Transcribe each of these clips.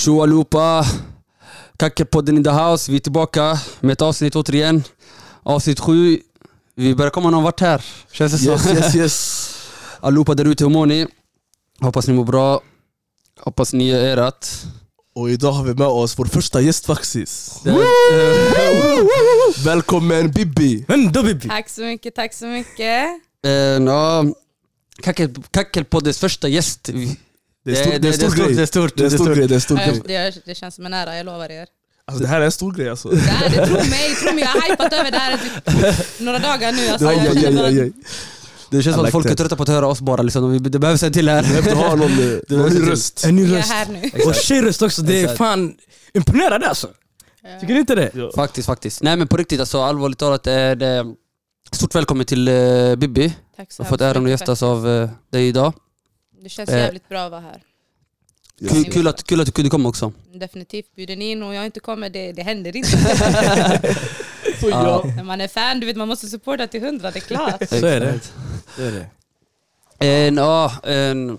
Tjo allihopa! Kackepodden in the house. Vi är tillbaka med ett avsnitt återigen. Avsnitt sju. Vi börjar komma någon vart här, känns det. Yes, yes, yes. Allihopa där ute, hur mår ni? Hoppas ni mår bra. Hoppas ni gör ert. Och idag har vi med oss vår första gäst faktiskt. Välkommen Bibi! Då Bibi! Tack så mycket, tack så mycket. Eh, ja, Kackel- Kackelpoddens första gäst. Det är, stor, det är, stor stort, grej. Det är stort. Det är en stor grej, det är en stor Ja, grej. Det, det känns som en ära, jag lovar er. Alltså, det här är en stor grej alltså. Det, här, det, tro mig, tro mig, jag har hypat över det här i några dagar nu. Alltså, Aj, jag aj, aj, aj, aj. Det känns som att folk är trötta på att höra oss bara. Liksom. Vi- Det behövs en till här. Du behöver ha någon, eh, någon ny röst. En ny Vi är röst. här nu. Och tjejröst också, det är fan imponerande alltså. Tycker ni inte det? Ja. Faktiskt, faktiskt. Nej men på riktigt alltså, allvarligt talat är det stort välkommen till uh, Bibi. Tack så Jag har fått äran att mycket, gästas av uh, dig idag. Det känns eh, jävligt bra att vara här. Kul, kul, att, kul att du kunde komma också. Definitivt bjuden in och jag inte kommer, det, det händer inte. Så ja. När man är fan, du vet man måste supporta till hundra, det är klart. Så är det. Så är det. En, ja, en,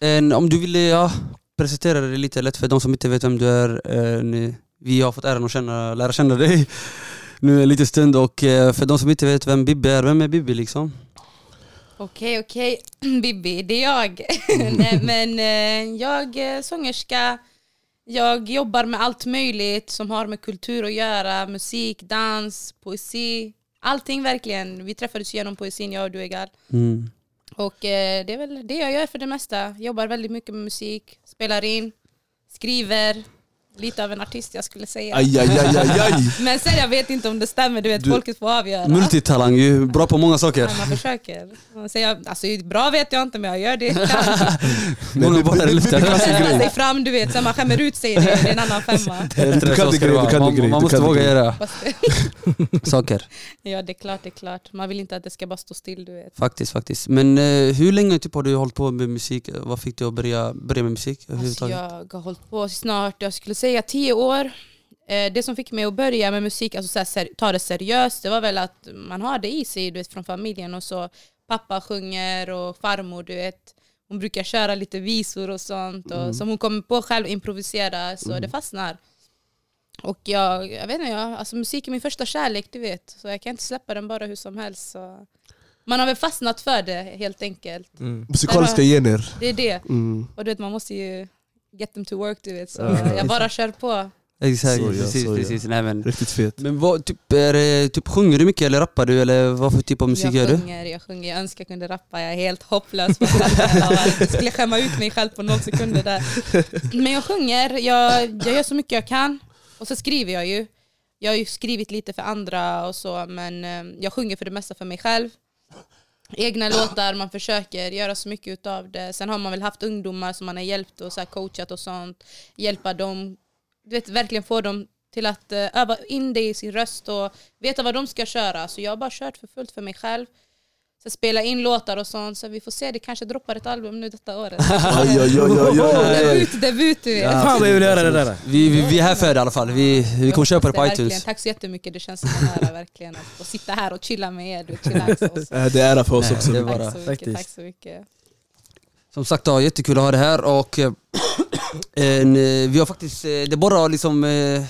en, om du ville ja, presentera dig lite lätt för de som inte vet vem du är. En, vi har fått äran att känna, lära känna dig nu en liten stund och eh, för de som inte vet vem Bibi är, vem är Bibi liksom? Okej, okej. Bibi, det är jag. Nej, men eh, jag är sångerska. Jag jobbar med allt möjligt som har med kultur att göra. Musik, dans, poesi. Allting verkligen. Vi träffades genom poesin, jag och du Egal. Mm. Och eh, det är väl det jag gör för det mesta. Jobbar väldigt mycket med musik, spelar in, skriver. Lite av en artist jag skulle säga. Aj, aj, aj, aj, aj. Men sen jag vet inte om det stämmer, du vet Du- folket får avgöra. Multitalang, ju bra på många saker. Ja, man försöker. Man säger, alltså, bra vet jag inte men jag gör det. Många bollar i luften. kan sig fram, du vet, sen man skämmer ut sig, det, är en annan femma. Du kan din grej, du kan din man, grej. man måste kan våga göra saker. ja det är klart, det är klart. Man vill inte att det ska bara stå still, du vet. Faktiskt, faktiskt. Men eh, hur länge typ, har du hållit på med musik? Vad fick du att börja, börja med musik Alltså, jag har hållit på snart, jag skulle säga tio år. Eh, Det som fick mig att börja med musik, alltså så här, ta det seriöst, det var väl att man har det i sig du vet, från familjen och så pappa sjunger och farmor, du vet. Hon brukar köra lite visor och sånt och som hon kommer på själv improvisera så det fastnar. Och jag, jag vet inte, jag, alltså musik är min första kärlek du vet. Så jag kan inte släppa den bara hur som helst. Så. Man har väl fastnat för det helt enkelt. Mm. Musikaliska gener. Det är det. Mm. Och du vet man måste ju get them to work du vet. Så Ja. jag bara kör på. Exakt, Så, ja, precis. så, ja. precis. Nej, men, Riktigt fet. men vad, typ, är det, typ, sjunger du mycket eller rappar du? Eller vad för typ av musik jag gör du? sjunger, jag sjunger, jag önskar jag kunde rappa, jag är helt hopplös på det. Jag skulle skämma ut mig själv på noll sekunder där. Men jag sjunger, jag, jag gör så mycket jag kan. Och så skriver jag ju. Jag har ju skrivit lite för andra och så, men eh, jag sjunger för det mesta för mig själv. Egna låtar, man försöker göra så mycket utav det. Sen har man väl haft ungdomar som man har hjälpt och så här coachat och sånt. Hjälpa dem, du vet verkligen få dem till att eh, öva in det i sin röst och veta vad de ska köra. Så jag har bara kört för fullt för mig själv. Så spela in låtar och sånt, så vi får se, det kanske droppar ett album nu detta året. Aj. debut, debut du vet. Ja. Fan vad jag vill göra det där. Vi, vi, vi är här för det i alla fall. Vi, vi kommer köpa det på iTunes. Tack så jättemycket, det känns som en ära verkligen att få sitta här och chilla med er. Du, chillax och så. Eh, Det är ära för oss Nej, också. det var- Tack bara, så mycket, faktiskt. tack så mycket. Som sagt, ja, jättekul att ha det här och eh, en, eh, vi har faktiskt, eh, det bara liksom eh,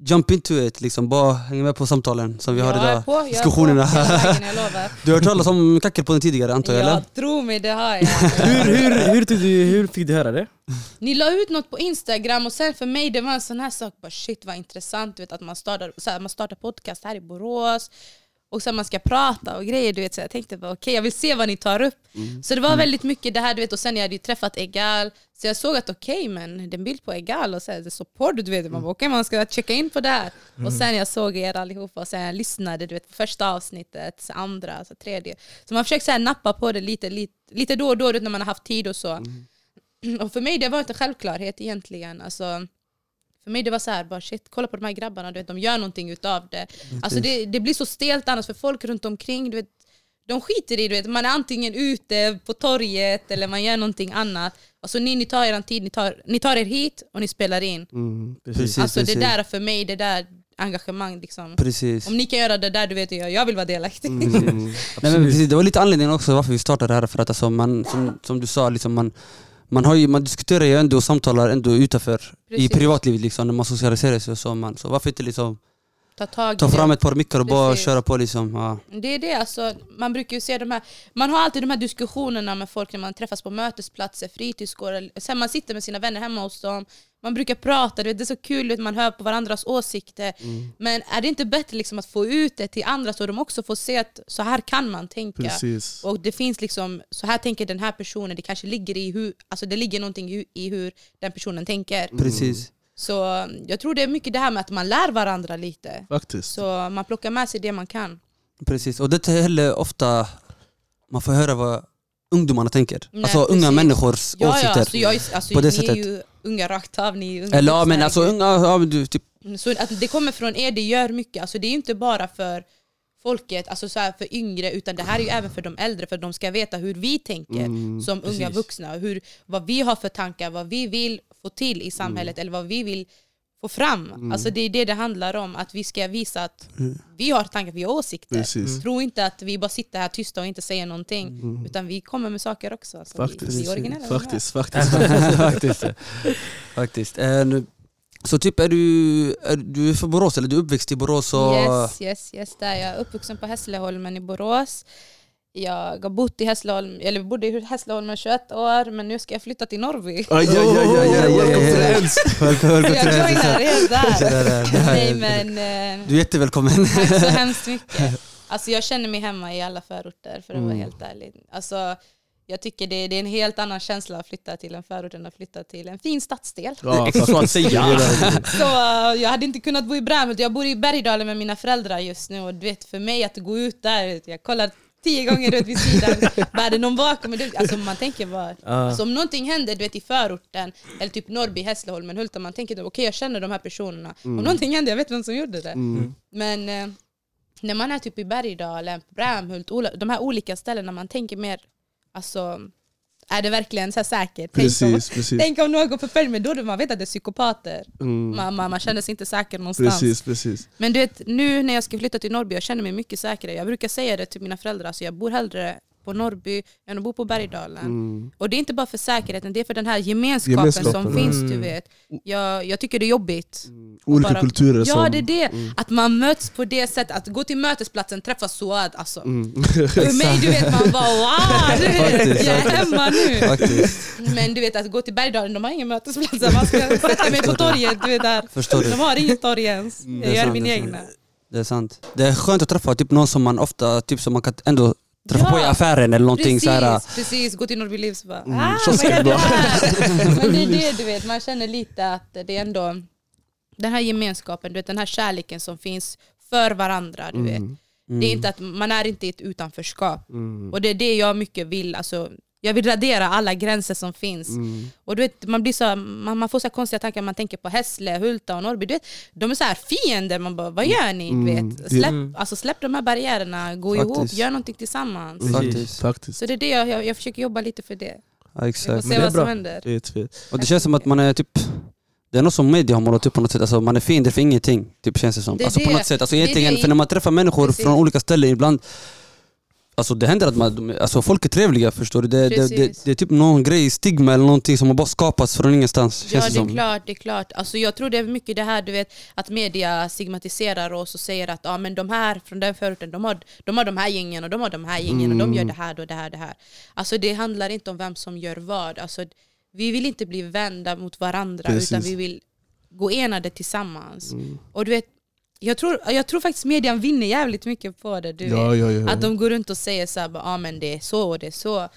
jump into it, liksom, bara hänga med på samtalen som vi har jag är idag. på, jag är diskussionerna. På, vägen, jag lovar. Du har hört talas om Kackelpodden tidigare antar jag eller? Ja, tro mig, det har jag. Hur, hur, hur, du, hur fick du höra det? Ni la ut något på Instagram och sen för mig det var en sån här sak, bara shit vad intressant du vet, att man startar, så här, man startar podcast här i Borås och sen man ska prata och grejer. Du vet, så jag tänkte bara okej jag vill se vad ni tar upp. Så det var väldigt mycket det här du vet och sen jag hade ju träffat Egal så jag såg att okej men det är en bild på Egal och så här, det så porr du vet. Man bara okej man ska checka in på det här. Och sen jag såg er allihopa och sen jag lyssnade du vet, på första avsnittet, andra, så tredje. Så man försöker så här, nappa på det lite, lite, lite då och då när man har haft tid och så. Och för mig det var inte självklarhet egentligen. Alltså, för mig det var så här, bara shit, kolla på de här grabbarna, du vet, de gör någonting utav det. Alltså det, det blir så stelt annars för folk runt omkring, du vet, de skiter i du vet, man är antingen ute på torget eller man gör någonting annat. Alltså ni, ni tar er tid, ni tar, ni tar er hit och ni spelar in. Mm. Precis, alltså precis. det där för mig, det där engagemang liksom. Precis. Om ni kan göra det där, du vet jag, jag vill vara delaktig. Mm. Nej, men precis, det var lite anledningen också varför vi startade det här. För att alltså man, som, som du sa, liksom man, man, har ju, man diskuterar ju ändå och samtalar ändå utanför i Precis. privatlivet liksom, när man socialiserar sig och så. Man. Så varför inte liksom Ta tag i ta det. fram ett par mickar och bara Precis. köra på liksom. Ja. Det är det, alltså, man brukar ju se de här, man har alltid de här diskussionerna med folk när man träffas på mötesplatser, fritidsgårdar, sen man sitter med sina vänner hemma hos dem, man brukar prata, det är så kul, man hör på varandras åsikter. Mm. Men är det inte bättre liksom att få ut det till andra så de också får se att så här kan man tänka. Precis. Och det finns liksom, så här tänker den här personen, det kanske ligger i hur, alltså det ligger någonting i, i hur den personen tänker. Precis. Så um, jag tror det är mycket det här med att man lär varandra lite. Faktiskt. Så man plockar med sig det man kan. Precis. Och det är heller ofta man får höra vad ungdomarna tänker. Nej, alltså unga precis. människors Ja, ja, åsikter. alltså jag, är- alltså, På det ni är sättet. ju unga rakt av. Ni är unga Eller ja men alltså unga, ja, men du, typ, Så att det kommer från er, det gör mycket. Alltså det är ju inte bara för folket, alltså så här för yngre, utan det här är ju även för de äldre, för de ska veta hur vi tänker Mm, som unga precis. vuxna. Hur, vad vi har för tankar, vad vi vill få till i samhället, eller vad vi vill få fram. Alltså det är det det handlar om, att vi ska visa att vi har tankar, vi har åsikter. Precis. Tro inte att vi bara sitter här tysta och inte säger någonting, utan vi kommer med saker också. Så Faktiskt. Vi, vi är originella. Faktiskt, faktiskt. faktiskt. faktiskt. Eh, nu- Så typ är du, är du från Borås eller du är uppväxt i Borås? Och, Yes, yes, yes. Där jag är uppvuxen på Hässleholmen i Borås. Jag har bott i Hässleholm, eller bodde i Hässleholmen i 21 år, men nu ska jag flytta till Norrby. Aj, aj, aj, aj, aj, welcome to the ends. Välkommen, välkommen Jag till joinar helt där. Nej men, eh, Du är jättevälkommen. tack så hemskt mycket. Alltså jag känner mig hemma i alla förorter för att vara Mm. helt ärlig. Alltså, jag tycker det, det är en helt annan känsla att flytta till en förort än att flytta till en fin stadsdel. Ja, så att säga. Så uh, jag hade inte kunnat bo i Brämhult, jag bor i Bergdalen med mina föräldrar just nu och du vet för mig att gå ut där, jag kollar tio gånger ut vid sidan, bara är det någon bakom? Alltså man tänker bara, alltså, om någonting händer du vet, i förorten, eller typ Norrby, Hässleholmen, Hulta, man tänker okej jag känner de här personerna, om någonting händer jag vet vem som gjorde det. Mm. Men eh, när man är typ i Bergdalen, Brämhult, de här olika ställena, man tänker mer, alltså är det verkligen så säkert? Tänk om, Precis, tänk om någon förföljer mig, då är man vet att det är psykopater. Mm. Man, man, man känner sig inte säker någonstans. Precis, precis. Men du vet, nu när jag ska flytta till Norrby, jag känner mig mycket säkrare. Jag brukar säga det till mina föräldrar, alltså jag bor hellre på Norrby än att bo på Bergdalen. Mm. Och det är inte bara för säkerheten, det är för den här gemenskapen, Gemenskapen, som finns. Du Mm. vet. Jag, jag tycker det är jobbigt. Olika bara- kulturer Ja som... det är det, att man möts på det sättet, att gå till mötesplatsen, träffa Suad. Alltså. Mm. För mig du vet man bara wow, du vet, jag är hemma nu. Faktiskt. Men du vet att gå till Bergdalen, de har ingen mötesplatser. Man ska sätta mig på torget, du vet där. Förstår du? De har inget torg ens. det är Jag gör sant, min det är egna. Det är sant. Det är skönt att träffa typ någon som man ofta typ, som man kan ändå träffa på i Ja, affären eller någonting Precis, så här. precis, gå till Norrby Livs bara Mm, ah, så ska det vara." Men det är det du vet, man känner lite att det är ändå den här gemenskapen, du vet, den här kärleken som finns för varandra. Du vet. Mm. Mm. Det är inte att, man är inte i ett utanförskap. Mm. Och det är det jag mycket vill. Alltså, jag vill radera alla gränser som finns. Mm. Och du vet, man, blir så, man, man får så konstiga tankar, man tänker på Hässle, Hulta och Norrby. Du vet, de är så här fiender, man bara vad gör ni? Du Mm. vet? Släpp, Mm. alltså, släpp de här barriärerna, gå Faktiskt. ihop, gör någonting tillsammans. Mm. Faktiskt. Faktiskt. Så det är det jag, jag, jag försöker jobba lite för det. Ja, Vi exakt. får Men se det är vad som händer. Fet. Och det känns som att man är typ det är något som media har målat upp på något sätt, alltså man är fiender för ingenting, typ känns det som. Det alltså på det. något sätt, alltså Det egentligen, det. för när man träffar människor Precis. från olika ställen ibland Alltså det händer att man, alltså folk är trevliga förstår du, det, det, det, det är typ någon grej, stigma eller någonting som har bara skapats från ingenstans Ja det det är klart, det är klart. Alltså, jag tror det är mycket det här du vet, att media stigmatiserar oss och säger att ja, men de här från den förorten, de har, de har de här gängen och de har de här gängen och de gör det här och det här det här. Alltså det handlar inte om vem som gör vad. Alltså, vi vill inte bli vända mot varandra Precis. utan vi vill gå enade tillsammans. Mm. Och du vet, jag tror, jag tror faktiskt median vinner jävligt mycket på det. Du. Ja, ja, ja. Att de går runt och säger så här, ah, men det är så och det är så.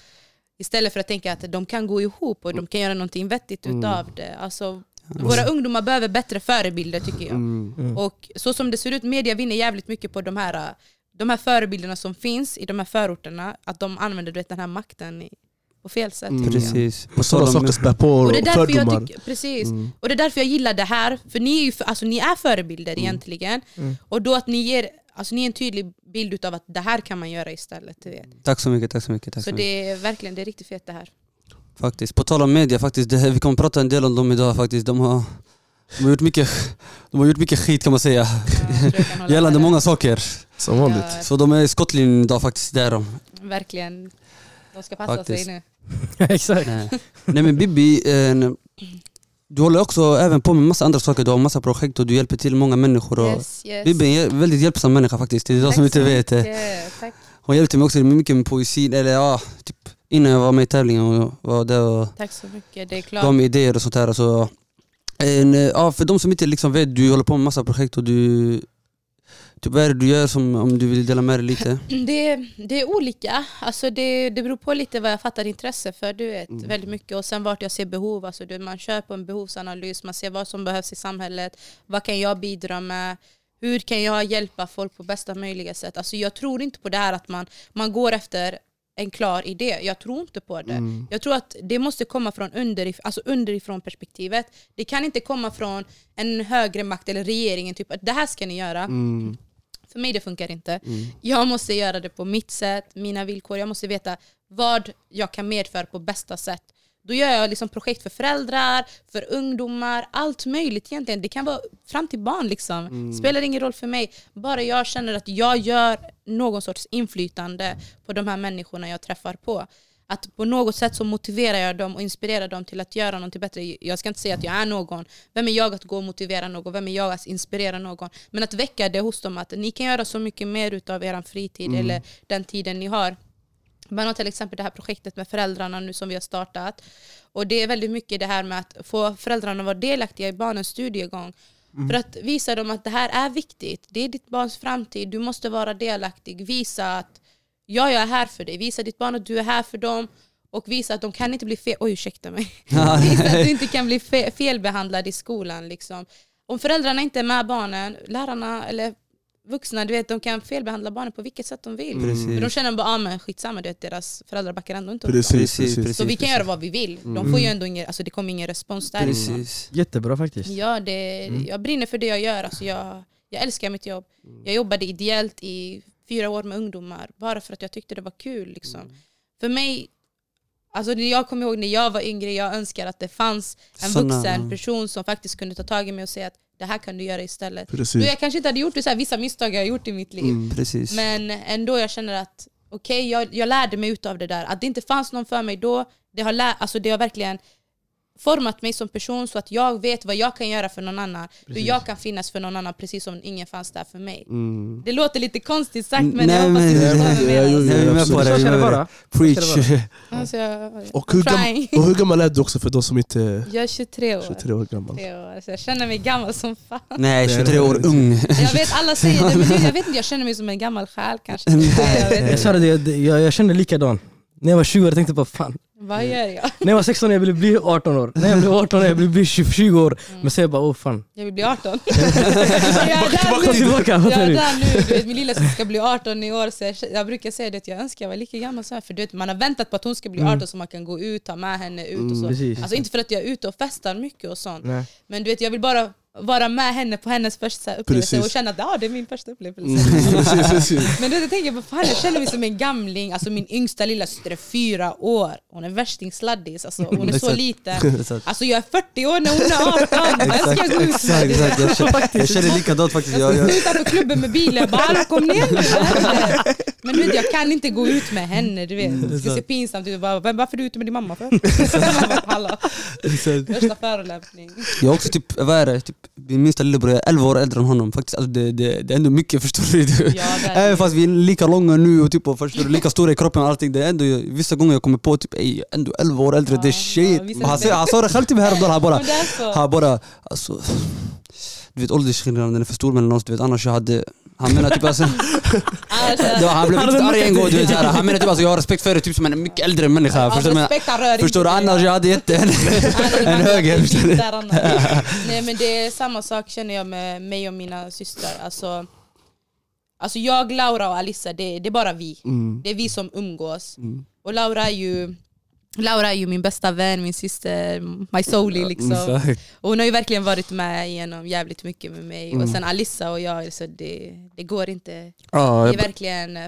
Istället för att tänka att de kan gå ihop och de kan göra någonting vettigt Mm. utav det. Alltså, våra ungdomar behöver bättre förebilder tycker jag. Mm. Och så som det ser ut, media vinner jävligt mycket på de här, de här förebilderna som finns i de här förorterna. Att de använder du vet, den här makten i, på fel sätt. Mm. Precis. På Och sådana saker spär på Och det, är därför fördomar. jag tycker, precis. Mm. och det är därför jag gillar det här, för ni är, ju, för- alltså, ni är förebilder egentligen. Mm. Och då att ni ger alltså, ni är en tydlig bild av att det här kan man göra istället. Tack så mycket, tack så mycket. Tack så Så mycket. det är verkligen det är riktigt fett det här. Faktiskt. På tal om media, faktiskt, det, här- vi kommer prata en del om dem idag faktiskt. De har, de har, gjort, mycket, de har gjort mycket skit kan man säga. Ja, Gällande många saker. Som vanligt. Ja, Så de är i skottlinjen idag faktiskt, där de. verkligen. De ska passa Faktiskt. sig nu. Exakt. Nej. Nej men Bibi, eh, du håller också även på med massa andra saker, du har massa projekt och du hjälper till många människor. Och Yes, yes. Bibi är en väldigt hjälpsam människa faktiskt, det är de som inte vet det. Tack. Hon hjälpte mig också med mycket med poesi, eller ja, typ innan jag var med i tävlingen och var där och Tack så mycket, det är klart. gav mig idéer och sånt där. Så, en, ja, för de som inte liksom vet, du håller på med massa projekt och du... Typ, vad är det du gör som, om du vill dela med dig lite? Det, det är olika. Alltså det, det beror på lite vad jag fattar intresse för. Du vet, Mm. väldigt mycket. Och sen vart jag ser behov. Alltså du, vet, man kör på en behovsanalys, man ser vad som behövs i samhället. Vad kan jag bidra med? Hur kan jag hjälpa folk på bästa möjliga sätt? Alltså jag tror inte på det här att man, man går efter en klar idé. Jag tror inte på det. Mm. Jag tror att det måste komma från underif alltså underifrån perspektivet. Det kan inte komma från en högre makt eller regeringen, typ att det här ska ni göra. Mm. För mig det funkar inte. Jag måste göra det på mitt sätt, mina villkor. Jag måste veta vad jag kan medföra på bästa sätt. Då gör jag liksom projekt för föräldrar, för ungdomar, allt möjligt egentligen. Det kan vara fram till barn liksom. Spelar ingen roll för mig. Bara jag känner att jag gör någon sorts inflytande på de här människorna jag träffar på. Att på något sätt så motiverar jag dem och inspirerar dem till att göra något bättre. Jag ska inte säga att jag är någon. Vem är jag att gå och motivera någon? Vem är jag att inspirera någon? Men att väcka det hos dem att ni kan göra så mycket mer utav er fritid eller den tiden ni har. Man har till exempel det här projektet med föräldrarna nu som vi har startat. Och det är väldigt mycket det här med att få föräldrarna att vara delaktiga i barnens studiegång. För att visa dem att det här är viktigt. Det är ditt barns framtid. Du måste vara delaktig. Visa att ja, jag är här för dig. Visa ditt barn att du är här för dem. Och visa att de kan inte bli fel... Oj, ursäkta mig. visa att du inte kan bli fe felbehandlad i skolan. Liksom. Om föräldrarna inte är med barnen, lärarna eller vuxna, du vet, de kan felbehandla barnen på vilket sätt de vill. För de känner bara, ah, men skitsamma, du vet, deras föräldrar backar ändå inte. Precis, Precis, precis. precis. Så vi kan göra vad vi vill. De får ju ändå ingen, alltså det kommer ingen respons därifrån. Precis. Jättebra faktiskt. Ja, det, Jag brinner för det jag gör. Alltså jag, jag älskar mitt jobb. Jag jobbade ideellt i fyra år med ungdomar bara för att jag tyckte det var kul. Liksom. För mig, alltså jag kommer ihåg när jag var yngre, jag önskar att det fanns en Såna- vuxen person som faktiskt kunde ta tag i mig och säga att det här kan du göra istället. Då jag kanske inte hade gjort det, så här, vissa misstag jag har gjort i mitt liv. Precis. Men ändå jag känner att okej, jag, jag lärde mig utav det där. Att det inte fanns någon för mig då, det har, lä- alltså det har verkligen format mig som person så att jag vet vad jag kan göra för någon annan. Hur jag kan finnas för någon annan precis som ingen fanns där för mig. Mm. Det låter lite konstigt sagt men Nej, jag hoppas men- ni förstår vad Nej, jag men- menar. jag-. Preach. Alltså, jag, Och hur, trying. gam- och hur gammal är du också för de som inte jag är 23 år. 23 år gammal? 23 år. Alltså, jag känner mig gammal som fan. Nej, Det är 23 det. år ung. Jag vet alla säger det men nu, jag vet inte, jag känner mig som en gammal själ kanske. Jag vet Jag inte. sa det, jag, jag, jag kände likadan. När jag var 20 år jag tänkte på fan, Vad gör jag? när jag var 16 år jag ville bli 18 år. När jag blev 18 år jag ville bli 20, 20 år. Mm. Men sen jag bara åh fan. Jag vill bli 18. jag är där nu. tillbaka, Jag är där nu, du vet, min lilla syster ska bli 18 i år så jag, jag brukar säga det att jag önskar jag var lika gammal som för du vet, man har väntat på att hon ska bli 18 så man kan gå ut, ta med henne ut och så. Precis. Alltså inte för att jag är ute och festar mycket och sånt men du vet jag vill bara vara med henne på hennes första upplevelse Precis. och känna att ah, det är min första upplevelse. Precis, precis. Men jag tänker, vad fan, jag känner mig som en gamling, alltså min yngsta lilla syster är fyra år, hon är värstingsladdis, alltså, hon är så liten. Alltså jag är 40 år när hon är 18, vad ska jag gå ut? Exakt, exakt. Jag känner, jag känner likadant faktiskt. Jag, Jag jag, stod utanför klubben med bilen, bara kom ner nu! vad händer?" Men du vet, jag kan inte gå ut med henne, du vet. Det ska se pinsamt ut. Bara, "Vem- Varför är du ute med din mamma för? Värsta förolämpning. jag är också typ, vad är det, typ, min minsta lillebror är 11 år äldre än honom. Faktiskt, alltså det, det, det är ändå mycket förstår du. Ja, Även fast vi är lika långa nu och typ, och förstår du, lika stora i kroppen och allting. Det är ändå, vissa gånger jag kommer på typ, är ändå 11 år äldre, det är Ja, shit. ja, han, han sa det själv till mig häromdagen, han bara, han bara alltså, du vet åldersskillnaden är för stor mellan oss, du vet, annars jag hade han menar typ alltså, var, han blev riktigt arg en gång, du vet, så här, han menar typ alltså, jag har respekt för dig typ som en mycket äldre människa. förstår du? Men, förstår du? Annars jag hade gett en, en höger. Nej men det är samma sak känner jag med mig och mina systrar. Alltså, alltså jag, Laura och Alissa, det, det är bara vi. Mm. Det är vi som umgås. Och Laura är ju Laura är ju min bästa vän, min syster, my soully liksom. Och hon har ju verkligen varit med igenom jävligt mycket med mig. Mm. Och sen Alissa och jag, så det, det går inte. Ja, Det är verkligen...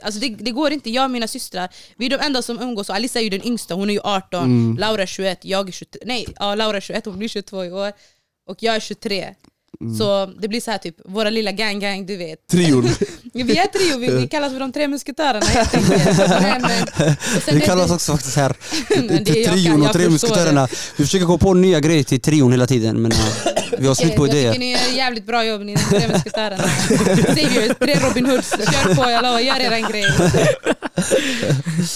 Alltså det, det går inte, jag och mina systrar, vi är de enda som umgås. Och Alissa är ju den yngsta, hon är ju 18, Mm. Laura är 21, jag är 23, nej, ja, Laura är 21, hon blir 22 i år. Och jag är 23. Så det blir så här typ, våra lilla gang gang, du vet. Trion. Vi är trio, vi, vi kallas för de tre musketörerna helt enkelt. Vi oss också faktiskt här trion och tre musketörerna. Vi försöker gå på nya grejer till trion hela tiden men vi har slut på jag idéer. tycker ni gör jävligt bra jobb, ni är tre musketörerna. Xavier, tre Robin Hoods, kör på, jag lovar, gör eran grej.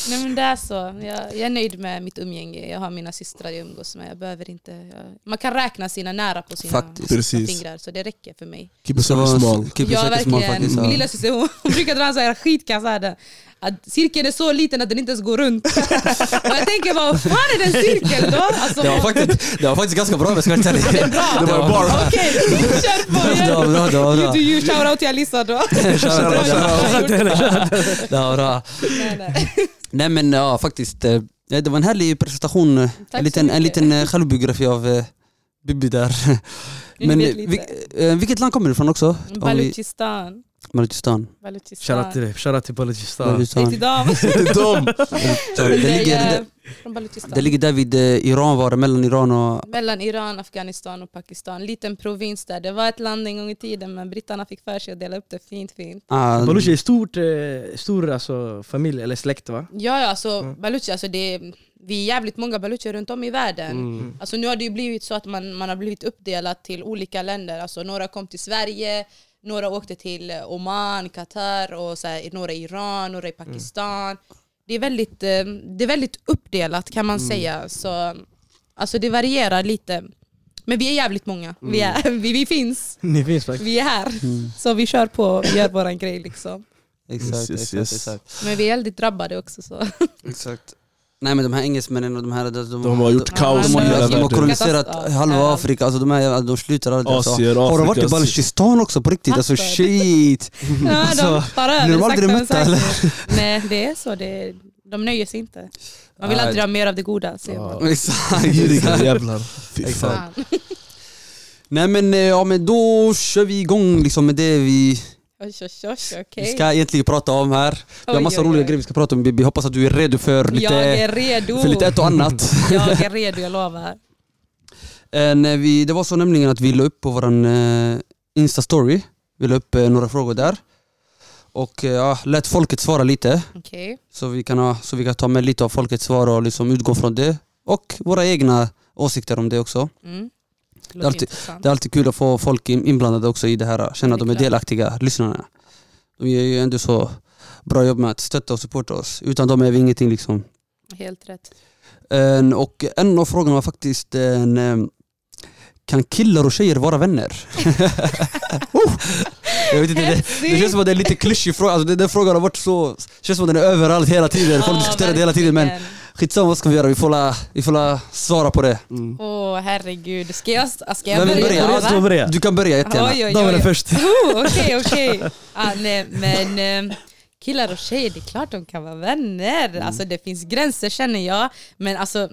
Nej men det är så, jag, jag är nöjd med mitt umgänge. Jag har mina systrar jag umgås med. Jag behöver inte, jag, man kan räkna sina nära på sina, sina fingrar, så det räcker för mig. Keep it small. keep it small verkligen, faktiskt. min ja. lilla syster hon, hon brukar dra en sån här skitkass här, att cirkeln är så liten att den inte ens går runt. och jag tänker bara, vad fan är det en cirkel då? Alltså, Det var faktiskt, det var faktiskt ganska bra vara helt ärlig. Det var en bar. Okej, kör på! Det var bra, det var bra. shoutout till Alissa då. Det var bra. Nej, men ja faktiskt, eh, det var en härlig presentation. En liten, en liten eh, självbiografi av eh, Bibi där. Men vilket land kommer du ifrån också? Baluchistan. Baluchistan. Baluchistan. Shoutout till dig, shoutout till Baluchistan. Baluchistan. till dem. De. Det Det ligger, det, det ligger där vid eh, Iran var det, mellan Iran och... Mellan Iran, Afghanistan och Pakistan. Liten provins där. Det var ett land en gång i tiden men britterna fick för sig att dela upp det fint fint. Ah, Baluchi är stort, eh, stor alltså, familj eller släkt va? Ja, ja alltså Baluchi, alltså det är, vi är jävligt många balucher runt om i världen. Mm. Alltså nu har det ju blivit så att man, man har blivit uppdelat till olika länder. Alltså några kom till Sverige, några åkte till eh, Oman, Qatar, och så här, några i Iran, några i Pakistan. Det, är väldigt, eh, det är väldigt uppdelat kan man säga. Så, alltså det varierar lite. Men vi är jävligt många. Vi, är, vi, vi finns, Ni finns faktiskt. vi är här. Så vi kör på, vi gör våran grej liksom. Exakt, Yes, yes, exakt, yes. exakt, Men vi är väldigt drabbade också. Så. exakt. Nej men de här engelsmännen och de här... De, De har gjort kaos de i hela de har världen. koloniserat halva. Afrika, alltså de, här, de slutar aldrig. Alltså. Asier, Har du varit i. Baluchistan också på riktigt? Alltså shit! Ja, Alltså, de tar över blir de aldrig sakta men mätta, säkert. Nej det är så, det, de nöjer sig inte. Man vill alltid ha mer av det goda. Exakt. Giriga jävlar. Fy. Fan. Nej men, eh, ja, men då kör vi igång liksom med det vi, Oj, oj, oj, vi okej. ska egentligen prata om här. Vi har massa oj, roliga oj. grejer vi ska prata om Bibi. Hoppas att du är redo för lite, Jag är redo. för lite ett och annat. Jag är redo, jag lovar. Eh, vi, det var så nämligen att vi la upp på våran eh, Insta-story, vi la upp eh, några frågor där. Och eh, ja, lät folket svara lite, Okej. så vi, kan ha, så vi kan ta med lite av folkets svar och liksom utgå från det. Och våra egna åsikter om det också. Mm. Det är alltid-. Det är alltid kul att få folk in- inblandade också i det här, känna att de är delaktiga, lyssnarna. De gör ju ändå så bra jobb med att stötta och supporta oss. Utan dem är vi ingenting liksom. Helt rätt. En, och en av frågorna var faktiskt en, em, kan killar och tjejer vara vänner? oh, jag vet inte, det, det känns som att det är en lite klyschig fråga. Alltså, det- den frågan har varit så, känns som att den är överallt hela tiden. Folk Ja, diskuterar det hela tiden men. Skitsamma vad ska vi göra? Vi får la, vi får la svara på det. Mm. Åh herregud, ska jag, ska jag börja? börja? Ska börja. Du kan börja jättegärna. Oj, oj, oj. först. Oh, Okej, okej. Ah, nej, men eh, killar och tjejer, det är klart de kan vara vänner. Mm. Alltså det finns gränser känner jag. Men alltså,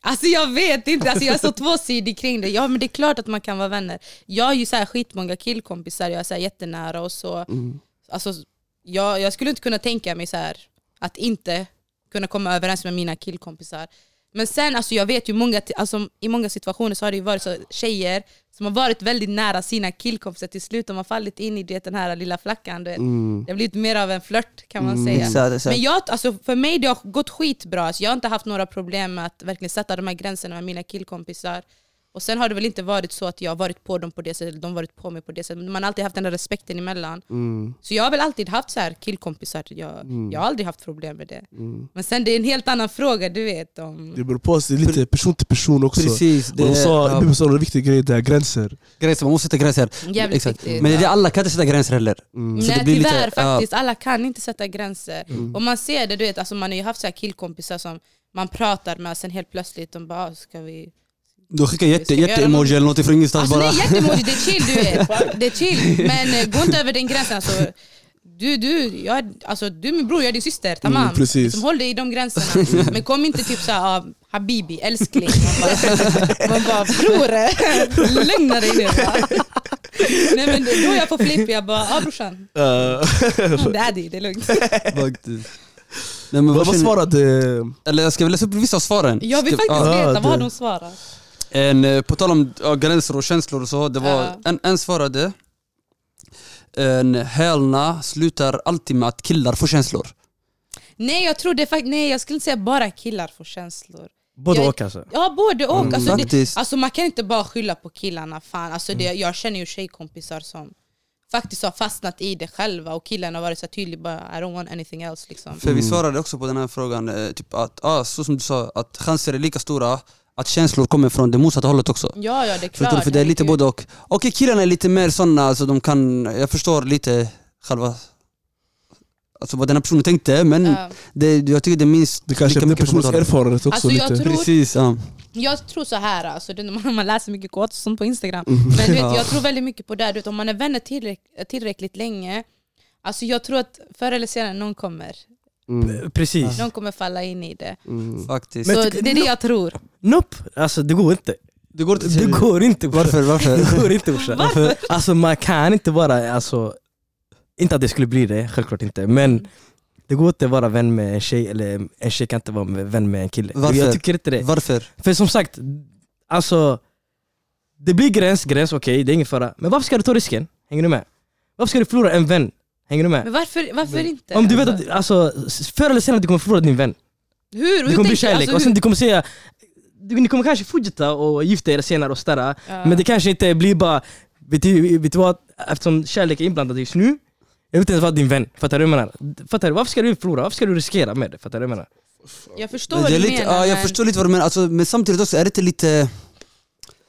alltså jag vet inte, alltså, jag är så tvåsidig kring det. Ja men det är klart att man kan vara vänner. Jag har ju så här skitmånga killkompisar, jag är så här jättenära och så. Mm. Alltså, jag, jag skulle inte kunna tänka mig så här att inte kunna komma överens med mina killkompisar. Men sen, alltså jag vet ju många, alltså, i många situationer så har det ju varit så tjejer som har varit väldigt nära sina killkompisar till slut de har fallit in i det, den här lilla flackan. Du vet. Mm. Det har blivit mer av en flört kan man säga. Exakt, exakt. Men jag, alltså, för mig det har gått skitbra. Alltså, jag har inte haft några problem med att verkligen sätta de här gränserna med mina killkompisar. Och sen har det väl inte varit så att jag har varit på dem på det sättet, de har varit på mig på det sättet. Men Man har alltid haft den där respekten emellan. Mm. Så jag har väl alltid haft så här killkompisar, jag, jag har aldrig haft problem med det. Mm. Men sen det är en helt annan fråga, du vet. Om, Det beror på, det är lite person till person också. Precis, Det, de sa, ja, Bibi sa en viktig grej där, gränser. gränser, man måste sätta gränser. jävligt Exakt. viktigt. Men det är det, alla kan inte sätta gränser heller. Mm. Så det Nej blir lite- tyvärr ja. faktiskt, alla kan inte sätta gränser. Och man ser det, du vet, alltså man har ju haft så här killkompisar som man pratar med, sen helt plötsligt de bara "Ah, ska vi... Du skickar jätte, jätte-emoji eller något från ingenstans Alltså bara. nej jättemodigt, det är chill du vet. Det är chill, men eh, gå inte över den gränsen. Alltså, du, du, jag, alltså, du är min bror, jag är din syster, tamam. Mm, precis. Liksom, håll dig i de gränserna. Men kom inte typ såhär, ah, habibi, älskling. Man bara, bror, lugna dig nu. Nej men då är jag på flipp, jag bara, ah brorsan, Uh, daddy, det är lugnt. Faktiskt. Nej, men vad vad svarade... Eller jag ska väl läsa upp vissa av svaren. Jag vill faktiskt ja. Ah, veta, vad har de svarat? En, eh, på tal om ja, gränser och känslor och så, det var Ja. en, en svarade en hälna slutar alltid med att killar får känslor. Nej jag tror det faktiskt, nej jag skulle inte säga bara killar får känslor. Både Jag- och alltså. Ja både och. Mm, alltså, det, alltså man kan inte bara skylla på killarna, fan. Alltså, Mm. det, jag känner ju tjejkompisar som faktiskt har fastnat i det själva och killarna har varit så tydliga bara I don't want anything else liksom. För vi svarade också på den här frågan, eh, typ att, ah, så som du sa, att chanser är lika stora att känslor kommer från det motsatta hållet också. Ja ja det är klart. Förstår du? För det är lite både och. Okej killarna är lite mer sådana, alltså de kan, jag förstår lite själva Alltså vad den här personen tänkte men Ja. det, jag tycker det minst Det kanske är lika mycket personens erfarenhet också Alltså, jag lite. tror- Precis, ja. Jag tror så här, alltså, det, man, man läser mycket och sånt på Instagram. Mm. Men du vet, Ja. jag tror väldigt mycket på det, du vet, om man är vänner tillräck, tillräckligt länge, alltså jag tror att förr eller senare någon kommer, Mm. Precis. någon kommer falla in i det. Mm. Faktiskt. Så det är det jag tror. Nope, alltså det går inte. det går inte Det går inte. Varför? Varför? Det går inte brorsan. Varför? Alltså man kan inte vara, alltså, inte att det skulle bli det, självklart inte. Men det går inte att vara vän med en tjej, eller en tjej kan inte vara vän med en kille. Varför? Jag tycker inte det. Varför? För som sagt, alltså det blir gräns, gräns okej, det är ingen fara. Men varför ska du ta risken? Hänger du med? Varför ska du förlora en vän? Hänger du med? Men varför, varför inte? Om du vet Alltså, att, alltså, förr eller senare du kommer förlora din vän. hur? hur Det kommer bli tänker- kärlek, alltså, och sen hur- du kommer säga du, Ni kommer kanske fortsätta och gifta er senare och sådär Ja. Men det kanske inte blir bara vet du, vet du vad? Eftersom kärlek är inblandad just nu Jag vill inte ens vara din vän, fattar du vad jag menar? Fattar du? Varför ska du förlora? Varför ska du riskera med det? Fattar du vad jag menar? Jag förstår Det vad är du lite, menar, ja, jag men förstår lite vad du menar, alltså, men samtidigt också är det inte lite...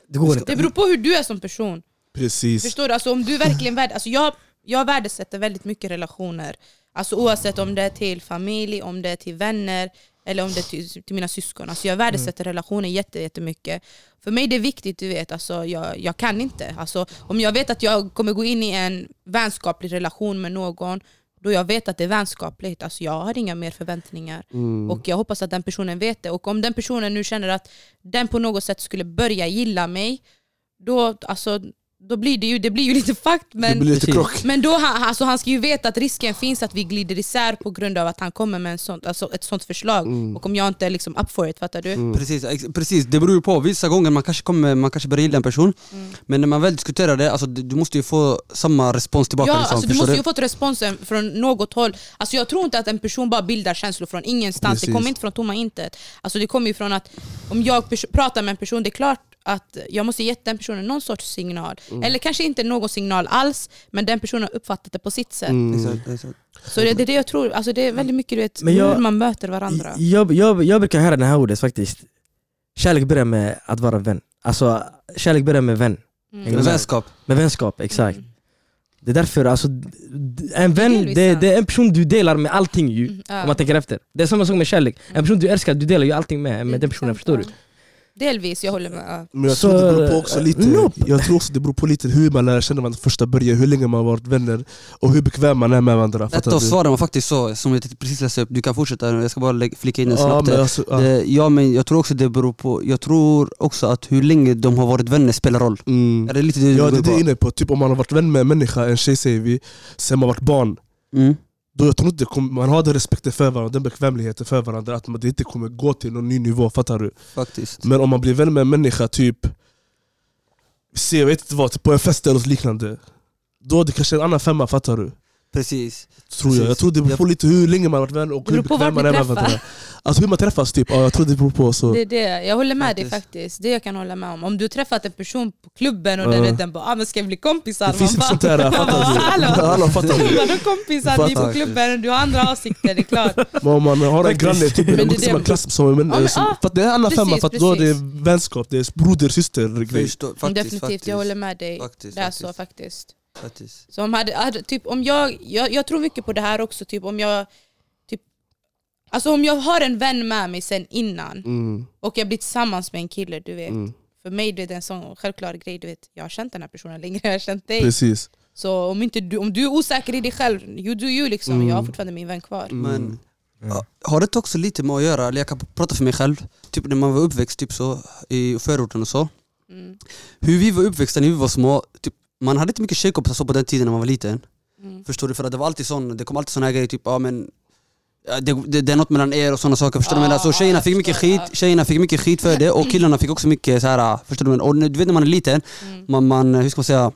Det går inte det beror på hur du är som person. Precis. Förstår du? Alltså, om du verkligen värd, alltså, jag, jag värdesätter väldigt mycket relationer. Alltså, oavsett om det är till familj, om det är till vänner eller om det är till, till mina syskon. Alltså, jag värdesätter relationer jätte- jättemycket. För mig är det viktigt, du vet, alltså, jag, jag kan inte. Alltså, om jag vet att jag kommer gå in i en vänskaplig relation med någon då jag vet att det är vänskapligt, alltså jag har inga mer förväntningar. Mm. Och jag hoppas att den personen vet det. Och om den personen nu känner att den på något sätt skulle börja gilla mig, då, alltså, då blir det ju, det blir ju lite fakt. det Men, blir lite krock. men då, han, alltså, han ska ju veta att risken finns att vi glider isär på grund av att han kommer med en sånt, alltså, ett sånt förslag. Mm. Och om jag inte är liksom up for it, fattar du? Mm. Precis, precis, det beror ju på. Vissa gånger man kanske, kommer, man kanske börjar gilla en person, Mm. men när man väl diskuterar det, alltså, du måste ju få samma respons tillbaka. Ja, liksom, alltså, du måste ju fått responsen från något håll. Alltså, jag tror inte att en person bara bildar känslor från ingenstans. Precis. Det kommer inte från tomma intet. Alltså, det kommer ju från att om jag pratar med en person, det är klart att jag måste ge den personen någon sorts signal. Mm. Eller kanske inte någon signal alls, men den personen har uppfattat det på sitt sätt. Mm. Exakt, exakt. Så det, det är det jag tror. Alltså, det är väldigt mycket du vet, Men jag- hur man möter varandra. jag, jag, jag brukar höra det här ordet faktiskt Kärlek börjar med att vara vän Alltså kärlek börjar med vän Mm. Med vänskap. Med vänskap, exakt Mm. Det är därför, alltså, en vän det, det är en person du delar med allting ju Mm, ja. Om man tänker efter Det är samma sak med kärlek, en person du älskar, du delar ju allting med, med är den personen, förstår du? Ja. Delvis, jag håller med. ja. Men jag Så, tror det beror på också lite nope. Jag tror också det beror på lite hur man lär känna varandra första början, hur länge man har varit vänner och hur bekväm man är med varandra. Ett av svaren var faktiskt så, som jag precis läste upp, du kan fortsätta, jag ska bara lägga- flika in en Ja, snabbt. men där. alltså, ja. Det, ja men jag tror också det beror på, jag tror också att hur länge de har varit vänner spelar roll. Mm. Är det lite det Ja det är det jag är inne på, typ om man har varit vän med en människa, en tjej säger vi, sen man varit barn Mm. Då jag tror inte kommer- man har den respekten för varandra, den bekvämligheten för varandra att man, det inte kommer gå till någon ny nivå, fattar du? Faktiskt. Men om man blir vän med en människa, typ Se jag vet inte vad, typ på en fest eller något liknande Då är det kanske en annan femma, fattar du? Precis. Tror jag. Precis. jag tror det beror på lite hur länge man har varit vän och hur bekväm man är med träffar. varandra Alltså hur man träffas typ, ja, jag tror det beror på så Det är det, jag håller med dig Faktiskt. faktiskt. Det jag kan hålla med om. Om du träffat en person på klubben och Ja. den, den bara ah, men “ska vi bli kompisar?” Det finns inte sånt där, man fattar! Alla fattar du? Vadå kompisar? Vi är på klubben, du har andra åsikter, det är klart. Men om man har en granne typ, Men det är klass som en Ja, men, för Det är alla precis, femma, för då är det vänskap, det är broder syster grej faktiskt, Definitivt, faktiskt. jag håller med dig. Faktiskt, det är faktiskt. så faktiskt. Faktiskt. Så om, hade, hade, typ, om jag, jag, jag tror mycket på det här också, typ, om jag typ, Alltså om jag har en vän med mig sen innan mm, och jag blir tillsammans med en kille, du vet. mm, För mig det är det en sån självklar grej, du vet. Jag har känt den här personen längre, jag har känt dig. Precis Så om, inte du, om du är osäker i dig själv, you do you liksom. Mm. Jag har fortfarande min vän kvar. Men ja, har det också lite med att göra, eller jag kan prata för mig själv, typ när man var uppväxt typ så, i förorten och så. Mm. Hur vi var uppväxta när vi var små, typ, man hade inte mycket tjejkompisar så på den tiden när man var liten. Mm. Förstår du? För att det var alltid sån, det kom alltid såna här grejer typ, ja men det, det, det är något mellan er och sådana saker, förstår du? Men alltså, tjejerna fick mycket skit, tjejerna fick mycket skit för det och killarna fick också mycket så här, förstår du? Men, och du vet när man är liten, Mm. man, man, hur ska man säga,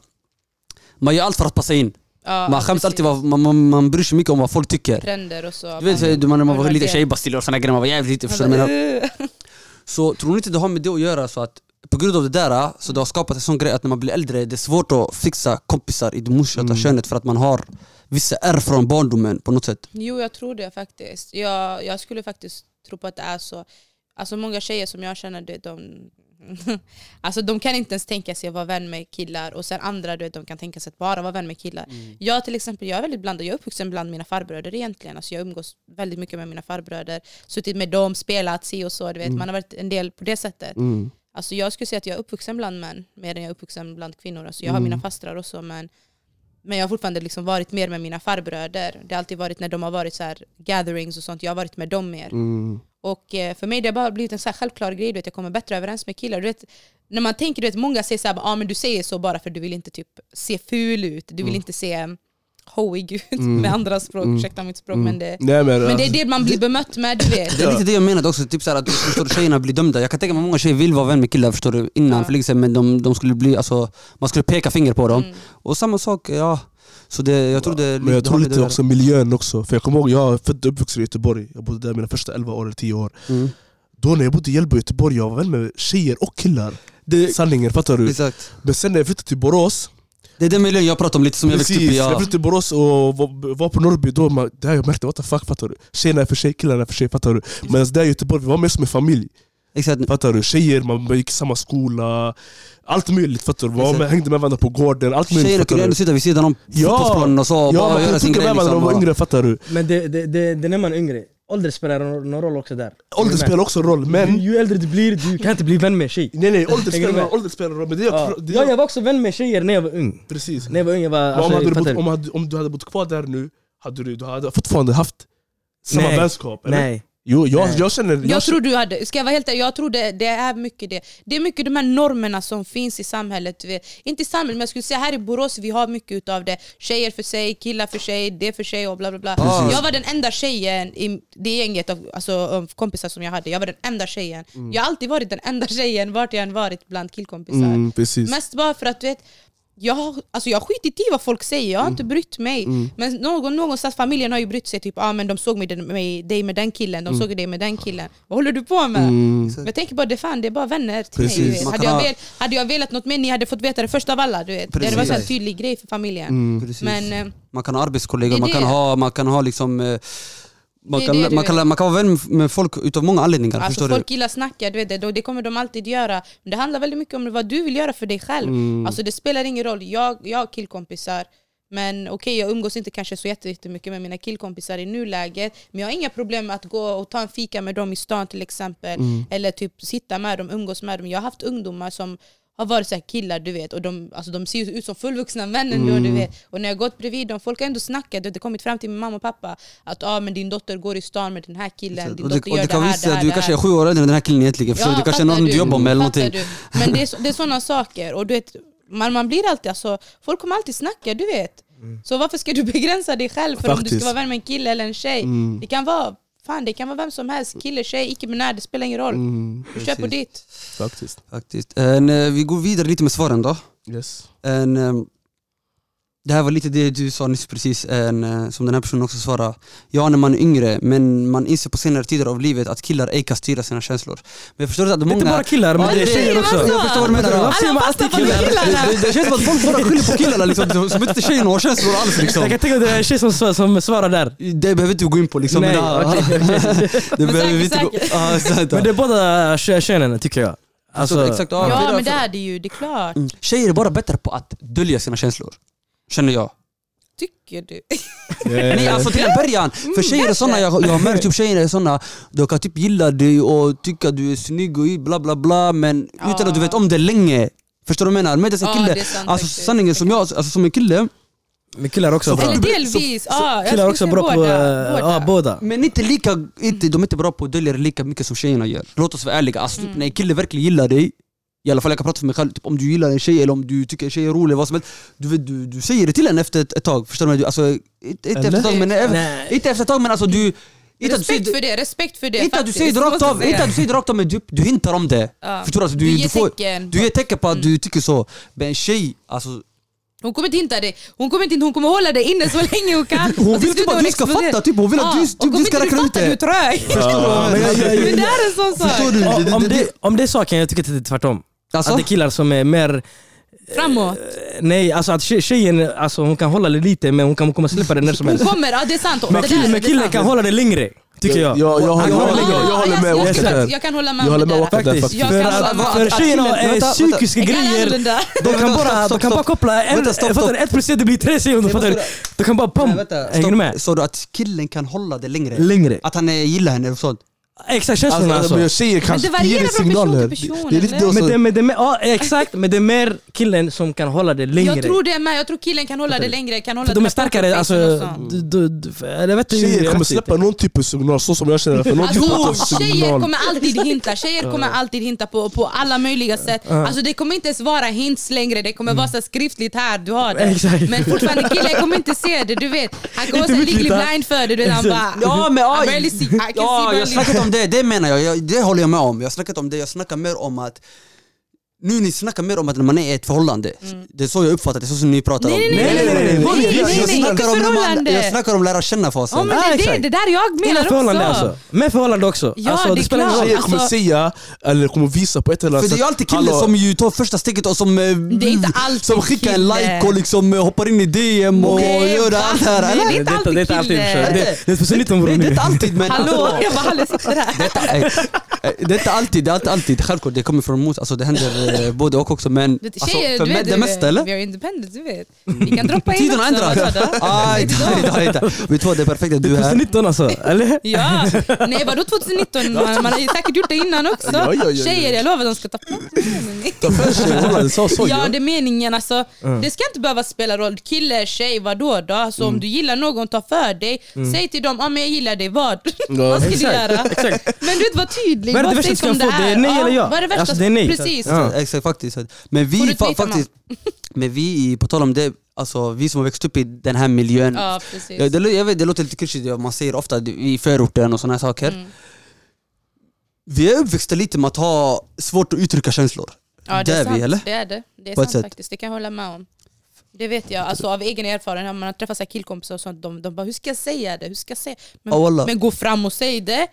man gör allt för att passa in. Ja, Man skäms alltid, vad, man, man, man bryr sig mycket om vad folk tycker. Trender och så. Du vet man, när man var man lite det. tjejbastiller och såna grejer, man var jävligt liten, förstår du? Men, Så tror ni inte det har med det att göra så att på grund av det där så det har skapat en sån grej att när man blir äldre det är svårt att fixa kompisar i det motsatta Mm. könet för att man har vissa ärr från barndomen på något sätt. Jo, jag tror det faktiskt. Jag, jag skulle faktiskt tro på att det är så. Alltså många tjejer som jag känner, det, de, alltså, de kan inte ens tänka sig att vara vän med killar och sen andra du vet, de kan tänka sig att bara vara vän med killar. Jag till exempel, jag är väldigt blandad. Jag är uppvuxen bland mina farbröder egentligen. Alltså, jag umgås väldigt mycket med mina farbröder. Suttit med dem, spelat, si och så. Du vet. Man har varit en del på det sättet. Mm. Alltså, jag skulle säga att jag är uppvuxen bland män mer än jag är uppvuxen bland kvinnor. Alltså, jag har Mm. mina fastrar också men men jag har fortfarande liksom varit mer med mina farbröder. Det har alltid varit när de har varit så här gatherings och sånt, jag har varit med dem mer. Mm. Och eh, för mig det har bara blivit en så här självklar grej, du vet, jag kommer bättre överens med killar. Du vet, när man tänker, du vet, många säger så här, ah, men du säger så bara för du vill inte typ se ful ut, du vill inte se um, hoig ut med andra språk, ursäkta mitt språk men det, Nej, men, men det är det man blir bemött med, du vet. Det är lite det jag menade också, typ såhär, att förstår tjejerna blir dömda. Jag kan tänka mig att många tjejer vill vara vän med killar förstår du, innan Ja. för sedan men de, de skulle bli, alltså, man skulle peka finger på dem. Mm. Och samma sak, ja. Så det, jag tror det, Men jag tror lite också miljön också. För jag kommer ihåg, jag är född och uppvuxen i Göteborg. Jag bodde där mina första 11 år eller 10 år. Mm. Då när jag bodde i Hjällbo i Göteborg, jag var vän med tjejer och killar. Det, Sanningen, fattar du? exakt. Men sen när jag flyttade till Borås, Det är den miljön jag pratar om lite som jag växte upp precis, i. när jag Ja. flyttade till Borås och var, var på Norrby, då man, där jag märkte what the fuck fattar du? Tjejerna är för sig, killarna är för sig, fattar du? Medan där i Göteborg, vi var mer som en familj. Exakt. Fattar du? Tjejer, man gick i samma skola, allt möjligt fattar du? Var Exakt. med, hängde med varandra på gården, allt möjligt fattar kunde ändå sitta vid sidan om Ja. fotbollsplanen och så Ja, bara man göra kunde sin grej med varandra när liksom. man var yngre, fattar du? Men det, det, det, det är när man är yngre. Ålder spelar någon roll också där. Ålder spelar också roll, men... Ju, ju äldre du blir, du kan inte bli vän med tjej. Nej nej, ålder spelar ålder spelar roll, men det är Ja. det Ja, jag var också vän med tjejer när jag var ung. Precis. När jag var ung, jag var... Om, Alltså, du fattar bott, om, hade, om du hade bott kvar där nu, hade du, du hade fortfarande haft samma Nej. vänskap? Eller? Nej. Jo, jag, jag känner... Jag, Jag tror du hade, ska jag vara helt ärlig, jag tror det, det är mycket det. Det är mycket de här normerna som finns i samhället. Inte i samhället, men jag skulle säga här i Borås, vi har mycket utav det. Tjejer för sig, killar för sig, det för sig och bla bla bla. Precis. Jag var den enda tjejen i det gänget av, alltså, av kompisar som jag hade. Jag var den enda tjejen. Jag har alltid varit den enda tjejen vart jag än varit bland killkompisar. mm. Mest bara för att du vet, jag, har- alltså jag har skitit i vad folk säger, jag har inte brytt mig. Men någon, någonstans, familjen har ju brytt sig, typ ah, men de såg mig, mig, dig med den killen, de såg dig med den killen. Vad håller du på med? Mm. Men tänker bara, det, fan, det är bara vänner till Precis. mig. Hade jag, ha- väl, hade jag velat något mer, ni hade fått veta det först av alla. Du vet. Det hade varit en Precis. tydlig grej för familjen. Mm. Precis. Men eh, Man kan ha arbetskollegor, Det man kan det. ha, man kan ha liksom eh, man kan, man, kan, man kan vara vän med folk utav många anledningar, Alltså folk du? gillar snacka, du vet det, det kommer de alltid göra. Men det handlar väldigt mycket om vad du vill göra för dig själv. Mm. Alltså det spelar ingen roll, jag, jag har killkompisar, men okej jag umgås inte kanske så jätte- jättemycket med mina killkompisar i nuläget. Men jag har inga problem med att gå och ta en fika med dem i stan till exempel. Mm. Eller typ sitta med dem, umgås med dem. Jag har haft ungdomar som har varit så här killar du vet och de, alltså, de ser ut som fullvuxna män ändå Mm. du vet. Och när jag gått bredvid dem, folk har ändå snackat, det har kommit fram till min mamma och pappa att ah, men din dotter går i stan med den här killen, din Och dotter och gör det här, visa det här, du det kanske är sju år äldre än den här killen egentligen, förstår du? Kanske är någon du jobbar med eller någonting. Du? Men det är, det är sådana saker. Och du vet, man, man blir alltid, alltså, folk kommer alltid snacka, du vet. Så varför ska du begränsa dig själv för om du Faktiskt. ska vara vän med en kille eller en tjej? Mm. Det kan vara Fan, det kan vara vem som helst, kille, tjej, icke-binär, det spelar ingen roll. Mm, Du kör på ditt. faktiskt. Faktiskt. En, eh, vi går vidare lite med svaren då. Yes. En, eh, det här var lite det du sa nyss precis, en, eh, som den här personen också svarade. Ja, när man är yngre, men man inser på senare tider av livet att killar ej kan styra sina känslor. Men jag förstår att Det är många... inte bara killar, men det är det- tjejer också. Jag förstår vad du menar. Varför säger man alltid killar? Det, känns som att folk bara skyller på killarna liksom, som inte tjejerna har känslor alls liksom. Jag kan tänka mig att det är en tjej som, som svarar där. Det behöver inte vi gå in på liksom. Nej, men, okej. det Men behöver vi säkert, inte gå... Men det är båda kö- könen tycker jag. Alltså, exakt, ja. Men det är det ju, det är klart. Mm. Tjejer är bara bättre på att dölja sina känslor. Känner jag. Tycker du? Nej alltså till en början, för tjejer är såna, jag, jag har märkt typ tjejer är såna, de kan typ gilla dig och tycka att du är snygg och bla bla bla men utan att du vet om det länge. Förstår du vad jag menar? Medan en Ja, kille, det är sant alltså sanningen som jag, alltså som en kille, Men killar också är bra. Eller delvis, ja. jag Killar också bra säga på... båda, Ja, båda. men inte lika, inte, de är inte bra på att dölja det lika mycket som tjejerna gör. Låt oss vara ärliga, alltså typ, när en kille verkligen gillar dig i alla fall jag kan prata för mig själv, typ, om du gillar en tjej eller om du tycker en tjej är rolig, vad som helst, du, du, du säger det till henne efter ett, ett tag, förstår du? Alltså, inte, inte efter ett tag men, inte efter ett tag men alltså du Inte du Respekt säger- för det, respekt för det Inte att du säger det rakt av, inte att du säger rakt av men du, du hintar om det. Ja. Förstår du? Alltså, Du du, ger du, får, tecken. Mm. du ger tecken på att du tycker så. Men en tjej, alltså Hon kommer inte hinta dig, hon kommer, inte, hon kommer hålla dig inne så länge hon kan. Hon vill slut typ att hon du ska exploderar. fatta, typ, hon vill att du- Ja, du- du ska inte räkna du ut det. du är trög. Men det är en sån sak. Du? Om, det- om det är så kan jag tycka att det är tvärtom. Alltså? Att det är killar som är mer... Framåt. Nej, alltså att tje- tjejen alltså, hon kan hålla det lite men hon kan komma släppa det när som Hon helst. kommer, ja det är sant. Men Det killen, men killen kan hålla det längre, tycker jag. Jag, jag, jag, håller jag, med. jag, jag håller med jag, där. jag kan hålla med Jag håller med. Oskar där Faktiskt. För, kan hålla att, med. för Att tjejerna är psykiska grejer. De kan bara de kan bara koppla en, Vänta, stopp, stopp. du? ett plus ett det blir tre sekunder, fattar du? De kan bara vänta, hänger du med? Sa du att killen kan hålla det längre? Längre. Att han eh, gillar henne och sånt? Exakt känslorna Alltså, alltså. men tjejer kan Men det varierar från person signaler. till person, Det är lite eller? det Men det, men det, men, ja, exakt, men det är mer killen som kan hålla det längre. Jag tror det med, jag tror killen kan hålla det längre, kan hålla För de är starkare, alltså... Du, du, du, vet Tjejer jag kommer släppa någon typ av signal, så som jag känner. För någon typ av Alltså, tjejer kommer alltid hinta, tjejer kommer alltid hinta på, på alla möjliga sätt. Alltså, det kommer inte ens vara hints längre, det kommer vara så skriftligt här, du har det. Exakt. Men fortfarande, killen kommer inte se det, du vet. Han kommer vara legally blind för det, du vet. Han bara... Ja men I barely see, I can see det, det menar jag, jag, det håller jag med om. Jag har snackat om det, jag snackar mer om att nu ni snackar mer om att när man är i ett förhållande, det är så jag uppfattar det, så som ni pratar Nej, om. nej, nej, nej, nej, nej, nej, Jag- snackar om när man- förhållande. Jag snackar om lära känna-fasen. Ja, men det, det, det där jag menar Innan förhållande också. alltså. Med förhållande också. Ja, alltså, det är spelar ingen roll. Tjejer kommer Alltså- säga, eller kommer visa på ett eller För annat det är ju sätt. alltid killen som ju tar första steget och som, Det är inte alltid som skickar en like och liksom eh, hoppar in i DM och Nej, gör allt det här. Det är inte alltid det är kille. för. Det, det är 2019 bror Nej, det är nu. inte alltid men... Hallå, jag bara Halle sitter här. Eh, det är inte alltid, det är inte alltid, självklart det kommer från mot, alltså det händer eh, både och också men Det- alltså, Tjejer, för du vet, det mesta eller? Vi är independent, du vet. Vi kan droppa in Tiden har ändrats. Aj, Vet du aj, vad? aj, aj. Vet du vad, det är perfekt att du är är här. 2019 alltså, eller? Ja, nej vadå 2019? Man, man har ju säkert gjort det innan också. Ja, ja, ja. Tjejer, jag lovar de ska ta plats. Ja det är meningen alltså. Det ska inte behöva spela roll. Kille, tjej, vadå då? Alltså, Mm. om du gillar någon, ta för dig. Säg till dem, ah, men jag gillar dig, vad? vad ska du exakt, göra? Men du vet, var tydlig. Vad är det värsta du ska som få? Det är nej eller ja? Vad är det värsta? Alltså, det är nej. Precis. Exakt, faktiskt. Men vi, fa, faktiskt, men vi, på tal om det, alltså vi som har växt upp i den här miljön. Ja, det, jag vet, det låter lite klyschigt, man säger ofta i förorten och sådana här saker. Mm. Vi är uppväxta lite med att ha svårt att uttrycka känslor. Ja, det Det är är sant. vi, eller? Det är det. Det är sant faktiskt, det kan jag hålla med om. Det vet jag, alltså av egen erfarenhet, man har träffat så här killkompisar och sånt, de, de bara hur ska jag säga det? Hur ska jag säga? Men, wallah. men gå fram och säg det.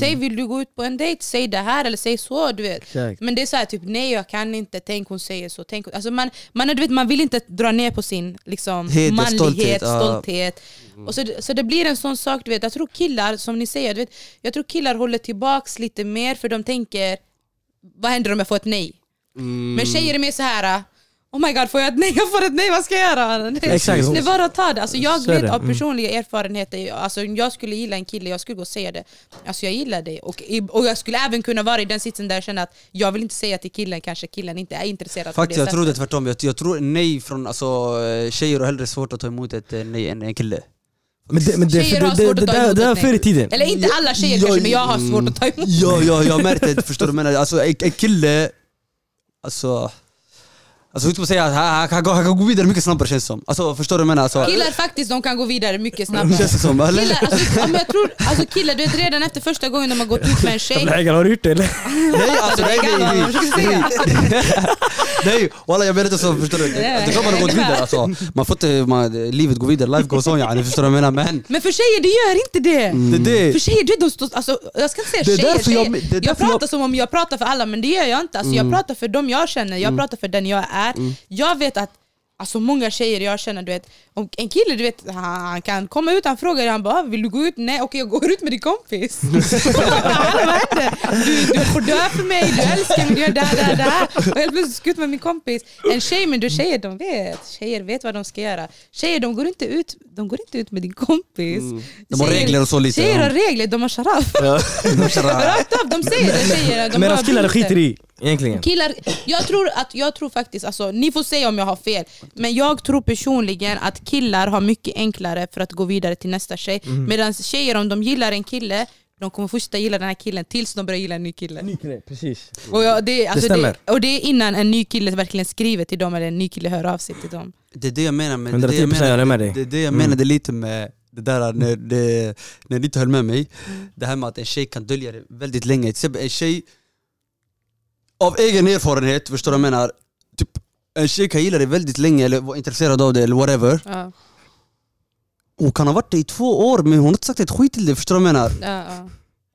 Säg vill du gå ut på en dejt, säg det här eller säg så. Du vet. Exakt. Men det är så här, typ nej jag kan inte, tänk hon säger så. Tänk, hon- alltså man, man, du vet, man vill inte dra ner på sin liksom, Heder, manlighet, stolthet, stolthet. ja. Och så, det- så det blir en sån sak, du vet. jag tror killar, som ni säger, du vet, jag tror killar håller tillbaks lite mer för de tänker vad händer om jag får ett nej? Men tjejer är mer så här. Oh my god, får jag ett nej? Jag får ett nej, vad ska jag göra? Det, Exakt. det är bara att ta det. Alltså jag vet det. av Mm. personliga erfarenheter, alltså jag skulle gilla en kille, jag skulle gå och säga det. Alltså jag gillar dig. Och, och jag skulle även kunna vara i den sitsen där jag känner att jag vill inte säga till killen, kanske killen inte är intresserad Faktiskt, jag det tror det tvärtom. Jag, jag tror nej från alltså, eh, tjejer har hellre svårt att ta emot ett eh, nej än en kille. Men det, men det, Tjejer har det, svårt det, att ta det, emot det ett förr i tiden. Eller inte alla tjejer Ja, kanske, men jag har svårt att ta emot. Ja, ja jag har märkt det, förstår du jag menar? Alltså en, en kille, alltså... Alltså hur ska man säga, han, han, kan gå, han kan gå vidare mycket snabbare känns det som. Alltså förstår du vad jag menar? Alltså, Killar faktiskt, de kan gå vidare mycket snabbare. känns det som, eller? Killar, alltså, om jag tror, alltså killar, du vet redan efter första gången de har gått ut med en tjej Lägare, har du gjort det eller? Nej alltså nej, nej, nej. Nej, walla jag menar inte så, förstår du? Det, klart man har gått vidare alltså. Man får inte, man, livet går vidare, life goes on yani, förstår du vad jag menar? Men Men för tjejer, det gör inte det! det är För det. tjejer, du vet, de står, alltså, jag ska inte säga Det är tjejer, därför jag- tjejer. det är jag, pratar jag- som om jag pratar för alla men det gör jag inte. Alltså, Jag pratar för dem jag känner, jag pratar för den jag är. Jag vet att Alltså många tjejer jag känner, du vet, om en kille du vet, han, han kan komma ut, han frågar han bara vill du gå ut? Nej okej jag går ut med din kompis. Du, du får dö för mig, du älskar mig, du gör det här, det här, det här. Och helt plötsligt ska ut med min kompis. En tjej, men du tjejer de vet, tjejer vet vad de ska göra. Tjejer de går inte ut, de går inte ut med din kompis. De har regler och så lite, Tjejer ja. har regler, de har sharaf. Rakt av, de säger det tjejer. De Medan killar skiter i, egentligen. Killar, jag tror, att, jag tror faktiskt, alltså, ni får säga om jag har fel, men jag tror personligen att killar har mycket enklare för att gå vidare till nästa tjej. Mhm. Medan tjejer, om de gillar en kille, de kommer fortsätta gilla den här killen tills de börjar gilla en ny kille. Precis. Och, jag, det, alltså, Det det, stämmer. och det är innan en ny kille verkligen skriver till dem eller en ny kille hör av sig till dem. Det är det jag menar med, det är det jag 110% jag håller menar, med dig. det är det jag menade lite med det där när, det, när ni inte höll med mig, Mm. det här med att en tjej kan dölja det väldigt länge. Till exempel en tjej, av egen erfarenhet, förstår du vad jag menar? Typ, en tjej kan gilla det väldigt länge eller vara intresserad av det eller whatever. Ja, Hon kan ha varit det i två år men hon har inte sagt ett skit till det, förstår du vad jag menar? ja, ja.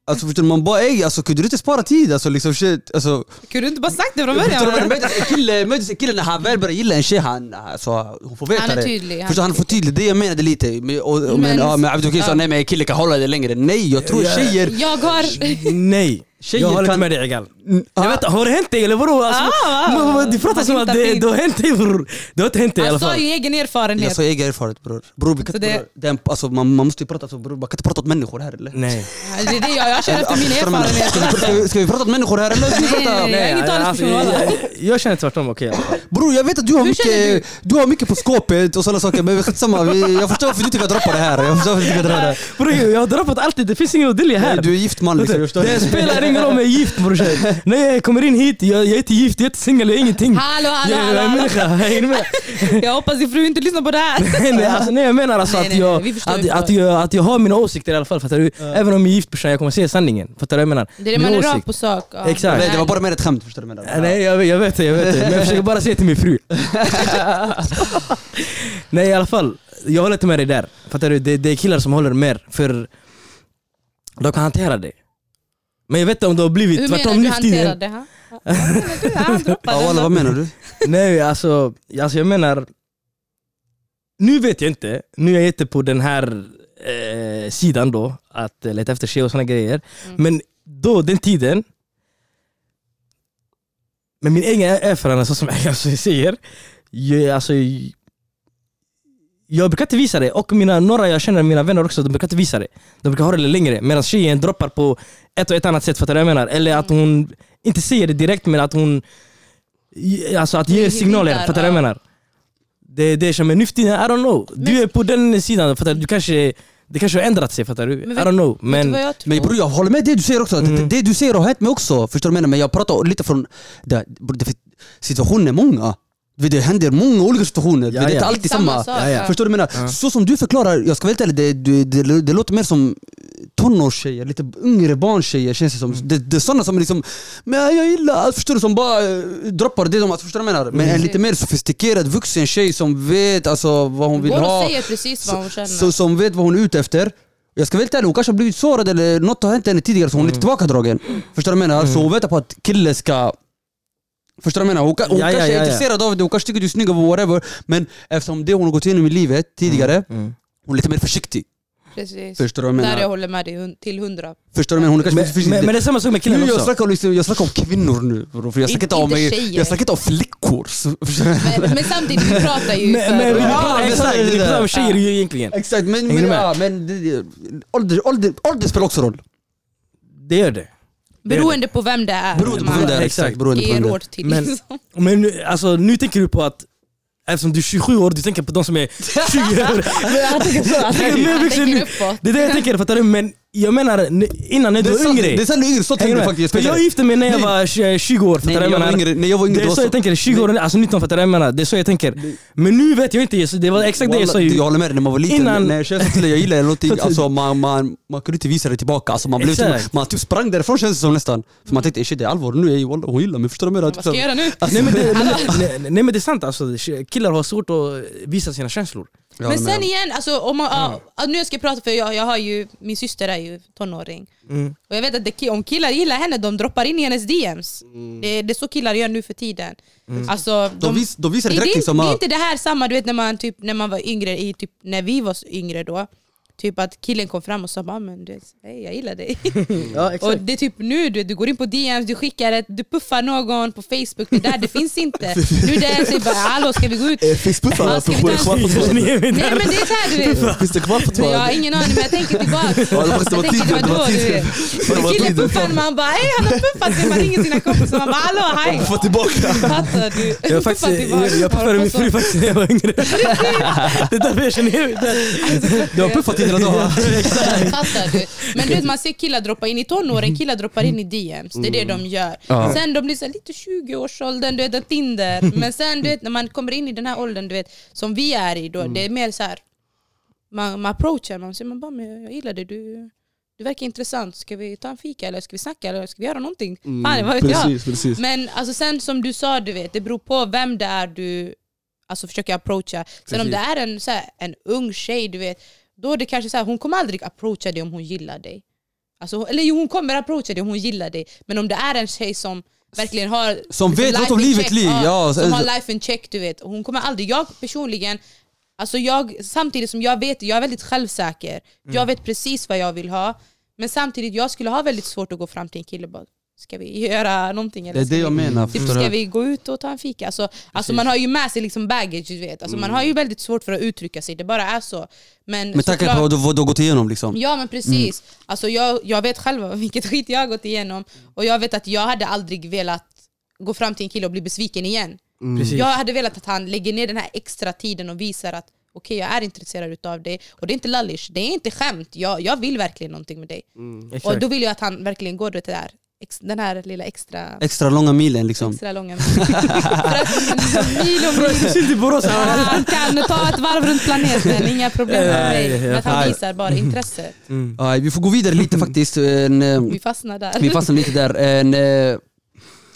Alltså förstår du, man bara ey, alltså kunde du inte spara tid? Alltså liksom shit, alltså Kunde du inte bara sagt det från början? Möjligtvis en kille, möjligtvis en kille när han väl börjar gilla en tjej, han, alltså, hon får veta Han är det. tydlig. Förstår han får tydligt, det jag menade lite. Men, och, och, men, Men- ja, men Abdul sa nej men en kille kan hålla det längre. Nej, jag tror tjejer... Jag har... Nej, Tjejer jag håller inte kan- med dig Egal. Mm, Jag ah, vet, har det hänt dig eller vadå? Alltså, Ah, men vad- du pratar som att det, det har hänt dig bror. Det har inte hänt dig i alla Han sa fall. ju egen Jag erfarenhet. sa egen erfarenhet bror. Bror, vi kan Så inte, det- alltså, man, man måste ju prata, alltså, bror, man kan inte prata åt människor här eller? Nej. Det är det jag, jag känner efter min Alltså, jag erfarenhet. ska, vi, ska vi prata åt människor här eller? Ska vi Nej, prata? nej, nej. Jag är ingen talesperson, alltså, jag, jag känner tvärtom okej fall. Bror jag vet att du har, mycket, du? har mycket på skåpet och sådana saker men skitsamma, jag förstår varför du inte kan droppa det här. Jag förstår varför du inte kan droppa det här. Bror jag har droppat alltid, det finns ingen att dölja här. Nej, Du är gift man liksom, jag förstår. Det spelar ingen roll om jag är gift brorsan. När jag kommer in hit, jag, jag är inte gift, jag är inte singel, jag är ingenting. Hallå, hallå, Jag är hallå, en hallå. människa, hänger du med? Jag hoppas din fru inte lyssnar på det här. Nej, nej, alltså, nej jag menar alltså Nej, att, nej, jag, nej, att, att, jag, att jag har mina åsikter i alla fall. Fattar du? Även om jag är gift brorsan, jag kommer säga sanningen. Fattar du vad jag menar? Det är det Min man är rak åsikt. på sak. Ja. Exakt. Nej, det var bara mer ett skämt, förstår du vad jag menar? Nej jag, vet- jag vet det, jag vet det. Men jag försöker bara säga till min fru. Nej i alla fall, jag håller inte med dig där. Fattar du? Det, det är killar som håller mer, för de kan hantera det. Men jag vet inte om det har blivit Hur tvärtom nu för tiden. hanterade det? Vad menar du? Han droppade Ja, walla, vad menar du? Nej alltså, alltså jag menar Nu vet jag inte, nu är jag inte på den här eh, sidan då Att eh, leta efter tjejer och såna grejer Mm. Men då, den tiden Med min egen erfarenhet, så som jag alltså säger jag, alltså, jag brukar inte visa det, och mina, några jag känner, mina vänner också, de brukar inte visa det De brukar ha det längre, medan tjejen droppar på ett och ett annat sätt, fattar du vad jag menar? Eller att hon inte säger det direkt men att hon Alltså att ge signaler, fattar du vad jag ja. menar? Det är det som är nu för tiden, I don't know Du är på den sidan, fattar du? du kanske, det kanske har ändrat sig, fattar du? I Men don't know, men tror? Men bror jag håller med det du säger också, Mm. det, det du säger har hänt mig också, förstår du vad jag menar? Men jag pratar lite från, det, situationen är många Det- Det händer många olika situationer, Ja, det är inte alltid Samma samma. Förstår du vad jag menar? Ja. Så som du förklarar, jag ska vara helt ärlig, det, det, det, det låter mer som tonårstjejer, lite yngre barntjejer känns det som. Det, det är sådana som liksom, men jag gillar, förstår du, som bara eh, droppar det de förstår du vad jag menar? Men en lite mer sofistikerad vuxen tjej som vet alltså, vad hon vill och ha, säger precis vad hon känner. så, som vet vad hon är ute efter. Jag ska vara helt ärlig, hon kanske har blivit sårad eller något har hänt henne tidigare så hon är lite tillbakadragen. Förstår du vad jag menar? Så hon väntar på att kille ska Förstår du vad jag menar? Hon, hon Ja, kanske ja, är ja. intresserad av det, hon kanske tycker du är snygg whatever Men eftersom det hon har gått igenom i livet tidigare, Mm. hon är lite mer försiktig Precis. Förstår du vad jag Där jag menar? håller med dig till hundra. Förstår du vad jag menar? Hon är kanske Men, försiktig men, men det är samma sak med killarna nu jag också snackar, om, liksom, jag snackar om kvinnor nu bro, för jag snackar inte om, jag snackar inte om flickor? Men, men samtidigt, vi pratar ju Men, men, för... men, Ja, exakt, är där. samma tjejer ju egentligen Exakt, men, men, ja, men ålder, ålder, ålder spelar också roll Det gör det Beroende på vem det är. Beroende på man vem det är, Exakt. beroende på vem det är. Men- liksom. Men nu- alltså, nu tänker du på att Eftersom du är 27 år, du tänker på de som är 20 år tänker så, tänker, tänker. Det är det jag tänker, fattar du? Men jag menar, innan när du Det är var yngre. Det är sant yngre, så du med? faktiskt För jag gifte mig när jag Nej. var 20 20 år, fattar Nej, du vad jag jag var menar? yngre, när jag var yngre. Det är så jag tänker, 20 år, alltså 19 fattar du vad jag menar? Det är så jag tänker. Men nu vet jag inte, det var exakt det jag sa ju. Jag håller med dig, när man var liten, Innan- när jag kände jag gillade någonting, alltså, man, man, man kunde inte visa det tillbaka, alltså, man, blev typ, man typ sprang därifrån känns det som nästan. För man tänkte shit det är allvar nu, hon gillar mig, förstår du vad jag menar? Vad ska jag göra nu? Nej men, det, men, nej, nej men det är sant alltså, killar har svårt att visa sina känslor Håller Men sen igen, alltså, om man, ja, alltså, nu ska jag prata för jag, jag har ju, min syster är ju tonåring. mm. Och jag vet att det, om killar gillar henne, de droppar in i hennes DMs. Mm. Det, det är så killar gör nu för tiden. Alltså, de, vis, de visar det, direkt det, liksom det är inte det här samma du vet när man, typ, när man var yngre, i, typ, när vi var yngre då. Typ att killen kom fram och sa "Ah, men du hej jag gillar dig. Ja och det är typ nu, du, du går in på DMs, du skickar ett, du puffar någon på Facebook, det där det finns inte. Nu det är så bara hallå ska vi gå ut? Finns puffar alltså? tråden? Nej men det är såhär du vet. Finns det kvar på Men jag har ingen aning men jag tänker tillbaka. Det det Jag tänker, det var vadå, du vet? Det Killen puffar man bara hej han har puffat mig, man ringer sina kompisar man bara hallå hej. Få tillbaka! Fattar du? Jag, faktiskt, puffade min fru faktiskt när jag var yngre Det är därför jag känner det du har puffat dagen Fattar du? Men du vet, man ser killar droppa in i tonåren, killar droppar in i DMs. Det är det de gör. Ja. Sen de blir så här lite 20-årsåldern, du vet, Tinder. Men sen du vet, när man kommer in i den här åldern du vet, som vi är i, då, det är mer så här. man, man approachar, man säger man bara men jag gillar det, du, du verkar intressant, ska vi ta en fika eller ska vi snacka eller ska vi göra någonting? Mm, Fan, vad vet jag? precis, precis. Men alltså sen som du sa, du vet, det beror på vem det är du alltså, försöker approacha. Sen om Precis. det är en, så här, en ung tjej, du vet, då är det kanske så här, hon kommer aldrig approacha dig om hon gillar dig. Alltså, eller jo, hon kommer approacha dig om hon gillar dig. Men om det är en tjej som verkligen har Som liksom vet något om livet liv. Ja, som har life in check, du vet. Hon kommer aldrig, jag personligen, alltså jag, samtidigt som jag vet, jag är väldigt självsäker. Jag vet precis vad jag vill ha. Men samtidigt, jag skulle ha väldigt svårt att gå fram till en kille och bara Ska vi göra någonting? Eller Det är ska det jag vi, menar. Typ, ska vi gå ut och ta en fika? Alltså, alltså man har ju med sig liksom baggage, du vet. Alltså, Man har ju väldigt svårt för att uttrycka sig, det bara är så. Men, Med tanke såklart- på vad du har gått igenom liksom. Ja men precis. Alltså, jag, jag vet själv vilket skit jag har gått igenom. Och jag vet att jag hade aldrig velat gå fram till en kille och bli besviken igen. Precis. Jag hade velat att han lägger ner den här extra tiden och visar att okej jag är intresserad utav dig. Och det är inte lallish, det är inte skämt. Jag, jag vill verkligen någonting med dig. Och Exakt. då vill jag att han verkligen går det där, ex, den här lilla extra, Extra långa milen liksom. extra långa För att, liksom, mil och mil. Han kan ta ett varv runt planeten, inga problem med Nej, mig. Men att han visar bara intresse. Ja, vi får gå vidare lite faktiskt. En, eh, Vi fastnar där. Vi fastnar lite där. En, eh,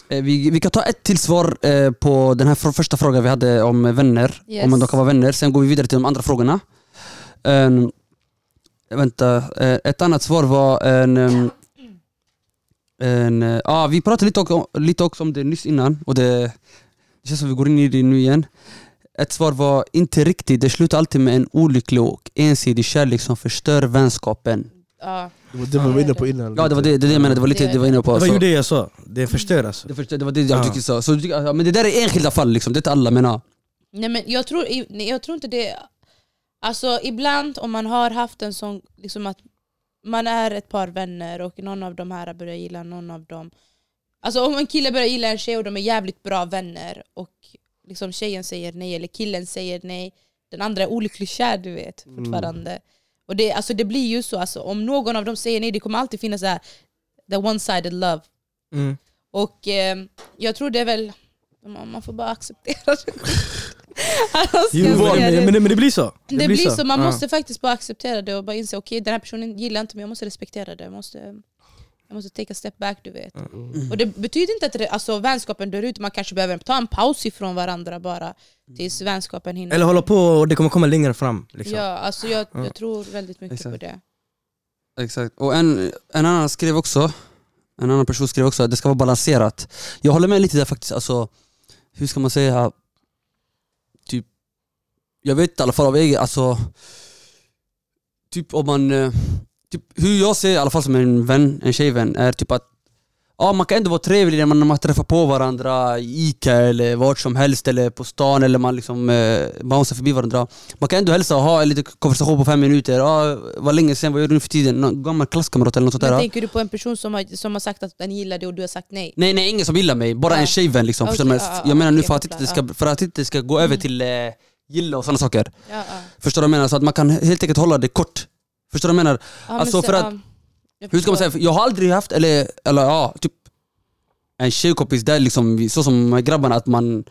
eh, vi, vi kan ta ett till svar eh, på den här första frågan vi hade om vänner. Yes. Om man då kan vara vänner. Sen går vi vidare till de andra frågorna. En, vänta, eh, ett annat svar var en... en eh, ja, vi pratade lite också, lite också om det nyss innan och det, det känns som vi går in i det nu igen. Ett svar var inte riktigt, det slutar alltid med en olycklig och ensidig kärlek som förstör vänskapen. Ja. Det var det vi var inne på innan. Ja det var det, det, det jag menade, det var lite det var inne på. Det var ju det jag sa, det förstör alltså. det, förstår, det var det jag Ja. tycker så. så du tycker- ja, men det där är enskilda fall liksom, det är inte alla menar. Nej, men jag, tror, jag tror inte det... Alltså ibland om man har haft en sån, liksom att man är ett par vänner och någon av de här börjar gilla någon av dem. Alltså om en kille börjar gilla en tjej och de är jävligt bra vänner och liksom tjejen säger nej eller killen säger nej, den andra är olycklig kär du vet fortfarande. Och det, alltså, det blir ju så, alltså, om någon av dem säger nej det kommer alltid finnas så här, the one-sided love. Mm. Och eh, jag tror det är väl, man man får bara acceptera det. Alltså, Jo, men, det? men, men det blir så. Det, blir så, man Ja. måste faktiskt bara acceptera det och bara inse okej den här personen gillar inte mig, jag måste respektera det. Jag måste, jag måste take a step back du vet. Och det betyder inte att det, alltså, vänskapen dör ut, man kanske behöver ta en paus ifrån varandra bara tills vänskapen hinner. Eller hålla på och det kommer komma längre fram. Liksom. Ja, alltså jag, Ja. jag tror väldigt mycket Exakt. på det. Exakt. Och en, en annan skrev också, en annan person skrev också att det ska vara balanserat. Jag håller med lite där faktiskt, alltså, hur ska man säga, typ, jag vet i alla fall av egen, alltså, typ om man, eh, typ, hur jag ser i alla fall som en vän, en tjejvän, är typ att Ja, man kan ändå vara trevlig när man, när man träffar på varandra i Ica eller vart som helst eller på stan eller man liksom eh, bouncear förbi varandra. Man kan ändå hälsa och ha en liten konversation på fem minuter. Ja, vad länge sen, vad gör du nu för tiden? Någon gammal klasskamrat eller något sånt Men där. tänker du på en person som har, som har sagt att den gillar det och du har sagt nej? Nej nej, ingen som gillar mig, bara Ja. en tjejvän liksom. Men ja, ja, jag menar nu okej, för att, inte det ska, för att inte det ska gå över till eh, gilla och sådana saker. Förstår du vad jag menar? Så att man kan helt enkelt hålla det kort. Förstår du vad jag menar? Ja, men Alltså, så- för att- Hur ska man säga? Jag har aldrig haft, eller, eller ja, typ en tjejkompis där liksom, så som grabbarna att man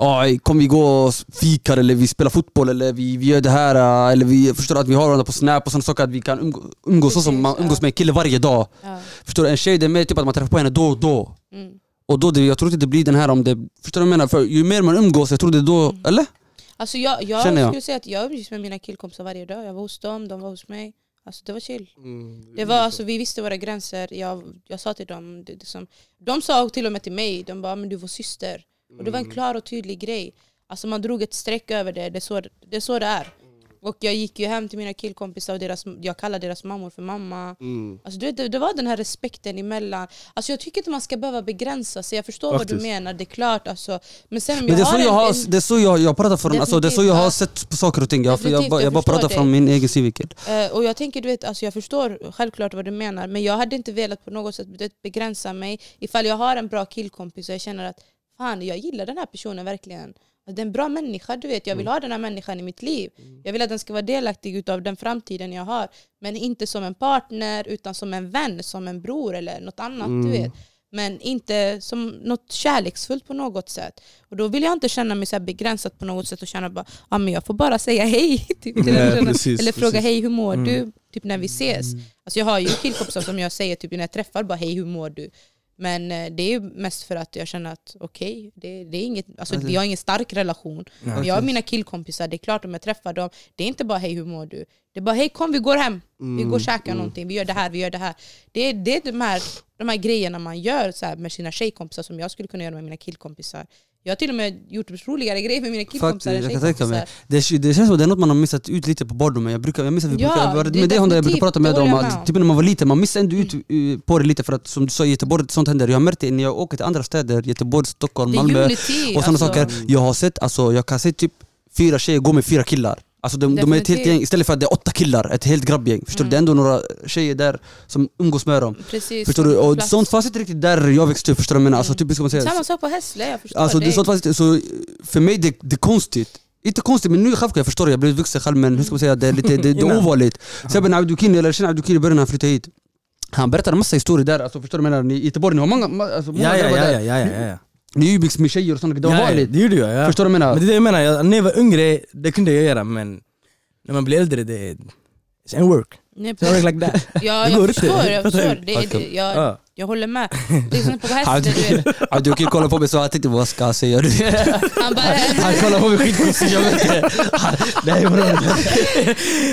Ja, kom vi gå och fikar eller vi spelar fotboll eller vi, vi gör det här äh, eller vi förstår att vi har varandra på snap och sådana saker att vi kan umgå, umgås så som man umgås med en kille varje dag. Ja. Förstår du? En tjej det är mer typ att man träffar på henne då och då. Mm. Och då det, jag tror inte det blir den här om det, förstår du vad jag menar? För ju mer man umgås, jag tror det är då, Mm. eller? Alltså jag, jag Känner jag. skulle säga att jag umgicks med mina killkompisar varje dag. Jag var hos dem, de var hos mig. Alltså det var chill. Mm. Det var, alltså, vi visste våra gränser. Jag, jag sa till dem, det, det som, de sa till och med till mig, de bara men du var syster. Och det var en klar och tydlig grej. Alltså man drog ett streck över det, det är så det, är, så det är. Och jag gick ju hem till mina killkompisar och deras, jag kallade deras mammor för mamma. Mm. Alltså, du vet, det, det var den här respekten emellan. Alltså, jag tycker inte man ska behöva begränsa sig. Jag förstår vad du Faktiskt. menar, det är klart. Alltså. Men sen Men det är så jag har, en- det är så jag, jag pratar från, alltså, det är så jag har sett på saker och ting. Jag, jag, jag jag bara pratar dig. från min egen synvinkel. Eh, och jag tänker, du vet, alltså jag förstår självklart vad du menar, men jag hade inte velat på något sätt begränsa mig. Ifall jag har en bra killkompis och jag känner att fan, jag gillar den här personen verkligen. Att det är en bra människa, du vet. Jag vill ha den här människan i mitt liv. Jag vill att den ska vara delaktig av den framtiden jag har. Men inte som en partner, utan som en vän, som en bror eller något annat. Du vet. Men inte som något kärleksfullt på något sätt. Och då vill jag inte känna mig så begränsad på något sätt och känna bara ah, men jag får bara säga hej. Typ, Nej, personen. precis, Eller fråga hej hur mår Mm. du? Typ när vi ses. Alltså jag har ju killkompisar som jag säger typ när jag träffar bara hej hur mår du? Men eh, det är ju mest för att jag känner att okej, det, det är inget, alltså, Alltså- vi har ingen stark relation. Ja, jag har mina killkompisar, det är klart om jag träffar dem, det är inte bara hej hur mår du? Det är bara hej kom vi går hem, vi går och käkar någonting, vi gör det här, vi gör det här. Det är, det är de, här, de här grejerna man gör så med sina tjejkompisar som jag skulle kunna göra med mina killkompisar. Jag har till och med gjort roligare grejer med mina killkompisar än tjejkompisar. Det, det känns som det är något man har missat ut lite på barndomen. Jag, brukar, jag minns att vi Ja, brukar, det det med det Honda jag brukar prata med det om att typ när man var liten, man missade ändå ut eh, på det lite för att som du sa i Göteborg, sånt händer. Jag har märkt det när jag åker till andra städer, Göteborg, Stockholm, Det Malmö unity. och sådana alltså. saker. Jag har sett, alltså, jag kan se typ fyra tjejer gå med fyra killar. Alltså de, de är ett helt gäng, istället för att det är åtta killar, ett helt grabbgäng. Förstår du? Mm. Det är ändå några tjejer där som umgås med dem. Precis, Förstår du? Och plats. sånt fanns inte riktigt där jag växte upp, förstår du vad jag menar? Alltså, typ, ska man säga, Samma sak på Hässle, jag förstår Alltså, det, sånt faktiskt, så för mig det, det är konstigt. Inte konstigt men nu jag förstår jag blivit vuxen själv men hur ska man säga, det är, lite, det, det är ovanligt. Så jag Abdukini, jag känner Abdukini i början när han flyttade hit. Han berättade en massa historier där, alltså, förstår du menar? Ni- I Göteborg, ni har många, alltså, många Ja, ja, grabbar ja, där. ja, ja, umgicks med tjejer och sånt, det var ja, vanligt. det gjorde jag. Ja. Förstår du vad jag Men menar? det är det jag menar, jag, när jag var yngre, det kunde jag göra men när man blir äldre, det it's ain't work. Nej, It's work like that. Ja, Det jag förstår, jag förstår. du? Det, är- det, jag, Ja. jag håller med. Det är som på Hässle, du vet. Abdukini kollade på mig så jag tänkte vad ska jag säga? Han bara... Han kollade på mig skitkonstigt, jag vet inte. Nej bro.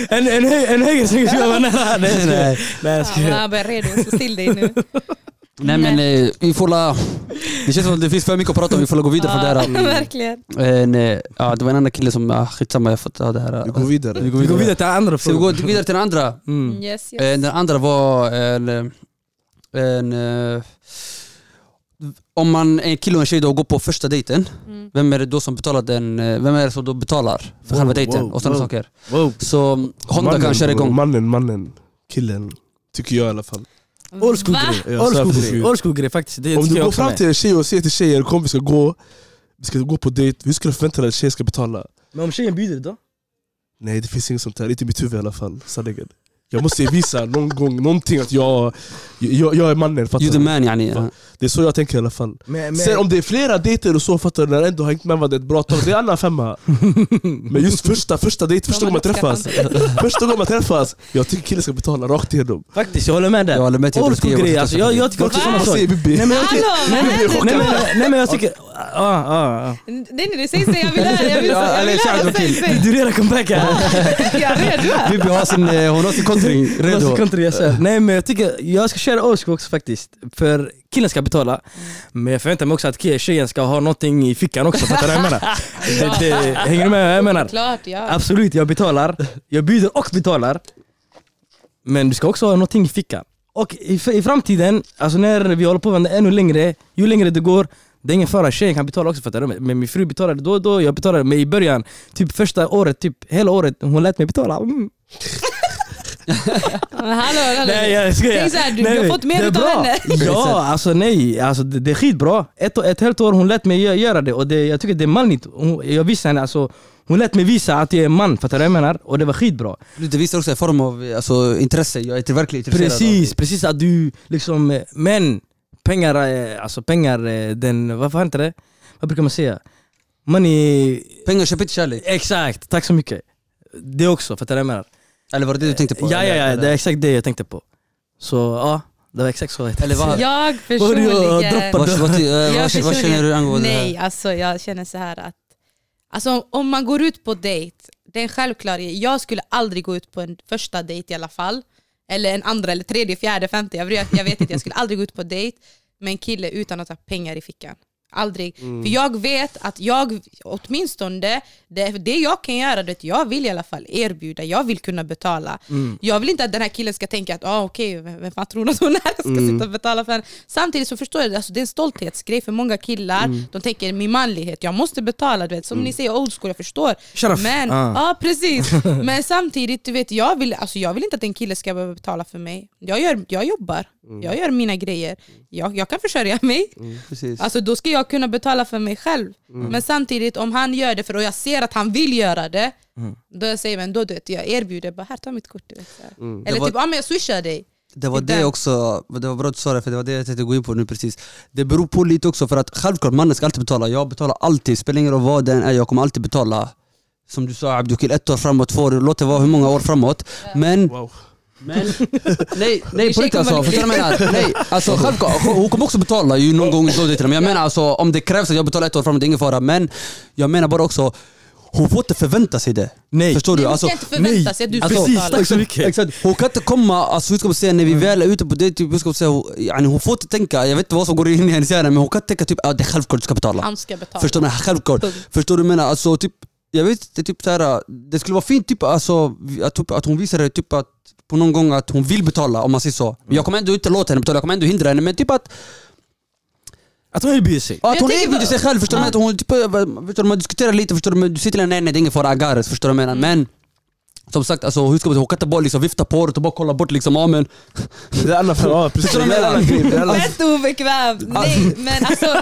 En, en, hö- en höger som ska vara nära. Nej, nej. Jag Ja, skojar. han bara redo, så still dig nu. Nej men eh, vi får la... Det känns som att det finns för mycket att prata om, vi får la gå vidare från det här. Verkligen. En, eh, ja, det var en annan kille som, ah, skitsamma jag får ta det här. Vi går vidare. Vi går Vi går vidare. vidare till andra Ska vi gå vidare till den andra? Mm. Yes, yes. Eh, Den andra var en... en eh, om man är en kille och en tjej då och går på första dejten, Mm. vem är det då som betalar den, vem är det som då betalar för Wow, själva dejten wow, och sådana wow. saker? Wow. Så Honda Mannen, kan köra igång. Mannen, mannen, killen. Tycker jag i alla fall. Old school Va? grej. Ja, Old school grej. Old school grej faktiskt. Det Om du går fram till en tjej och säger till tjejen kom vi ska gå, vi ska gå på dejt, hur ska du förvänta dig att tjejen ska betala? Men om tjejen bjuder då? Nej det finns inget sånt här, inte i mitt huvud i alla fall. Sanningen. Jag måste visa någon gång någonting att jag, jag, jag är mannen, fattar the du? man yani. Va? Det är så jag tänker i alla fall. Men, men, Sen om det är flera dejter och så fattar du, när du ändå har hängt med varandra ett bra tag, det är annan femma. Men just första, första dejt, första gången man träffas, första gången man träffas, jag tycker killen ska betala rakt igenom. faktiskt, jag håller med Jag där. håller med till Old school grej alltså. Jag, jag tycker också samma Vad sak. säger Bibi? Nej men jag tycker... Nej, men- jag tycker... Ah, ah, ah. Nej nej, nej, säg säg, jag vill höra, jag Ja, jag säg. Du redan comeback här. Jag är redo. Bibi har sin, kontring redo. Kontra jag Nej men jag tycker, jag ska köra old school också faktiskt. För killen ska betala. Men jag förväntar mig också att tjejen ska ha någonting i fickan också, fattar du vad jag menar? Det, det, hänger du med vad jag menar? Klart, ja. Absolut, jag betalar. Jag bjuder och betalar. Men du ska också ha någonting i fickan. Och i, i framtiden, alltså när vi håller på med ännu längre, ju längre det går, det är ingen fara, tjejen kan betala också fattar du? Men min fru betalade då och då, jag betalade. Men i början, typ första året, typ hela året, hon lät mig betala. Mm. Men Hallå, hallå. Nej jag skojar. Tänk så här, du, Nej, du har fått det mer är utav bra. henne. Ja, alltså nej. Alltså, det, det är skitbra. Ett, ett helt år hon lät mig gö- göra det och det, jag tycker det är manligt. Hon, jag visade henne, alltså, hon lät mig visa att jag är man, fattar du vad jag menar? Och det var skitbra. Det visar också en form av alltså, intresse, jag är verkligen intresserad Precis, av precis att du liksom, eh, men pengar, alltså pengar, den, vad fan heter det? Vad brukar man säga? Money, Pengar köper inte kärlek. exakt, tack så mycket. Det också, fattar du vad jag menar? Eller var det det du tänkte på? Ja ja Eller- ja, det är exakt det jag tänkte på. Så ja, det var exakt så jag Eller vad? Jag personligen... Vad, vad, eh, vad, vad känner du angående det Nej, här? alltså jag känner så här att alltså, om man går ut på dejt, det är en självklarhet. Jag skulle aldrig gå ut på en första dejt i alla fall. Eller en andra, eller tredje, fjärde, femte. Jag vet, jag vet inte, jag skulle aldrig gå ut på dejt med en kille utan att ha pengar i fickan. Aldrig. För jag vet att jag, åtminstone, det, det jag kan göra, det jag vill i alla fall erbjuda, jag vill kunna betala. Jag vill inte att den här killen ska tänka att ah, okej, vem vem fan tror att hon är? Ska sitta och betala för henne. Samtidigt så förstår jag, alltså, det är en stolthetsgrej för många killar. De tänker min manlighet, jag måste betala. Du vet. Som ni säger, old school, jag förstår. Sharaf. Men, Ah. ja, precis. Men samtidigt, du vet, jag vill, alltså, jag vill inte att en kille ska behöva betala för mig. Jag, gör, jag jobbar, jag gör mina grejer. Jag, jag kan försörja mig. Precis. Alltså då ska jag kunna betala för mig själv. Men samtidigt om han gör det för och jag ser att han vill göra det, då jag säger men då du vet, jag erbjuder bara här ta mitt kort. Du vet, så här. Eller Det var- typ ah, men jag swishar dig. Det var Det är det den. också, det var bra att du sa det för det var det jag tänkte gå in på nu precis. Det beror på lite också för att självklart mannen ska alltid betala, jag betalar alltid, spelar ingen roll vad det än är, jag kommer alltid betala. Som du sa Abdukil, ett år framåt, två år, låt det vara hur många år framåt. Men, Wow. Men nej, nej på riktigt alltså, förstår du vad jag menar? Nej, alltså självklart, hon kommer också betala ju någon gång då det till Men jag menar alltså om det krävs att jag betalar ett år framåt, det är ingen fara. Men jag menar bara också, hon får inte förvänta sig det. Nej. Förstår Nej, du? hon Alltså, ska inte förvänta sig att du Alltså, betala. tack så mycket. Exakt. Hon kan inte komma, alltså, hur ska man säga, när vi väl är ute på dejt, typ, hur ska man säga, hon, yani, hon får inte tänka, jag vet inte vad som går in i hennes hjärna men hon kan inte tänka typ att det är självklart du ska betala. Han ska betala. Förstår du? Självklart. Punkt. Förstår du vad jag menar? Alltså, typ, jag vet inte, typ, så här, det skulle vara fint typ, alltså, att, typ, att hon visar det typ, att, på någon gång att hon vill betala om man säger så. Men Jag kommer ändå inte låta henne betala, jag kommer ändå hindra henne men typ att, Att hon erbjuder sig. att Jag hon erbjuder sig själv. Förstår du? Ja. Att hon, typ, förstår du? Man diskuterar lite, förstår du? Men du säger till henne nej nej det är ingen fara, agares. Förstår du vad jag menar? Men som sagt, alltså, hur ska man säga, hon kan inte bara liksom, vifta på håret och bara kolla bort liksom, ja men Det är annan ja, precis. Förstår du vad jag menar? Fett obekvämt! Nej men alltså...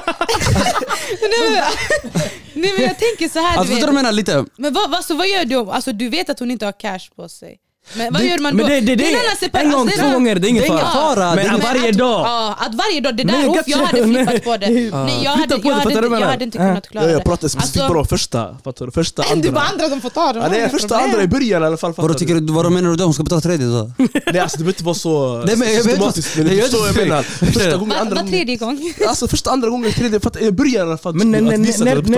nej, men, jag tänker så här Alltså du förstår du vad vet. jag menar lite? Men vad, vad, så vad gör du? om- Alltså du vet att hon inte har cash på sig. Men vad Det- gör man men då? det- det- det- är en annan separ- en gång, alltså, det är två gånger, det är ingen det är fara. fara. Men Det är- att varje att, dag. Ja, att varje dag. Det Nej, där, jag uff, jag hade nej. flippat på det. Nej, jag, hade, jag, det, inte, jag hade kunnat klara Ja, jag det. pratar specifikt bara om första, fattar du? Första, andra. bara andra som får ta det. Ja, nej, första, andra i början i alla fall. Vadå, tycker du? menar du då? Hon ska betala tredje då? Nej alltså det behöver inte vara så Nej, systematiskt. vad- Men du jag förstår vad jag vet- menar. Första gången, Var, andra var gången. tredje gång. Alltså första, andra gången, tredje, i början i alla fall. Men när,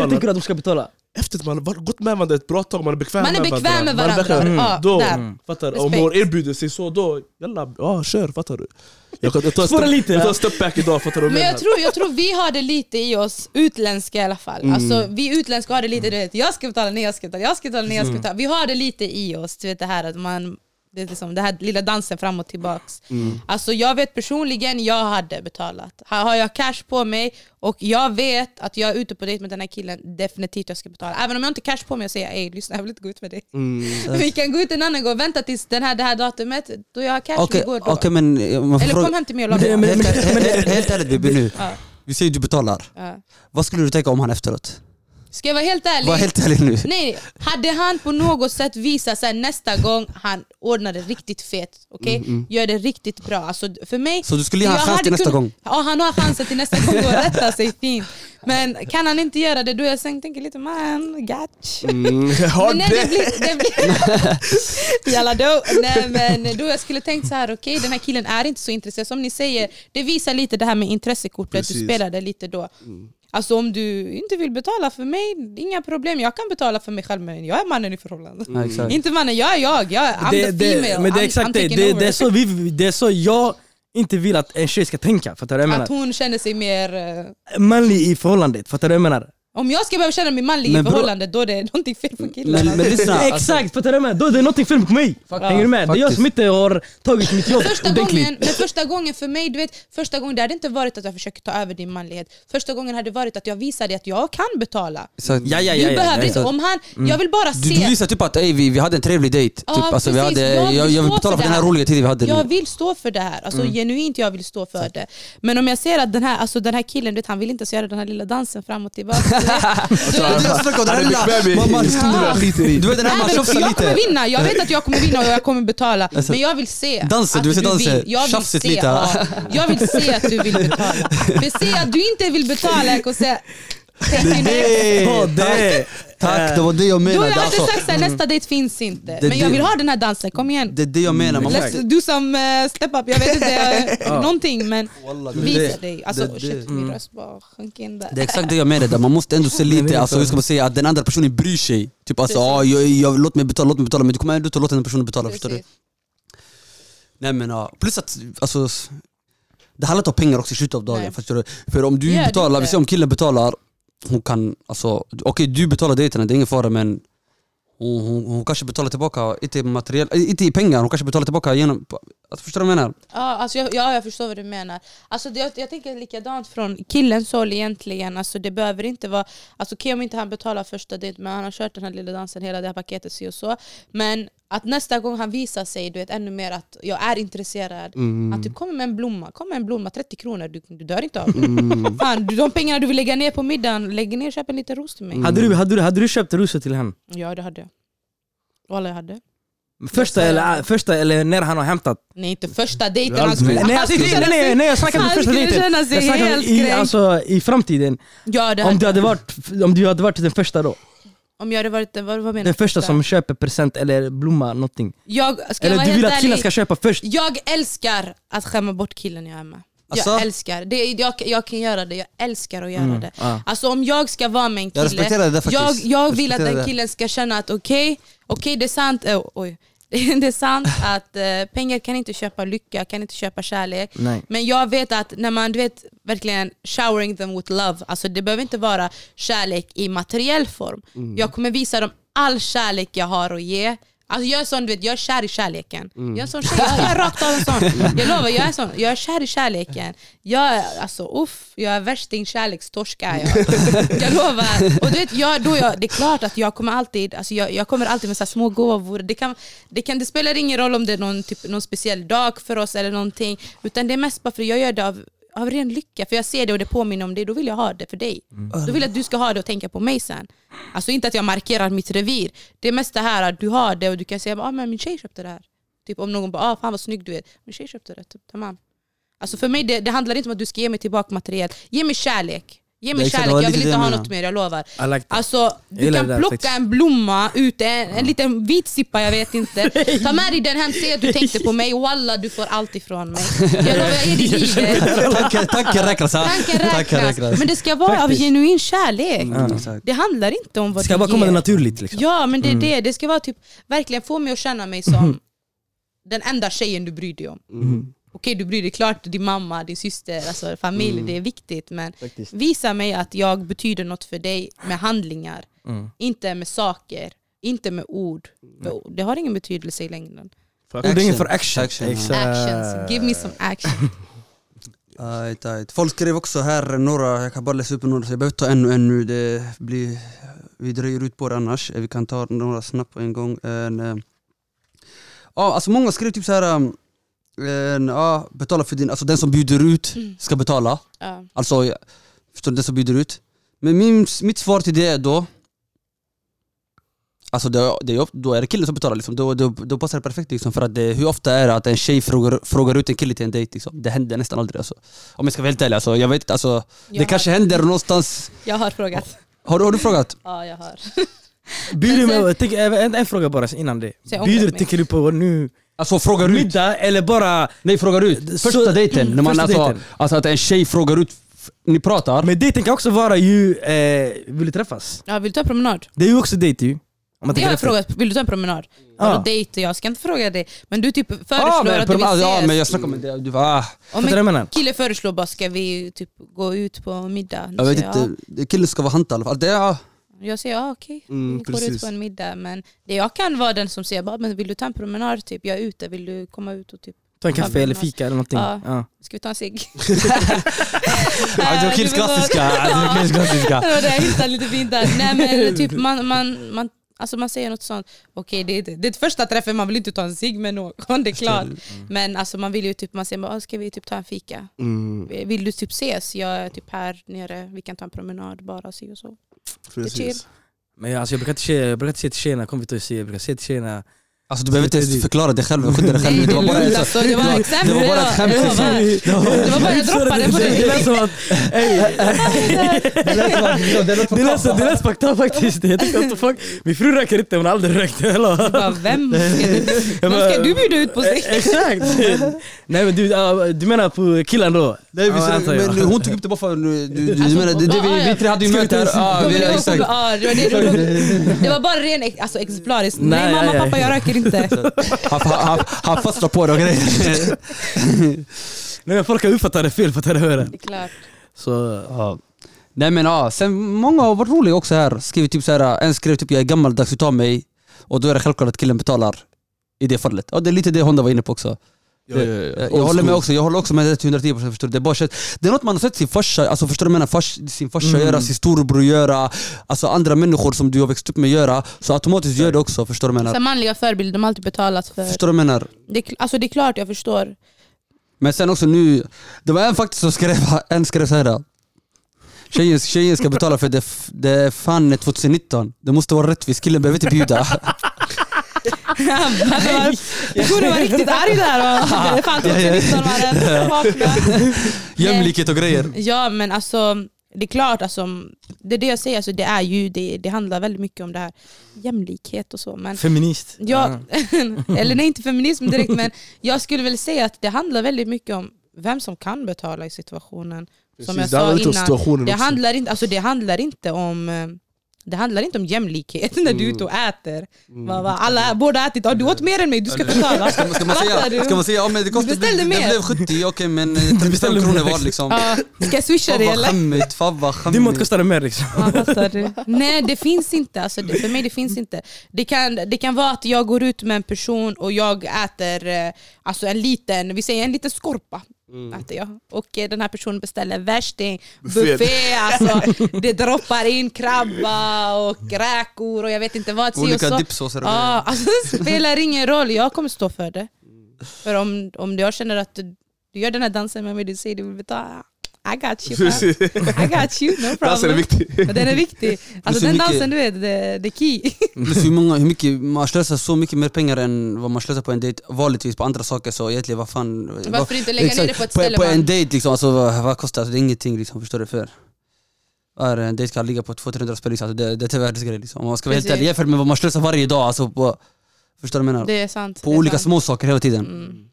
tycker du att de ska betala? Efter att man har gått med varandra ett bra tag, man är bekväm Man är med bekväm med är varandra. bekväm. Ja, då, där. fattar? Om hon erbjuder sig så, då, jalla, ja kör, fattar du? Jag, kan- jag tar step- lite. Jag tar en step back idag, fattar du? Men jag jag tror, jag tror vi har det lite i oss, utländska i alla fall. Mm. Alltså, vi utländska har det lite, du vet, jag ska betala, nej jag ska betala, jag ska betala, nej jag ska Mm. betala. Vi har det lite i oss, du vet det här att man det är liksom, det här lilla dansen fram och tillbaks. Mm. Alltså jag vet personligen, jag hade betalat. Har jag cash på mig och jag vet att jag är ute på dejt med den här killen, definitivt jag ska betala. Även om jag inte har cash på mig och säger ey lyssna jag vill inte gå ut med dig. Mm. Vi kan gå ut en annan gång, vänta tills den här, det här datumet, då jag har cash, Okej, vi går då. okej men eh, Eller kom hem till mig och mat. Helt, ärligt Bibi nu, vi säger du betalar. ja. Vad skulle du tänka om han efteråt? Ska jag vara helt ärlig? Var helt ärlig nu. Nej, hade han på något sätt visat sig nästa gång han ordnar det riktigt fet, okej? Gör det riktigt bra. Alltså, för mig, Så du skulle ge jag chans till nästa gång? Ja, han har chansen till nästa gång att rätta sig fint. Men kan han inte göra det, då är jag sen tänker lite man, gotch. Mm, Men nej, det blir... Det blir Jalla då. Nej, men då jag skulle tänkt så här, okej den här killen är inte så intresserad. Som ni säger, det visar lite det här med intressekortet, du Precis. spelade lite då. Alltså om du inte vill betala för mig, inga problem. Jag kan betala för mig själv men jag är mannen i förhållandet. Ja, exakt. Inte mannen, jag är jag. jag är, I'm Det, the det, female. men det är I'm- exakt I'm det. taking Det, det, är så vi, det är så jag inte vill att en tjej ska tänka. Fattar du vad jag Att menar? hon känner sig mer... eh, Manlig i förhållandet. Fattar du vad jag menar? Om jag ska behöva känna mig manlig i Men bro- förhållande, då är det någonting fel på killarna. Men, men lyssna, alltså, Exakt, fattar du menar? Då är det något fel på mig. Hänger du med? Det är jag som inte har tagit mitt jobb Första ordentligt. gången, men första gången för mig, du vet, första gången det hade inte varit att jag försöker ta över din manlighet. Första gången hade varit att jag visade att jag kan betala. exakt. Ja, ja, Du ja, ja, behöver ja, inte, så- om han, jag vill bara Du, se. du visar typ att ey, vi, vi hade en trevlig dejt. Ja, Typ, alltså, vi precis. hade, Jag vill jag, vill stå betala för för den här det här. roliga tiden vi hade Jag nu. vill stå för det här, alltså Mm. genuint jag vill stå för det. Men om jag ser att den här, alltså, den här killen, du vet, han vill inte ens göra den här lilla dansen fram och tillbaka. du vet, den här i. Du vet den här men tjafsar jag kommer vinna, jag vet att jag kommer vinna och jag kommer betala. Alltså, men jag vill se dansen, att du vill se dansen, Jag vill se, lite. Ja, jag vill se att du vill betala. För se att du inte vill betala, jag kommer säga. Tack, det var det jag menade. jag hade Alltså, sagt såhär, nästa dejt finns inte. Det- Men jag vill ha den här dansen, kom igen. det är det jag menar. Man Let's måste, do some uh, step up, jag vet inte, Ja. någonting men visa dig. Alltså det- shit, min röst bara sjönk in där. Det är exakt det jag menade, man måste ändå se lite, alltså, så. hur ska man säga, att den andra personen bryr sig. Typ alltså, ah, jag, jag, låt mig betala, låt mig betala, men du kommer ändå inte låta den personen betala. Förstår du? Nej men ja, plus att alltså, det handlar inte om pengar också i slutet av dagen. Nej. Förstår du? För om du det betalar, vi säger om killen betalar, hon kan, alltså, okej du betalar dejterna, det är ingen fara men hon, hon, hon kanske betalar tillbaka, inte, materiell, eh, inte i pengar, hon kanske betalar tillbaka genom, alltså, förstår du vad jag menar? Ja, alltså jag, ja, jag förstår vad du menar. Alltså det, jag, jag tänker likadant från killens håll egentligen. Alltså det behöver inte vara... Alltså okej om inte han betalar första dejt, men han har kört den här lilla dansen, hela det här paketet, si och så. Men att nästa gång han visar sig du vet, ännu mer att jag är intresserad, Mm. att du kommer med en blomma, kom med en blomma, 30 kronor, du, du dör inte av det. Mm. Fan, du, de pengarna du vill lägga ner på middagen, lägg ner och köp en liten ros till mig. Hade du, hade, du, hade du köpt rosor till henne? Ja det hade jag. Walla jag hade. Första eller, första eller när han har hämtat Nej inte första dejten, han skulle, Nej, han skulle nej, nej, nej, jag snackar inte han första dejten. Jag snackar i, alltså, i framtiden. Ja, det Om du hade varit, om du hade varit den första då. Om jag hade varit vad, vad menar Den första som köper present eller blomma, någonting. Jag, ska jag Eller vara du vill att killen ska köpa först. Jag älskar att skämma bort killen jag är med. Alltså? Jag älskar, det, jag, jag kan göra det, jag älskar att göra Mm, det. ja. Alltså om jag ska vara med en Jag kille, jag, faktiskt. jag vill att den killen ska känna att okej, okej det är sant, eh, oj, det är sant att eh, pengar kan inte köpa lycka, kan inte köpa kärlek. Nej. Men jag vet att när man du vet, verkligen showering them with love, alltså det behöver inte vara kärlek i materiell form. Jag kommer visa dem all kärlek jag har att ge. Alltså jag är sån, du vet, jag är kär i kärleken. Jag är en sån tjej, jag är rakt av en sån. Jag lovar, jag är, sån, jag är kär i kärleken. Jag är, alltså uff, jag är värsting kärlekstorsk är jag. Jag lovar. Och du vet, jag, då jag, det är klart att jag kommer alltid, alltså jag, jag kommer alltid med så små gåvor. Det, kan, det, kan, det spelar ingen roll om det är någon, typ, någon speciell dag för oss eller någonting. Utan det är mest bara för att jag gör det av, av ren lycka. För jag ser det och det påminner om det, då vill jag ha det för dig. Då vill jag att du ska ha det och tänka på mig sen. Alltså inte att jag markerar mitt revir. Det är mest det här att du har det och du kan säga ah, men min tjej köpte det här. Typ om någon bara ah, fan vad snygg du är. Min tjej köpte det, typ, tamam. Alltså för mig det, det handlar inte om att du ska ge mig tillbaka materiellt. Ge mig kärlek. Ge Det mig det kärlek, jag vill det inte ha något mer, jag lovar. I like that. Alltså, du kan det där plocka faktiskt. en blomma ute, en, en liten vit sippa, jag vet inte. Ta med dig den hem, säg att du tänkte på mig, walla du får allt ifrån mig. Jag lovar, jag ger dig livet. Tanken- räknas. Men det ska vara av genuin kärlek. Mm. Det handlar inte om Det vad ska du bara komma naturligt liksom. Ja men det är det, det ska vara typ, verkligen få mig att känna mig som den enda tjejen du bryr dig om. Mm. Okej du bryr dig klart din mamma, din syster, alltså familj, Mm. det är viktigt men Faktiskt. visa mig att jag betyder något för dig med handlingar, Mm. inte med saker, inte med ord. För Det har ingen betydelse i längden. Ord är inget för action. Action. Exakt. Actions, give me some action. Ajt, ajt. Folk skrev också här några, jag kan bara läsa upp några så jag behöver ta en och en nu. Det blir, vi dröjer ut på det annars. Vi kan ta några snabbt på en gång. En, eh, ja, alltså många skrev typ så här. En, ja, betala för din, alltså den som bjuder ut Mm. ska betala. Ja. Alltså, förstår du? Den som bjuder ut. Men min, mitt svar till det är då Alltså det, det, då är det killen som betalar liksom. då, då, då passar det perfekt liksom, för att det, hur ofta är det att en tjej frågar, frågar ut en kille till en dejt liksom? Det händer nästan aldrig alltså. Om jag ska vara helt ärlig, alltså, jag vet inte, alltså, det Jag kanske har, händer någonstans jag har frågat. Har du, har du frågat? Ja jag har. Bjuder med, tänk, en, en fråga bara innan det. Bjuder det. tänker du på nu Alltså frågar ut? middag eller bara Nej frågar ut, Så- första dejten, när man första alltså, dejten. alltså att en tjej frågar ut, ni pratar Men dejten kan också vara ju, eh, vill du träffas? Ja, vill du ta en promenad? Det är ju också dejt ju. Om har jag efter. frågat, vill du ta en promenad? Ja. Vadå dejt? Jag ska inte fråga dig. Men du typ föreslår Ja men, att du vill ja, ses. ja, men jag snackar om det, du bara, ah, Om en kille föreslår bara ska vi typ gå ut på middag. jag vet inte, killen ska vara hanta i alla fall. Det, Ja. Jag säger ja okej, Mm, vi går ut på en middag. Men det jag kan vara den som säger bara, men vill du ta en promenad? Typ, jag är ute, vill du komma ut och typ, Ta en kaffe eller fika eller någonting. Ja. Ja. ska vi ta en cigg? det var kills klassiska, det var kills klassiska Det var det jag hittade lite fint där. Nej men typ man, man, man, alltså man säger något sånt, okej det, är- det är första träffen, man vill inte ta en cigg med någon, det är klart. Men alltså man vill ju typ, man säger bara, "Ah, ska vi typ ta en fika? Mm, Vill du typ ses? Jag är typ här nere, vi kan ta en promenad bara si och så. Precis. Men jag, alltså, jag, brukar inte, säga- jag brukar inte säga till tjejerna, kom vi tar och se, jag brukar säga till tjejerna Alltså du behöver inte ens förklara dig själv, skydda dig själv Det var bara, ett exempel. det var bara ett skämt, Det var bara- jag droppade på dig. att, det lät som- som- det lät up faktiskt. Jag tänkte what the fuck, min fru röker inte, hon har aldrig rökt. Vem ska du, bjuda ut på sig? Exakt! Nej men du, menar på killen då? Nej, men hon tog upp det bara för du, menar, det, vi, tre hade ju möte här, exakt Ja, det, var bara ren alltså, exemplariskt. Nej, mamma, pappa jag röker inte. Han, han, han fastnar på det och grejer Nej men folk har uppfattat det fel, jag menar? Det är klart. Så, Ja. Nej men ja, sen många har varit roliga också här. Skrivit typ så här, en skrev typ jag är gammaldags utav mig och då är det självklart att killen betalar i det fallet. Ja, det är lite det Honda var inne på också. Ja, ja, ja. Jag, håller med också, jag håller också med det till 110% förstår du. Det är, bara, det är något man har sett sin farsa, alltså förstår du menar? Fars, sin farsa Mm. göra, sin storebror göra, alltså andra människor som du har växt upp med göra. Så automatiskt gör det också, förstår du jag Så menar? manliga förebilder, de har alltid betalat för... Förstår du menar? Det, alltså det är klart jag förstår. Men sen också nu, det var en faktiskt som skrev, en skrev såhär Tjejen, tjejen ska betala för det, det är fan 2019, det måste vara rättvist, killen behöver inte bjuda Personen var riktigt arg där och det fanns också 19 mannen. Jämlikhet och grejer. Ja men alltså det är klart, alltså, det är det jag säger, alltså, det är ju det, det handlar väldigt mycket om det här jämlikhet och så. Men Feminist. Ja, eller nej inte feminism direkt men jag skulle väl säga att det handlar väldigt mycket om vem som kan betala i situationen. Som jag Precis, det sa innan, det handlar, inte, alltså det handlar inte om eh, det handlar inte om jämlikhet när du är ute och äter. Mm. Va, va, alla borde ha ätit, "Ja, du åt mer än mig, du ska betala. Ska, ska, man säga, du? ska man säga ja, men det, kostade, Du det mer. blev 70, okej men eh, 35 beställde kronor var liksom. Ska jag swisha dig eller? skämmigt, Din mat kostade mer liksom. Nej det finns inte, alltså, det, för mig det finns inte. Det kan, det kan vara att jag går ut med en person och jag äter eh, alltså en liten, vi säger en liten skorpa. Äter jag. Och eh, den här personen beställer värsting, Buffé. buffé, alltså, det droppar in krabba och räkor och jag vet inte vad. Olika så. dipsåser och Ja, grejer. alltså, det spelar ingen roll, jag kommer stå för det. För om, om jag känner att du, du gör den här dansen med mig, du säger du vill betala, I got you. I got you, no Dansen är problem. viktig. Men Den är viktig. Alltså den dansen du vet, det, det är key. Plus hur, många, hur mycket, man slösar så mycket mer pengar än vad man slösar på en dejt vanligtvis på andra saker så egentligen vad fan Varför inte lägga ner det på ett på, ställe på en dejt liksom, alltså, vad, vad kostar det? Alltså, det är ingenting liksom, förstår du? För är en dejt kan ligga på 200-300 spänn liksom, alltså, det, det är världsgrej liksom. Om man ska vara helt ärlig jämfört med vad man slösar varje dag alltså, på, Förstår du vad jag menar? Det är sant. på olika sant. små saker hela tiden Mm.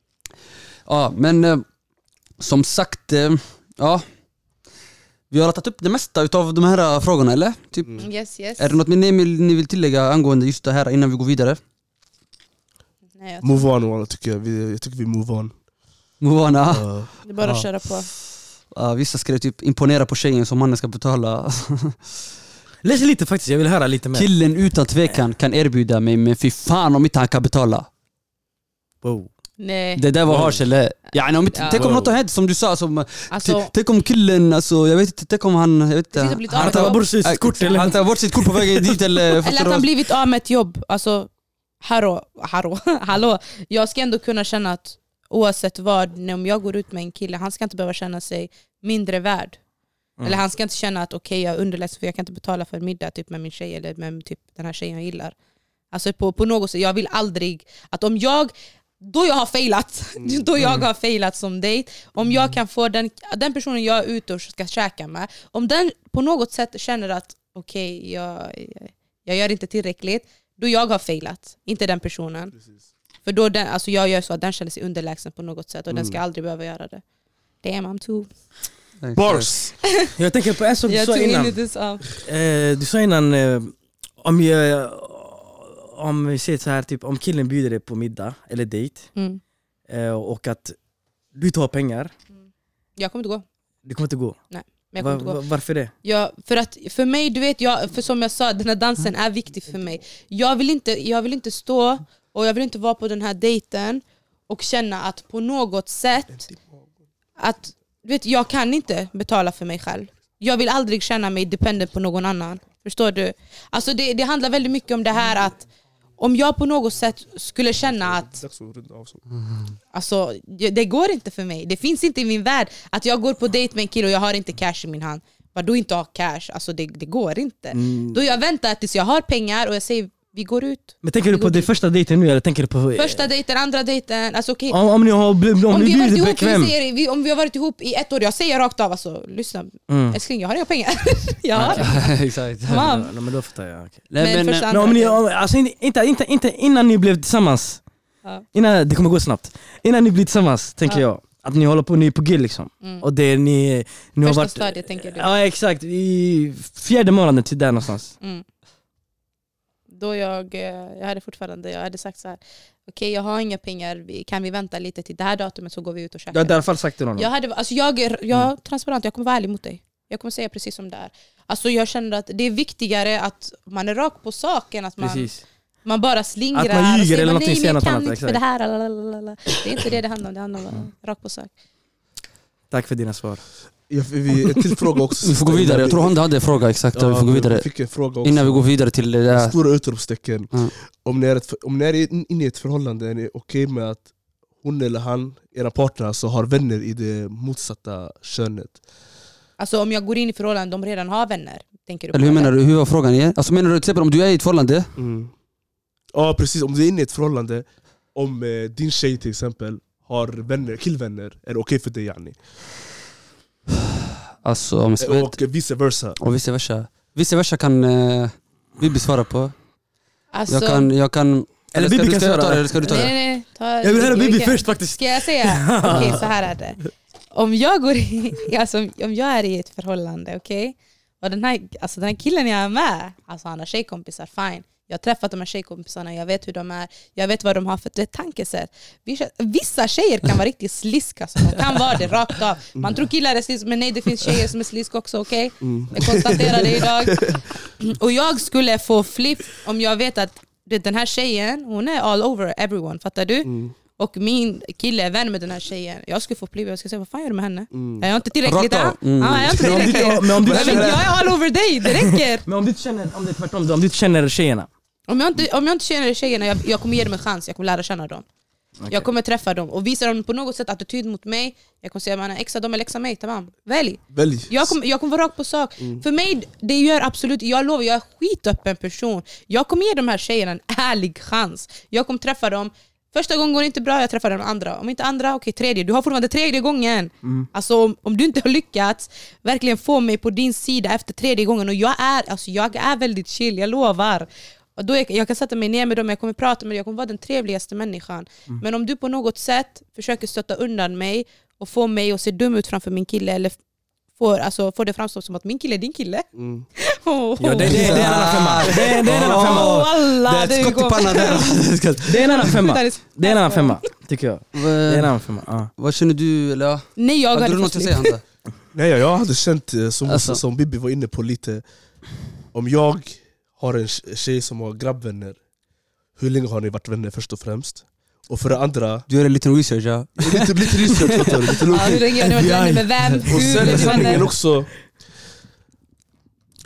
Ja men eh, som sagt, eh, ja Vi har tagit upp det mesta utav de här eh, frågorna eller? Typ, Yes, yes. Är det något ni, ni vill tillägga angående just det här innan vi går vidare? Nej, jag Move on walla, tycker jag. Vi, jag tycker vi move on. Movana, Uh, det är bara att Ja. köra på. ja, vissa skrev typ imponera på tjejen som mannen ska betala Läs lite faktiskt, jag vill höra lite mer. Killen utan tvekan kan erbjuda mig men fy fan om inte han kan betala Wow. Nej. Det där var eller? Ja, om, Ja. Tänk om något har hänt som du sa, som, Alltså, t- tänk om killen, alltså, jag vet inte, tänk om han, jag vet har blivit han, tar jobb. bort sitt kort eller? han tar bort sitt kort på vägen dit eller Eller att han blivit av med ett jobb. Alltså, hallå, hallå, hallå. Jag ska ändå kunna känna att oavsett vad, när om jag går ut med en kille, han ska inte behöva känna sig mindre värd. Mm. Eller han ska inte känna att okej jag är underlägsen för jag kan inte betala för en middag typ, med min tjej eller med typ, den här tjejen jag gillar. Alltså på, på något sätt, jag vill aldrig att om jag då jag har failat, då jag har failat som dejt, om jag kan få den, den personen jag är ute och ska käka med, om den på något sätt känner att okej, jag, jag gör inte tillräckligt, då jag har failat, inte den personen. För då den, alltså jag gör så att den känner sig underlägsen på något sätt och den ska aldrig behöva göra det. Damn I'm too... bars! Jag tänker på en sak du sa innan. this. Eh, du sa innan, eh, om, jag, om vi säger så här, typ, om killen bjuder dig på middag eller dejt mm. eh, och att du har pengar, Jag kommer inte gå. det kommer inte gå. Men jag kommer inte gå. va, varför det? Ja, för, att, för mig, du vet, jag, för som jag sa, den här dansen är viktig för mig. Jag vill, inte, jag vill inte stå och jag vill inte vara på den här dejten och känna att på något sätt att du vet, jag kan inte betala för mig själv. Jag vill aldrig känna mig dependent på någon annan. Förstår du? Alltså det, det handlar väldigt mycket om det här att om jag på något sätt skulle känna att så. Alltså, det går inte för mig. Det finns inte i min värld att jag går på dejt med en kille och jag har inte cash i min hand. Vad då inte ha cash? Alltså det, det går inte. Mm. Då jag väntar tills jag har pengar och jag säger vi går ut. Men tänker du på det första dejten nu eller tänker du på... eh, Första dejten, andra dejten. Alltså, okej. om, om ni har blivit, om Om, ni vi har varit blivit ihop, bekväm. vi säger, vi, om vi har varit ihop i ett år, jag säger rakt av alltså, lyssna Mm. älskling jag har inga pengar. har det. Exakt. Ja, men då fattar jag. Nej, Men men, första- eh, Men om ni, alltså, inte, inte, inte innan ni blev tillsammans, Ja. innan, det kommer gå snabbt. Innan ni blir tillsammans tänker Ja. jag att ni håller på, ni är på G liksom. Mm. Och det ni, ni har Första varit... stadiet tänker du. Ja exakt, i fjärde månaden till där någonstans. Mm. Då jag, eh, jag hade fortfarande jag hade sagt så här. okej jag har inga pengar, kan vi vänta lite till det här datumet så går vi ut och käkar. Du har i alla fall sagt till honom. Jag, hade, alltså jag, är, jag är transparent, jag kommer vara ärlig mot dig. Jag kommer säga precis som det är. Alltså jag känner att det är viktigare att man är rak på sak än att man, Precis. man bara slingrar. Att man ljuger och säger, eller "Nej, men jag något kan annat, inte för det här. lalalala." Det är inte det det handlar om, det handlar om att vara rak på sak. Tack för dina svar. Jag, vi, en till fråga också. vi får gå vidare, jag tror han hade en fråga exakt, Ja, vi får gå vidare Vi fick en fråga också. Innan vi går vidare till det där Stora utropstecken. Mm. Om, ni är ett, om ni är in- inne i ett förhållande, är ni okej med att hon eller han, era partner, alltså, har vänner i det motsatta könet? Alltså om jag går in i förhållanden, de redan har vänner. Tänker du Eller hur menar du, hur var frågan igen? Alltså menar du till exempel om du är i ett förhållande Mm. Ja precis, om du är inne i ett förhållande Om eh, din tjej till exempel har vänner, killvänner, är det okej för dig yani? Alltså om jag Och vice versa och vice versa. Vice versa kan uh, Bibi svara på. Alltså, Jag kan, jag kan... Eller ska, Bibi du- kan svara. eller ska du ta nej, det? nej, nej. Ta, Jag vill höra Bibi först faktiskt. Ska jag säga? Okej, så här är det. Om jag, går i, alltså, om jag är i ett förhållande, okej? Och den här, alltså, den här killen jag är med, alltså han har tjejkompisar, fine. Jag har träffat de här tjejkompisarna, jag vet hur de är, jag vet vad de har för tankesätt. Vissa, tjejer kan vara riktigt sliska, alltså, de kan vara det rakt av. Man tror killar är slisk, men nej det finns tjejer som är sliska också, okej? Jag konstaterar det idag. Och jag skulle få flipp om jag vet att den här tjejen, hon är all over everyone, fattar du? Och min kille är vän med den här tjejen. Jag skulle få flipp, jag skulle säga vad fan gör du med henne? Är jag inte tillräckligt? Ja, Mm. är jag inte Men om du- tillräckligt? men om du Men känner- jag är all over dig, det räcker! Men om du inte känner, om det är tvärtom, om du inte känner tjejerna. Om jag inte, om jag inte känner tjejerna, jag, jag kommer ge dem en chans, jag kommer lära känna dem. Jag kommer träffa dem och visar de på något sätt attityd mot mig, jag kommer säga mannen exa dem eller exa mig, tamam. Välj! Välj Jag kommer, jag kommer vara rakt på sak. För mig, det gör absolut, jag lovar, jag är en skitöppen person. Jag kommer ge de här tjejerna en ärlig chans. Jag kommer träffa dem, första gången går det inte bra, jag träffar den andra. Om inte andra, okej tredje. Du har fortfarande tredje gången. Alltså om, om du inte har lyckats verkligen få mig på din sida efter tredje gången, och jag är, alltså, jag är väldigt chill, jag lovar. Och då jag, jag kan sätta mig ner med dem, jag kommer prata med dem, jag kommer vara den trevligaste människan. Men om du på något sätt försöker stötta undan mig och få mig att se dum ut framför min kille eller får, alltså, får det framstå som att min kille är din kille. Mm. Oh. Ja, det, det, det är en annan femma. Det, är- det är en annan femma. Oh, Det är ett skott i går- pannan där. Det är en annan femma. Det är- en annan femma, tycker jag. Det är en annan femma. Ja. Vad känner du? Eller, ja? Nej jag Hade hade du något att säga. Hanta? Nej jag hade känt, eh, som, Alltså. som Bibi var inne på lite Om jag har en tjej som har grabbvänner Hur länge har ni varit vänner först och främst? Och för det andra, Du gör en liten research ja. lite, lite research fattar du? Lite Ja, hur länge har ni varit vänner med vem? Och sen vänner? också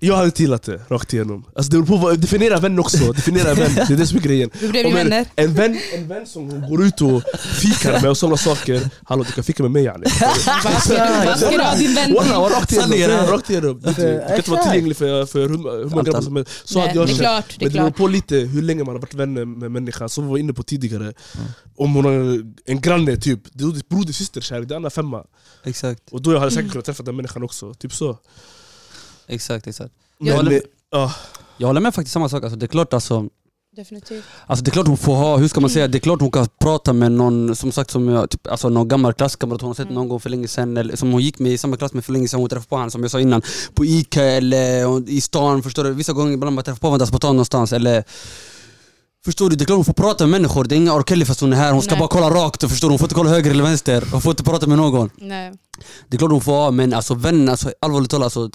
Jag hade gillat det rakt igenom. Alltså det beror på vad, definiera vän också, definiera vän, det är det som är grejen. Hur blev ni vänner? en, vän, en vän som hon går ut och fikar med och sådana saker. Hallå du kan fika med mig yani Vad ska du ha din vän. Walla, till? rakt igenom, rakt Du, kan inte vara tillgänglig för, för hur, många grabbar som helst Så hade jag känt. Men det beror på lite hur länge man har varit vänner med människan, som vi var inne på tidigare. Om hon har en granne typ, det är broder systerkärlek, det är andra femma. Exakt, Och då hade jag säkert kunnat träffa den människan också, typ så exakt, exakt. Men, håller- eh, ja, Jag håller med faktiskt samma sak. Alltså, det är klart alltså, Definitivt. Alltså det är klart hon får ha, hur ska man säga, det är klart hon kan prata med någon som sagt som jag, typ, alltså någon gammal klasskamrat hon har sett någon gång för länge sedan, eller som hon gick med i samma klass med för länge sedan, hon träffade på honom som jag sa innan, på Ica eller i stan, förstår du? Vissa gånger ibland man träffar på varandra på stan någonstans eller Förstår du? Det är klart hon får prata med människor, det är ingen R. Kelly fast hon är här, hon ska Nej. bara kolla rakt, förstår du? Hon får inte kolla höger eller vänster, hon får inte prata med någon Nej. Det är klart hon får ha, men alltså vänner, alltså, allvarligt talat alltså,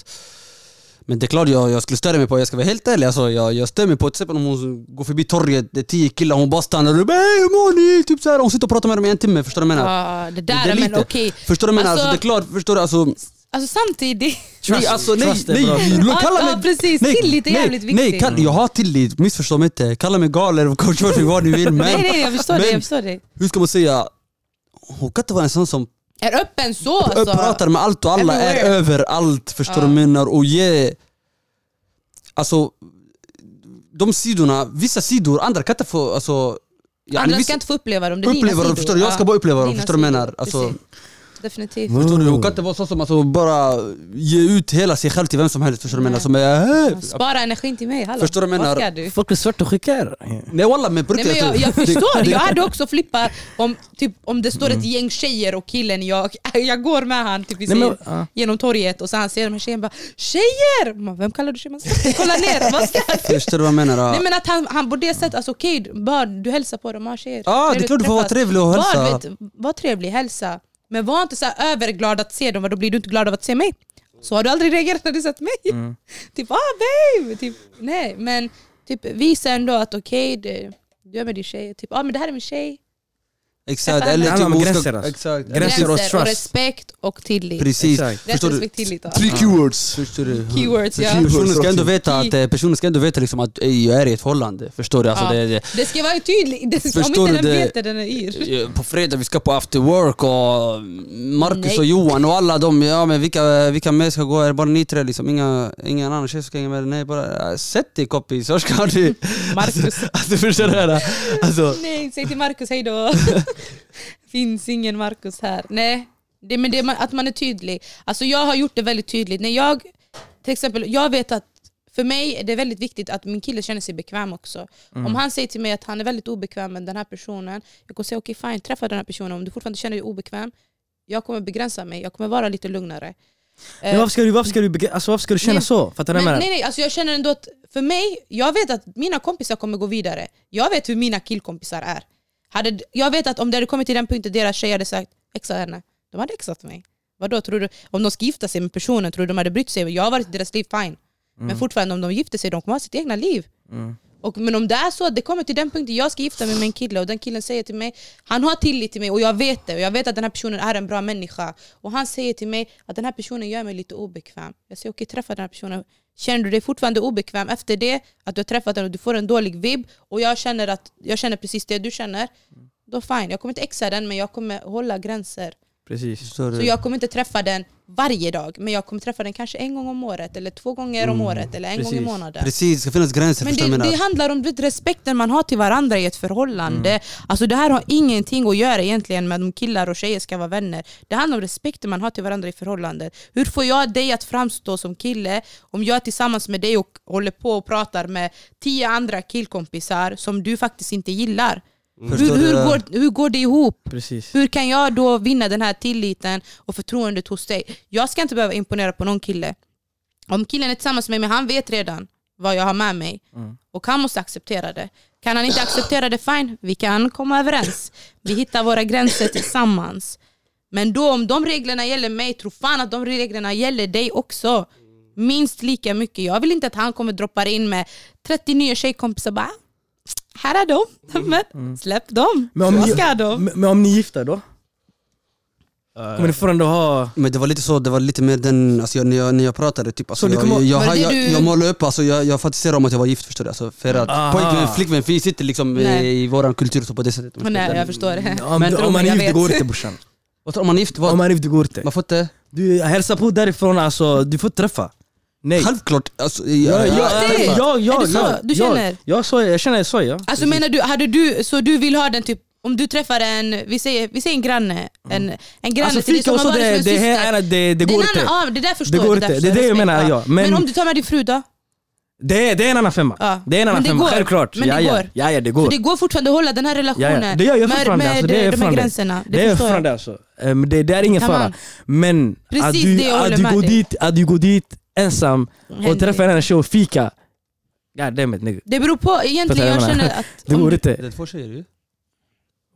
men det är klart jag, jag skulle störa mig på, jag ska vara helt ärlig, alltså, jag, jag stör mig på till exempel om hon går förbi torget, det är tio killar, hon bara stannar och bara "Hej, hur mår ni? Typ så här, hon sitter och pratar med dem i en timme, förstår du vad jag menar? Ja, det Det där, är men lite. okej. Förstår du vad jag menar? Alltså- Alltså, det är klart, förstår du? Alltså, Alltså samtidigt... nej, alltså, nej, trust nej, bra. nej, kalla mig, ja, precis. nej, Tillit är nej, jävligt Nej, viktigt. kall, jag har tillit, missförstå mig inte. Kalla mig galen, coach Murphy, vad ni vill men, nej, nej, jag förstår men, det. Jag förstår det. hur ska man säga? Hon kan inte vara en sån som Är öppen så alltså. pratar med allt och alla, är överallt, förstår Ja. du jag menar? Och ge... Alltså, de sidorna, vissa sidor, andra kan inte få... Alltså, ja, Andra ska inte få uppleva dem, det är dina uppleva dem, sidor. förstår du? Jag ska Ja, bara uppleva dem, dina förstår du menar? Alltså, precis. Definitivt. förstår du? Hon kan inte vara så som alltså, bara ge ut hela sig själv till vem som helst, förstår du vad jag menar? Som är, äh, Spara energin till mig, hallå. Förstår du vad jag menar? Folk är svartsjuka här. Nej walla men på Nej, men riktigt, jag, jag förstår, jag hade också flippat om, typ, om det står ett gäng tjejer och killen jag, jag går med han typ, Nej, men, ser, ja. genom torget och så han ser de här tjejerna bara Tjejer! Man, Vem kallar du tjejer? Man ska kolla ner, vad ska Förstår du vad jag menar? Nej men att han, han på det sättet, alltså okej, bara du hälsar på dem, ja tjejer. Ja, det är klart du får vara trevlig och Var, hälsa. vet, var trevlig, hälsa. Men var inte så överglad att se dem, då blir du inte glad av att se mig. Så har du aldrig reagerat när du sett mig. Mm. typ ah babe! Typ, nej, men typ, visa ändå att okej, det- du är med din tjej. Typ, ah, men det här är min tjej. Exakt, Det eller handlar om gränser, alltså. Exakt. Gränser och trust. respekt och tillit. Precis. Exakt. Respekt, tillit. Tre keywords! Förstår du? Keywords ja. Personen ska ändå veta att, eh, personen ska ändå veta liksom att ey, jag är i ett förhållande. Förstår du? Alltså, Ja. det, det, Det ska vara tydligt, det, om inte den det? vet det, den är yr. Eh, På fredag vi ska på after work och Marcus Nej. och Johan och alla de, ja men vilka, vilka mer ska gå? Är det bara ni tre liksom? Inga, ingen annan tjej ska hänga med? Nej bara, sätt dig kompis, så ska du... Marcus. Alltså förstår du? det? Alltså, Nej, säg till Marcus hejdå. Finns ingen Marcus här. Nej, det, men det, att man är tydlig. Alltså jag har gjort det väldigt tydligt. När jag, till exempel, jag vet att för mig är det väldigt viktigt att min kille känner sig bekväm också. Om han säger till mig att han är väldigt obekväm med den här personen, jag kommer säga okej fine, träffa den här personen. Om du fortfarande känner dig obekväm, jag kommer begränsa mig, jag kommer vara lite lugnare. Men varför ska du, varför ska du, alltså, varför ska du känna Nej, så? Fattar du Men, nej nej, alltså jag känner ändå att för mig, jag vet att mina kompisar kommer gå vidare. Jag vet hur mina killkompisar är. Hade, jag vet att om det hade kommit till den punkten deras tjej hade sagt exa henne, de hade exat mig. Vadå, tror du, om de ska gifta sig med personen, tror du de hade brytt sig? Jag har varit i deras liv, fine. Men fortfarande om de gifter sig, de kommer ha sitt egna liv. Mm. Och, men om det är så att det kommer till den punkten jag ska gifta mig med en kille och den killen säger till mig, han har tillit till mig och jag vet det och jag vet att den här personen är en bra människa och han säger till mig att den här personen gör mig lite obekväm. Jag säger okej, träffa den här personen. Känner du dig fortfarande obekväm efter det, att du har träffat den och du får en dålig vibb och jag känner, att, jag känner precis det du känner, då fine. Jag kommer inte exa den men jag kommer hålla gränser. Precis. du? Så jag kommer inte träffa den varje dag, men jag kommer träffa den kanske en gång om året, eller två gånger om året, eller en gång i precis. månaden. Precis, det ska finnas gränser Men det, det handlar om vet, respekten man har till varandra i ett förhållande. Alltså det här har ingenting att göra egentligen med om killar och tjejer ska vara vänner. Det handlar om respekten man har till varandra i förhållandet. Hur får jag dig att framstå som kille om jag är tillsammans med dig och håller på och pratar med tio andra killkompisar som du faktiskt inte gillar? Hur, du hur, det? går, hur går det ihop? Precis. Hur kan jag då vinna den här tilliten och förtroendet hos dig? Jag ska inte behöva imponera på någon kille. Om killen är tillsammans med mig, han vet redan vad jag har med mig. Och han måste acceptera det. Kan han inte acceptera det, fine. Vi kan komma överens. Vi hittar våra gränser tillsammans. Men då om de reglerna gäller mig, tro fan att de reglerna gäller dig också. Minst lika mycket. Jag vill inte att han kommer droppa in med 30 nya tjejkompisar bara här är de, men släpp dem. Men om, ni, ska de? men, men om ni är gifta då? Kommer ni fortfarande ha... Men det var lite så, det var lite mer den, alltså jag, när, jag, när jag pratade typ, alltså jag, jag, jag, jag, jag, målade upp, alltså jag, jag fantiserade om att jag var gift förstår du alltså, För att pojkvän, flickvän, vi sitter liksom i, Nej. i våran kultur så på det sättet Nej, jag förstår det. Om, Men om man är gift, det går inte brorsan. Om man är gift, vad? Om man är gift, det går inte. man får inte? Du hälsar på därifrån, alltså, du får träffa. Nej. Självklart! Alltså, Ja, ja, ja, ja, det- ja, ja, ja, Är det så? ja, Du känner? Ja, så, jag känner så ja. Alltså menar du, hade du, så du vill ha den typ, om du träffar en, vi säger, vi säger en granne, en, en granne Alltså till dig som har så, varit det, det, här, är- det, det går inte. annan, ja, det där förstår Det går jag, inte. Det är det jag menar, ja. Men, Men- om du tar med din fru då? Det, är- det är en annan femma. Ja. Det är en annan femma, går. självklart. Men det ja, går. Ja, ja, det Så går. det går fortfarande att hålla den här relationen ja. Det gör jag med, fortfarande. med alltså, det är de här gränserna. Det, Det är jag. fortfarande alltså. Um, det, det är ingen fara. Men Precis att du, jag att, går dit, att du går dit ensam och träffar en tjej och fika. God damn it nigga. Det beror på, egentligen jag jag känner att... Det går du- inte. Det är två tjejer ju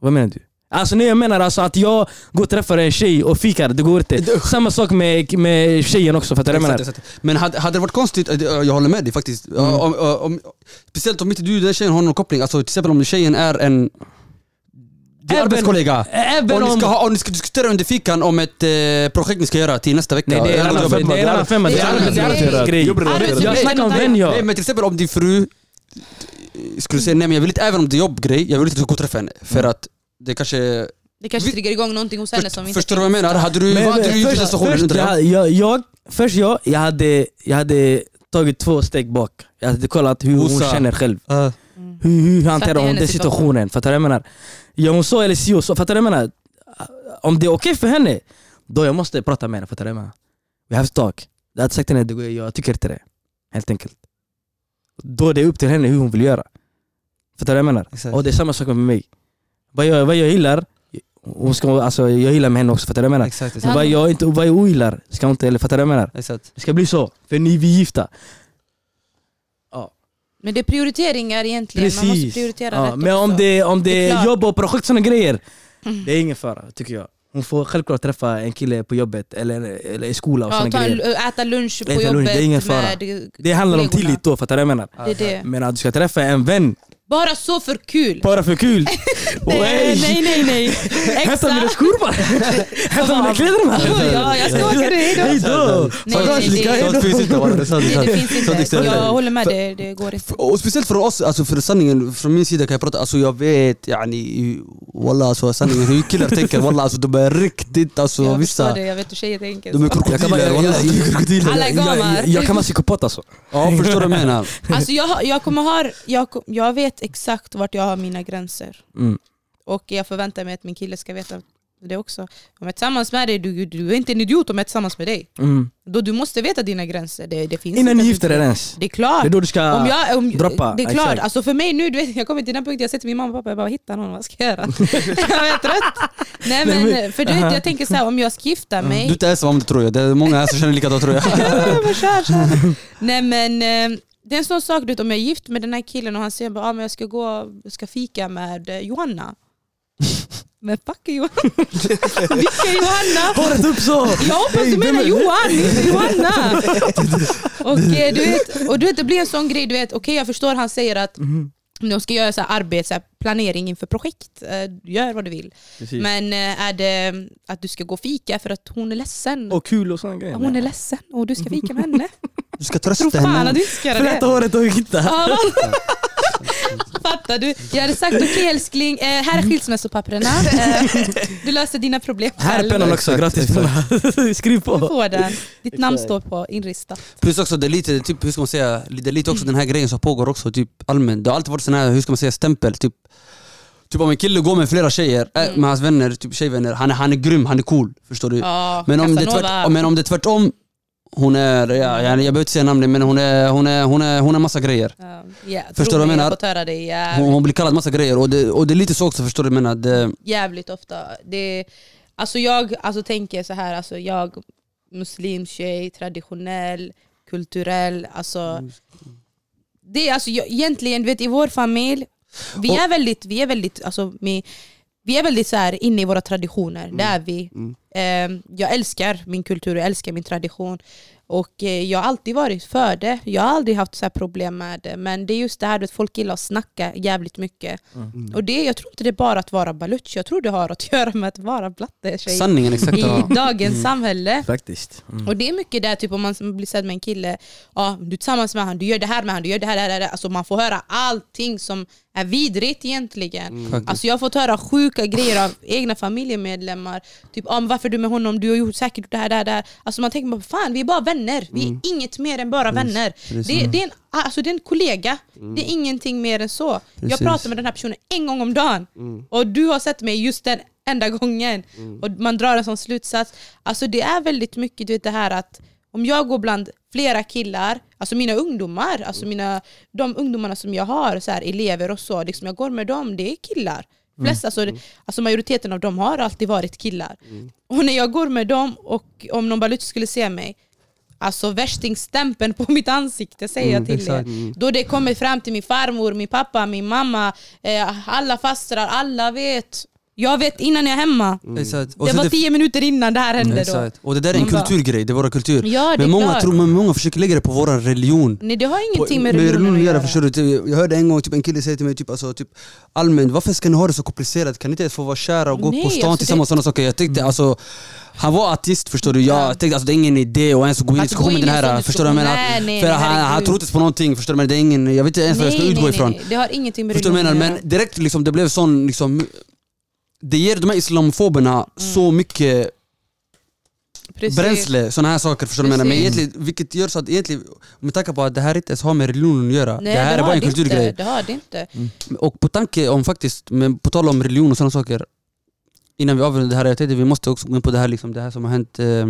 Vad menar du? Alltså nej, jag menar alltså att jag går och träffar en tjej och fikar, det går inte. Samma sak med, med tjejen också, fattar du vad jag menar? Men hade, hade det varit konstigt, eh, jag håller med dig faktiskt. Mm. Om, om, om, speciellt om inte du och den tjejen har någon koppling, alltså till exempel om tjejen är en din Även- arbetskollega. Även Och ni, om... ska ha, och ni ska diskutera under fikan om ett eh, projekt ni ska göra till nästa vecka. Nej det är en annan femma, det är en annan grej. Jag snackar om vän Nej ja. men till exempel om din fru skulle säga nej men jag vill inte, även om det är jobbgrej, jag vill inte att du ska gå och träffa henne. För Mm. att det kanske... Det kanske triggar igång någonting hos henne som inte förstår du vad jag menar? Hade du, Men- vad hade du gjort i den situationen först, jag? jag, jag, jag, först jag, jag hade, jag hade tagit två steg bak. Jag hade kollat hur hon känner själv. Hur, hur hanterar hon den situation. situationen? Fattar du vad jag menar? Gör hon så eller si och så? Fattar du vad jag menar? Om det är okej för henne, då jag måste prata med henne. Fattar du vad jag menar? We have to talk. Jag hade sagt till henne, jag tycker inte det. Helt enkelt. Då är det upp till henne hur hon vill göra. Fattar du vad jag menar? exakt. Och det är samma sak med mig. Vad jag, vad jag gillar, hon ska, alltså, jag gillar med henne också. Fattar du vad jag menar? Exakt, exakt. vad jag, inte, vad jag ogillar, ska hon inte, eller fattar du vad jag menar? exakt. Det ska bli så, för ni vi är gifta. Men det är prioriteringar egentligen, man måste Precis. prioritera Ja, rätt men om också. det, om det Det är jobb och projekt såna grejer, Mm. det är ingen fara tycker jag. Hon får självklart träffa en kille på jobbet eller, eller i skola och Ja, en, grejer. äta lunch på Äta lunch, jobbet det är ingen fara. Det handlar om tillit då, fattar du vad jag menar? Det är det. Men att du ska träffa en vän Bara så för kul. Bara för kul. Nej, nej, nej, nej. Hämta mina skor bara. Hämta mina kläder bara. Ja, jag ska åka nu, hejdå. Hejdå. Nej, nej, Lika, det- hejdå. Sånt finns inte Nej, det finns inte. Jag håller med, det, det går inte. Och speciellt för oss, alltså för sanningen, från min sida kan jag prata, alltså jag vet yani, Wallah alltså sanningen, hur killar tänker wallah alltså de är riktigt alltså Jag vissa förstår det, jag vet hur tjejer tänker. De är Jag kan bara- krokodiler jag- wallah, de är krokodiler Alla Jag, gamar. jag, jag kan vara psykopat alltså. Ja förstår du vad jag menar? Alltså jag, jag, kommer ha, jag, jag vet exakt vart jag har mina gränser. Mm. Och jag förväntar mig att min kille ska veta det också. Om jag är tillsammans med dig, du, du är inte en idiot om jag är tillsammans med dig. Mm. Då du måste veta dina gränser. Det, det finns Innan ni gifter er ens. Det är klart. Det är då du ska... om jag, om, droppa, Det är klart. exakt. Alltså för mig nu, du vet, jag kommer till den punkten jag säger till min mamma och pappa, jag bara hitta någon, vad ska jag göra? jag är trött. Nej men, för du vet, jag tänker så här, om jag ska gifta mig Du är inte ensam om det tror jag, det är många här som känner likadant tror jag. Nej men eh, det är en sån sak, du vet, om jag är gift med den här killen och han säger att ah, men jag ska gå jag ska fika med eh, Johanna. Men fuck Johanna. Vilka Johanna? Håret upp så! Jag hoppas du menar Johan, inte Johanna. Och, eh, du vet, och du vet, det blir en sån grej, du vet, okej jag förstår han säger att Mhm. de ska göra så här arbete, så här planering inför projekt, Eh, gör vad du vill. Precis. Men är det att du ska gå och fika för att hon är ledsen? Och kul och sådana grejer. hon är ledsen och du ska fika med henne? Du ska Tror trösta fan henne att du inte ska göra det. Fläta håret och hitta. Ja. Fattar du? Jag hade sagt okej älskling, eh, här är skilsmässopapperna. Eh, du löser dina problem Här är själv. pennan också, gratis penna. Skriv Du på. får den. Ditt namn står på inristat. Plus också det är lite, typ, hur ska man säga, det är lite också den här grejen som pågår också typ allmänt Det har alltid varit sån här, hur ska man säga, stämpel typ Typ om en kille går med flera tjejer, äh, Mm. med hans vänner, typ tjejvänner, han är, han är grym, han är cool Förstår du? Ja, Men om, det är Casanova. tvärt, men om det är tvärtom Hon är, ja, jag, behöver inte säga namnet men hon är, hon är, hon är, hon är massa grejer Ja, ja, Förstår du vad jag menar? det hon, hon blir kallad massa grejer och det, och det är lite så också förstår du vad jag menar? Det, jävligt ofta. Det, alltså jag alltså, tänker så här, alltså jag muslim tjej, traditionell, kulturell. Alltså, det är alltså, jag, egentligen, vet, i vår familj, vi Och- är väldigt, vi är väldigt, alltså, vi, vi är väldigt så här, inne i våra traditioner. Det är vi. Mm. Eh, jag älskar min kultur, jag älskar min tradition. Och eh, jag har alltid varit för det. Jag har aldrig haft så här problem med det. Men det är just det här att folk gillar att snacka jävligt mycket. Mm. Och det, jag tror inte det är bara att vara baluch, jag tror det har att göra med att vara blatte tjej sanningen exakt i dagens samhälle. Faktiskt. Mm. Och det är mycket där, typ om man blir sedd med en kille, ja, du är tillsammans med honom, du gör det här med honom, du gör det här, det här, det här. Alltså man får höra allting som är vidrigt egentligen. Faktiskt. Alltså jag har fått höra sjuka grejer av egna familjemedlemmar. Typ ah, varför är du med honom, du har gjort säkert gjort det här, det här, det här. Alltså man tänker bara fan vi är bara vänner, vi är inget mer än bara vänner. precis. Det, det, är en, alltså, det är en kollega, det är ingenting mer än så. Precis. Jag pratar med den här personen en gång om dagen och du har sett mig just den enda gången. Och man drar en sån slutsats. Alltså det är väldigt mycket du vet, det här att om jag går bland flera killar, alltså mina ungdomar, alltså mina, de ungdomarna som jag har, så här, elever och så, liksom jag går med dem, det är killar. Flest, alltså, alltså majoriteten av dem har alltid varit killar. Och när jag går med dem och om någon balut skulle se mig, Alltså värstingstämpeln på mitt ansikte säger jag till exakt. er. Då det kommer fram till min farmor, min pappa, min mamma, eh, alla fastrar, alla vet. Jag vet innan jag är hemma. Och Det var tio minuter innan det här hände då. Och det där är en kulturgrej, det är vår kultur Ja, det är men, många klart. tror, men många försöker lägga det på vår religion Nej det har ingenting med med religionen religion att göra. förstår du? Typ, Jag hörde en gång typ, en kille säga till mig typ, alltså, typ, allmänt, varför ska ni ha det så komplicerat? Kan ni inte ens få vara kära och gå Nej, på stan alltså tillsammans och sådana saker? Jag tyckte alltså han var artist förstår du, jag Ja. tänkte alltså det är ingen idé att ens gå in i diskussion med den här, förstår du menar? Nej, nej, För nej, han, han tror inte på någonting, förstår du? Men det är ingen, jag vet inte ens vad jag ska utgå nej, ifrån nej. Det har ingenting med Förstår du menar? Men direkt liksom, det blev sån liksom det ger de här islamofoberna Mm. så mycket Precis. bränsle, såna här saker förstår du vad jag menar? Men egentligen, vilket gör så att egentligen, med tanke på att det här inte ens har med religionen att göra Nej, Det här är har bara en det kulturgrej Det har det inte. Och på tanke om faktiskt, men på tal om religion och sådana saker Innan vi avrundar det här, jag tänkte vi måste också gå in på det här, liksom, det här som har hänt eh,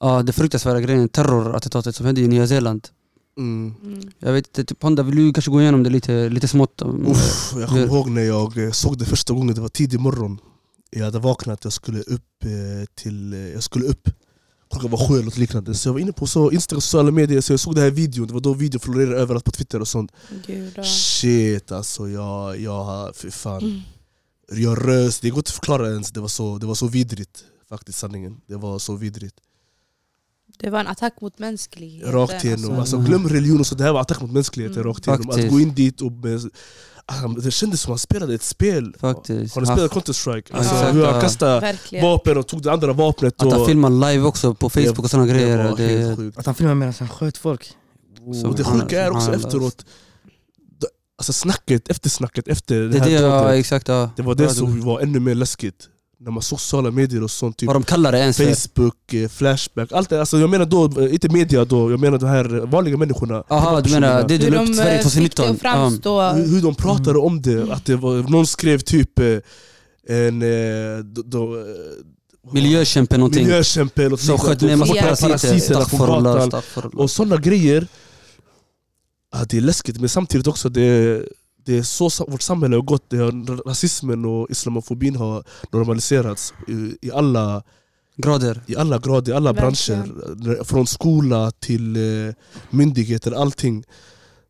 Ja, det fruktansvärda grejen, terrorattentatet som hände i Nya Zeeland Mm. Mm. Jag vet inte, typ Panda, vill du kanske gå igenom det lite, lite smått? om- Uff, jag kommer ihåg när jag eh, såg det första gången, det var tidig morgon. Jag hade vaknat, jag skulle upp eh, till... eh, Jag skulle upp. Klockan var sju eller något liknande. Så jag var inne på så Instagram sociala medier, så jag såg den här videon. Det var då videon florerade överallt på Twitter och sånt. Gud. Shit alltså, jag, jag. Fy fan. Mm. Jag rös, det går inte att förklara ens. Det var så, det var så vidrigt. Faktiskt sanningen. Det var så vidrigt. Det var en attack mot mänskligheten. Rakt igenom. alltså, Alltså, mm. glöm religion och så, det här var attack mot mänskligheten Mm. rakt igenom. Att Faktiskt. gå in dit och... Med, ah, det kändes som att han spelade ett spel. Faktiskt. Har ni spelat Counter-Strike? Ja, Alltså, exakt, hur han ja. kastade Verkligen. vapen och tog det andra vapnet. Att han och, filmar live också på Facebook och sådana det grejer. Det. Att han filmade medan han sköt folk. Så- Och det han- sjuka är också han- efteråt, alltså snacket, eftersnacket efter det, Det är här det, ja, exakt. Ja. det var det Ja, som var ännu mer läskigt. När man såg sociala medier och sånt, typ Vad de kallar det ens. Facebook, eh, Flashback, allt det. Alltså jag menar då, eh, inte media då, jag menar de här vanliga människorna. Jaha, du menar det du la upp Sverige eh, fick det 2019? att framstå... Hur, hur de pratade om det, att det var, någon skrev typ eh, en... eh, Då, då, eh. Miljökämpe någonting. miljökämpe eller Som sköt ner massa parasiter. Och sådana grejer, ja, det är läskigt men samtidigt också det, det är så vårt samhälle har gått. Det har, rasismen och islamofobin har normaliserats i, i, alla, Grader. i alla grader, i alla branscher. Från skola till eh, myndigheter, allting.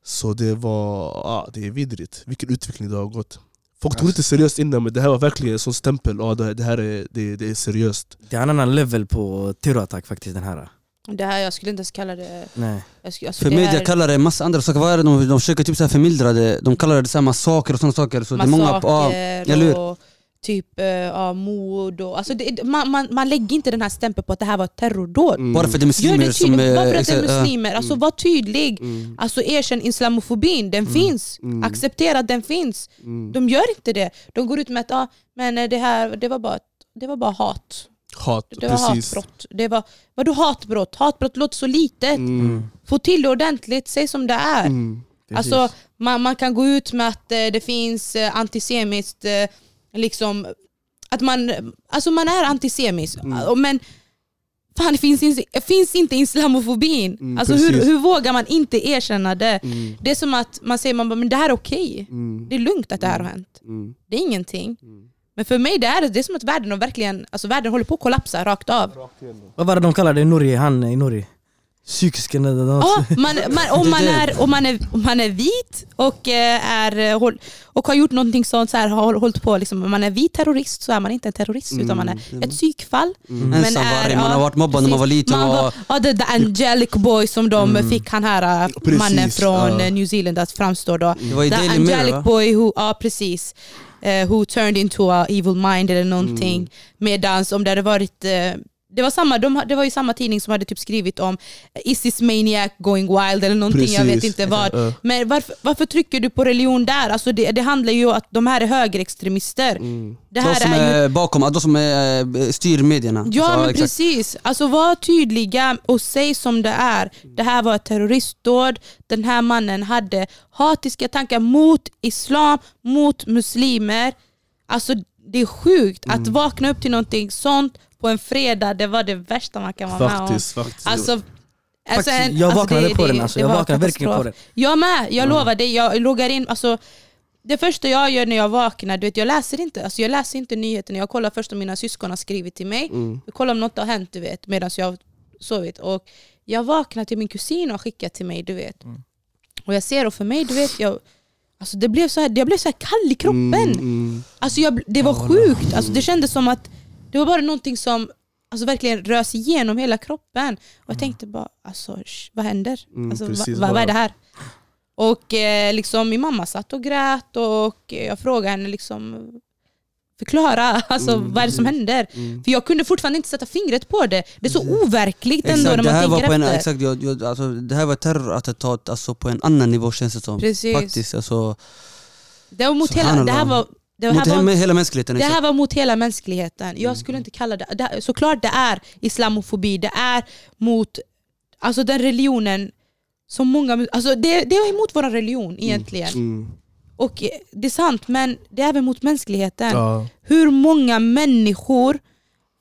Så det var, ja, det är vidrigt. Vilken utveckling det har gått. Folk tog inte seriöst innan men det här var verkligen en sån stämpel. Det, det här är, det, det är seriöst. Det är en annan level på terrorattack faktiskt den här. Det här, jag skulle inte ens kalla det... Nej. Jag skulle, alltså För det media här, kallar det massa andra saker. Vad är det de, de försöker typ så här förmildra det? De kallar det så här massaker och sådana saker. Så det är många, ja, massaker eller hur? typ eh, ja, mord. Och, alltså det, man, man, man lägger inte den här stämpeln på att det här var ett terrordåd. Mm. bara för att det är muslimer det som... tydligt, bara för att det är muslimer. Alltså var tydlig. Mm. Alltså erkänn islamofobin, den finns. Mm. Acceptera att den finns. Mm. De gör inte det. De går ut med att ah, men det här det var bara, det var bara hat. Hat, Det var precis. hatbrott. Det var, vadå hatbrott? Hatbrott låter så litet. Mm. Få till det ordentligt, säg som det är. Mm. Precis. Alltså, man, man kan gå ut med att eh, det finns eh, antisemiskt, eh, liksom, att man, alltså man är antisemisk, Mm. Men fan det finns, inte- finns inte islamofobin. Mm, alltså hur, precis. hur vågar man inte erkänna det? Mm. Det är som att man säger man bara, men det här är okej. Mm. Det är lugnt att det här har hänt. Mm. Det är ingenting. Mm. Men för mig det är det är som att världen, verkligen, alltså världen håller på att kollapsa rakt av. Vad var det de kallade Nuri, han i Nuri? Psykiska... Ja. Ja, man, man, om, man Det- det- är, om, man är, om man är vit och, eh, är, eh, och har gjort någonting sånt, så här, har hållit på, liksom, om man är vit terrorist så är man inte en terrorist utan man är ett psykfall. Mm. Men är- man har varit mobbad när man var liten. Man och, var, ja, the, the angelic boy som de fick han här eh, Precis, mannen från ja. eh, New Zealand att framstå då. det var i The angelic Mirror boy who, ja precis, eh, who turned into a evil mind eller någonting. Mm. Medans om det hade varit eh, det var, samma, de, det var ju samma tidning som hade typ skrivit om eh, Is this maniac going wild eller någonting, jag vet Precis. inte vad. Men varför, varför trycker du på religion där? Alltså det, det handlar ju om att de här är högerextremister. Mm. Det De här som är ju bakom, de som är, styr medierna. Ja Så, men exakt. precis, alltså var tydliga och säg som det är. Det här var ett terroristdåd, den här mannen hade hatiska tankar mot islam, mot muslimer. Alltså det är sjukt att Mm. vakna upp till någonting sånt på en fredag, det var det värsta man kan vara med om. Faktiskt, faktiskt. Alltså, alltså Faktiskt, en- jag alltså, vaknade det- på det- den alltså. det Jag vaknade verkligen på den. Jag med, jag lovar dig. Jag loggar in, alltså, det första jag gör när jag vaknar, du vet, jag läser inte alltså, jag läser inte nyheterna. Jag kollar först om mina syskon har skrivit till mig. Mm. Jag kollar om något har hänt du vet, medan jag har sovit. Och jag vaknar till min kusin och har skickat till mig. du vet. Mm. Och jag ser, och för mig, du vet, jag, alltså, det blev så här, jag blev så här kall i kroppen. Mm, mm. Alltså, jag, det var sjukt. Alltså, det kändes som att det var bara någonting som alltså, verkligen rös igenom hela kroppen. Och jag tänkte bara, alltså, vad händer? Mm, alltså, va, precis, va, vad bara- är det här? Och eh, liksom, min mamma satt och grät och jag frågade henne liksom, förklara alltså, Mm, vad är det som händer. Mm. För jag kunde fortfarande inte sätta fingret på det. Det är så overkligt ändå Exakt, när det man här var tänker på en, efter. exakt, jag, jag, alltså, det här var terrorattentat alltså, på en annan nivå känns det som. Precis. Faktiskt, alltså, Det var mot hela, det här var, det här mot var, hela, hela mänskligheten. det här var mot hela mänskligheten. Jag skulle inte kalla det, det såklart det är islamofobi, det är mot alltså den religionen som många, alltså det, det är emot vår religion egentligen. Mm. Och eh, det är sant men det är även mot mänskligheten. Ja. hur många människor,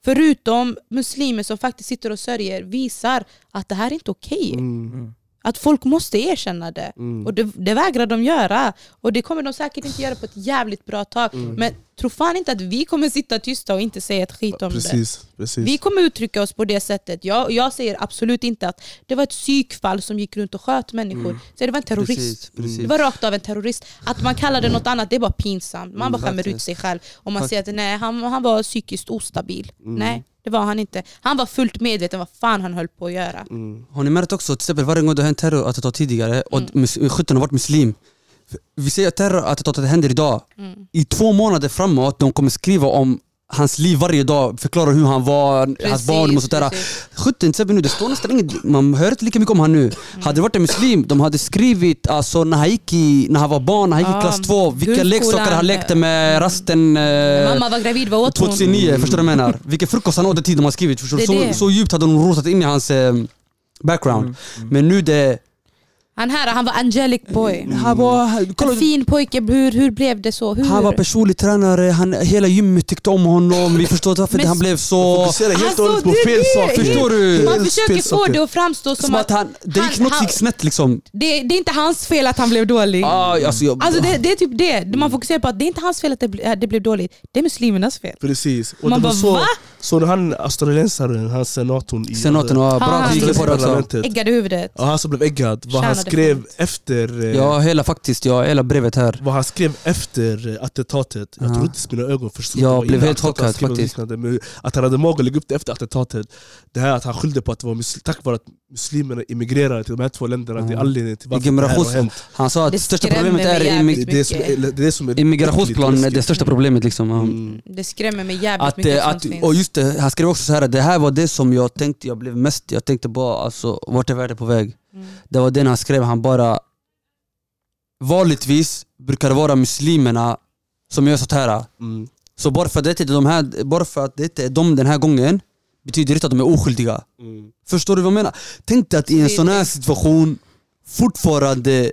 förutom muslimer som faktiskt sitter och sörjer, visar att det här är inte okej. Mm. Att folk måste erkänna det. Mm. Och det, det vägrar de göra. Och det kommer de säkert inte göra på ett jävligt bra tag. Mm. Men tro fan inte att vi kommer sitta tysta och inte säga ett skit om det. Precis, precis. Vi kommer uttrycka oss på det sättet. Jag, jag säger absolut inte att det var ett psykfall som gick runt och sköt människor. Så det var en terrorist. Precis, precis. Det var rakt av en terrorist. Att man kallar det något annat, det är bara pinsamt. Man bara Mm, skämmer ut sig själv. Om man säger att nej, han, han var psykiskt ostabil. Mm. Nej, Det var han inte. Han var fullt medveten vad fan han höll på att göra. Mm. Har ni märkt också, till exempel varje gång det har hänt terrorattentat tidigare och Mm. skytten har varit muslim. Vi säger att terrorattentatet händer idag. Mm. I två månader framåt, de kommer skriva om hans liv varje dag, förklara hur han var, hans barn och sådär. precis. Skytten till exempel nu, det står nästan inget, man hör inte lika mycket om han nu. Hade det varit en muslim, de hade skrivit alltså, när, han gick i, när han var barn, när han gick Ja, i klass två, vilka leksaker han lekte med, rasten eh, Mamma var gravid, vad åt hon? 2009, förstår du vad jag menar? Vilken frukost han åt den tid de har skrivit? Det Så, det. så djupt hade de rotat in i hans eh, background. Men nu det... Han här, han var angelic boy. Han var, kolla, En fin pojke, hur, hur blev det så? Hur? han var personlig tränare, han, hela gymmet tyckte om honom, vi förstår inte varför Men- han blev så... Fokuserar helt Alltså, och hållet på fel saker. Förstår du? Man försöker få det att framstå som, Som att han, det gick, han- något gick snett liksom. det, det är inte hans fel att han blev dålig. Ah, alltså, jag, Alltså det, det är typ det, man fokuserar på att det är inte hans fel att det, det blev dåligt, det är muslimernas fel. Precis. Och Man bara, så, va? Så han australiensaren, han senatorn i Senaten var bra, han- gick på det också. Äggade huvudet. ja, han som blev äggad, vad han skrev fint. efter eh, Ja, hela faktiskt, ja, hela brevet här. vad han skrev efter eh, attentatet, jag Ja. trodde inte mina ögon förstod Jag blev helt chockad faktiskt. Att han hade mage att lägga upp det efter attentatet Det här att han skyllde på att det var tack vare att muslimerna immigrerade till de här två länderna Det är anledningen till varför det här har hänt Han sa att Det det största problemet är mig Det immig- är det som är, det det som är immigrationsplan, äckligt och det läskigt. största problemet liksom. ja. Mm. Det skrämmer mig jävligt Att, mycket eh, att, finns. och just det, han skrev också så här det här var det som jag tänkte, jag blev mest, jag tänkte bara alltså, vart är världen på väg? Mm. Det var det han skrev, han bara Vanligtvis brukar det vara muslimerna som gör sånt här Mm. Så bara för, att det inte är de här, bara för att det inte är de den här gången Betyder det inte att de är oskyldiga Mm. Förstår du vad jag menar? Tänk dig att i en sån här situation Fortfarande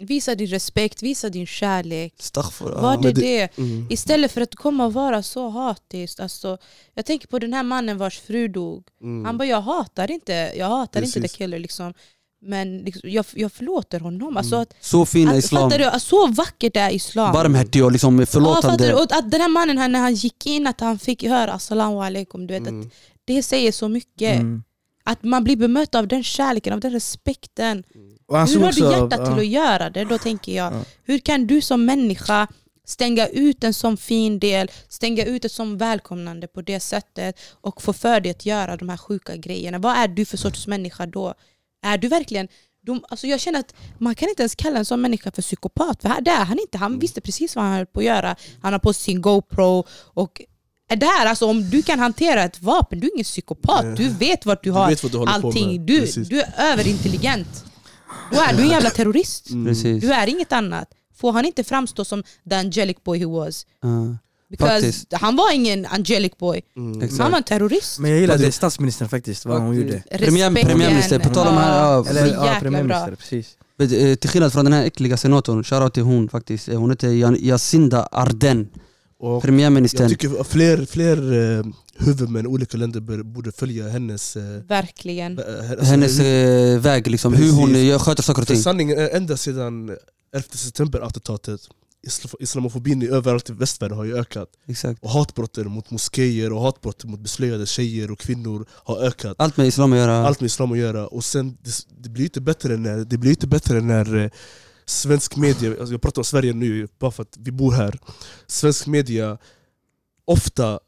Visa din respekt, visa din kärlek. Var det det- det? Mm. Istället för att komma och vara så hatiskt. Alltså, jag tänker på den här mannen vars fru dog. Mm. Han bara, jag hatar inte, jag hatar inte the killer. Liksom. Men liksom, jag, jag förlåter honom. Alltså, att, Så fin är att, islam fattar du? Att Så vackert är islam. Barmhärtig och liksom Ja, förlåtande du? Och att den här mannen här, när han gick in, att han fick höra assalamu alaikum. Du vet, Mm. att det säger så mycket. Mm. Att man blir bemött av den kärleken, av den respekten. Och han Hur har du hjärtat ja. till att göra det? Då tänker jag, Ja. hur kan du som människa stänga ut en sån fin del, stänga ut ett sån välkomnande på det sättet och få för dig att göra de här sjuka grejerna? Vad är du för sorts människa då? Är du verkligen... De, alltså jag känner att man kan inte ens kalla en sån människa för psykopat, för det är han inte. Han visste precis vad han höll på att göra. Han har på sig sin GoPro och är där, alltså om du kan hantera ett vapen, du är ingen psykopat. Du vet vart du Du har vet vad du allting. Du, du är överintelligent. Då är du en jävla terrorist. Mm. Du är inget annat. Får han inte framstå som the angelic boy he was? Ja. Because Faktiskt. han var ingen angelic boy. Mm. Han var en terrorist. Men jag gillade Faktiskt. statsministern faktiskt, vad hon gjorde. Premiär- premiärminister, på tal om här, ja, Eller ja, premiärminister, precis. Eh, Till skillnad från den här äckliga senatorn, shoutout till hon faktiskt Eh, Hon heter Jacinda Ardern, Och premiärministern jag tycker fler, fler eh, huvudmän i olika länder bör, borde följa hennes, eh, Verkligen. alltså, Hennes eh, väg liksom, hur hon sköter saker och För ting sanningen är ända sedan 11 september-attentatet Islamofobin i överallt i västvärlden har ju ökat. Exakt. Och hatbrotten mot moskéer och hatbrott mot beslöjade tjejer och kvinnor har ökat. Allt med islam att göra. Allt med islam att göra. Och sen det, det blir inte bättre när, det blir inte bättre när eh, svensk media, alltså jag pratar om Sverige nu bara för att vi bor här. Svensk media ofta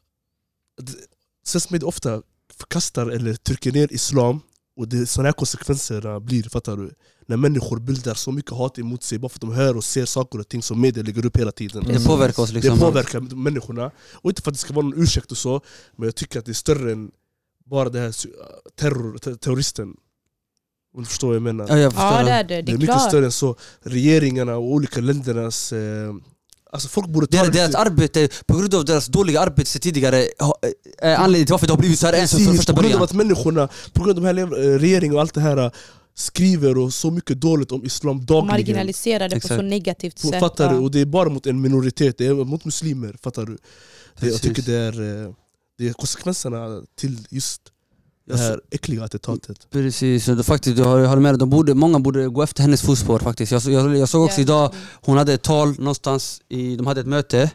Svensk media ofta förkastar eller trycker ner islam och det är sådana här konsekvenserna blir, fattar du? När människor bildar så mycket hat emot sig bara för att de hör och ser saker och ting som media lägger upp hela tiden. Det påverkar oss liksom. det påverkar människorna, och inte för att det ska vara någon ursäkt och så Men jag tycker att det är större än bara det här terror, ter- terroristen. Om du förstår vad jag menar. Ja jag förstår. Ja det är det, Det det är är mycket klart. större än så. Regeringarna och olika ländernas eh, Alltså folk borde ta Deras, deras arbete, på grund av deras dåliga arbete tidigare är anledningen till varför det har blivit så här ens från första på grund av början. att människorna, på grund av de här eh, regeringen och allt det här eh, Skriver och så mycket dåligt om islam dagligen Marginaliserade på Exakt. så negativt sätt. Fattar du? ja. Och det är bara mot en minoritet, det är mot muslimer, fattar du? Det, jag tycker det är, eh, det är konsekvenserna till just det här äckliga attentatet Precis, det, faktiskt, jag håller med dig. de borde, många borde gå efter hennes fotspår faktiskt jag, jag, jag såg också idag, hon hade ett tal någonstans, i, de hade ett möte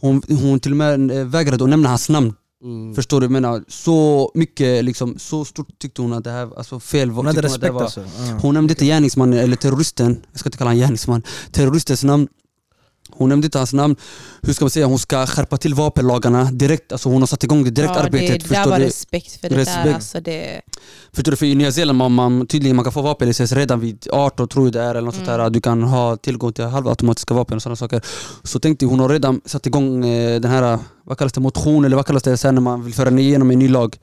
Hon, hon till och med eh, vägrade att nämna hans namn mm. Förstår du? menar, så mycket, liksom, så stort tyckte hon att det här, alltså fel Hon hade tyckte hon det respekt var, alltså. Ja. Hon nämnde inte gärningsmannen eller terroristen, jag ska inte kalla honom gärningsman, terroristens namn hon nämnde inte hans namn. Hur ska man säga, hon ska skärpa till vapenlagarna direkt. Alltså hon har satt igång det direkt ja, arbetet. det, det där var du? respekt för det Respekt. där. Alltså det, Förstår du? För i Nya Zeeland man, man, tydligen man kan få vapenlicens redan vid 18 tror jag det är eller något sånt Mm. där. Du kan ha tillgång till halvautomatiska vapen och sådana saker. Så tänkte hon har redan satt igång eh, den här, vad kallas det, motion eller vad kallas det sen när man vill föra igenom en ny lag.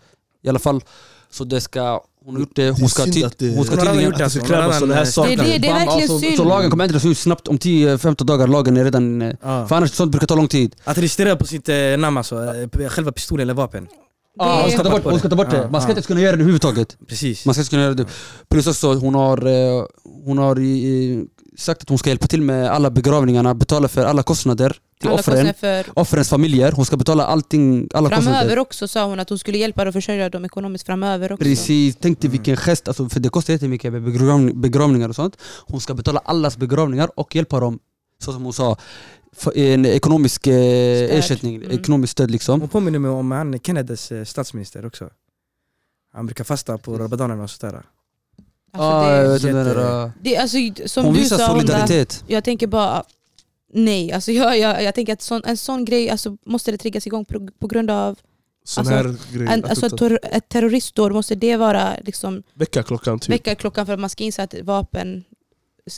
I alla fall. Så det ska, hon har gjort det, hon ska, ty- det- hon tydligen ska Hon här saker. Det är det, det är Bam, verkligen alltså, synd. Så lagen kommer ändras ut snabbt, om 10-15 dagar, lagen är redan... eh. För annars sånt brukar ta lång tid. Att registrera på sitt eh, namn alltså, eh, själva pistolen eller vapen. Ah, hon, ska ta bort, hon ska ta bort det. Man ska inte kunna göra det överhuvudtaget. Precis. Man ska inte kunna göra det. Plus också, hon har, hon har sagt att hon ska hjälpa till med alla begravningarna, betala för alla kostnader till Alla offren, kostnader för offrens familjer. Hon ska betala allting, alla framöver kostnader. också sa hon att hon skulle hjälpa och försörja dem ekonomiskt framöver också. Precis, tänk dig Mm. vilken gest, alltså, för det kostar jättemycket med begravning, begravningar och sånt. Hon ska betala allas begravningar och hjälpa dem, så som hon sa, en ekonomisk eh, ersättning, Mm. ekonomiskt stöd liksom. Hon påminner mig om han Kennedys eh, statsminister också. Han brukar fasta på rabadanerna och sådär. Alltså, ah, det, jag vet den där, det, alltså, som hon du visar sa, Honda, solidaritet. jag tänker bara nej. Alltså, jag, jag, jag tänker att sån, en sån grej alltså, måste det triggas igång på, på grund av Sån Alltså, här grejer. en, alltså, ett, terror- ett terroristdåd. Måste det vara liksom, Väckarklockan typ. väckarklockan för att man ska inse att vapen,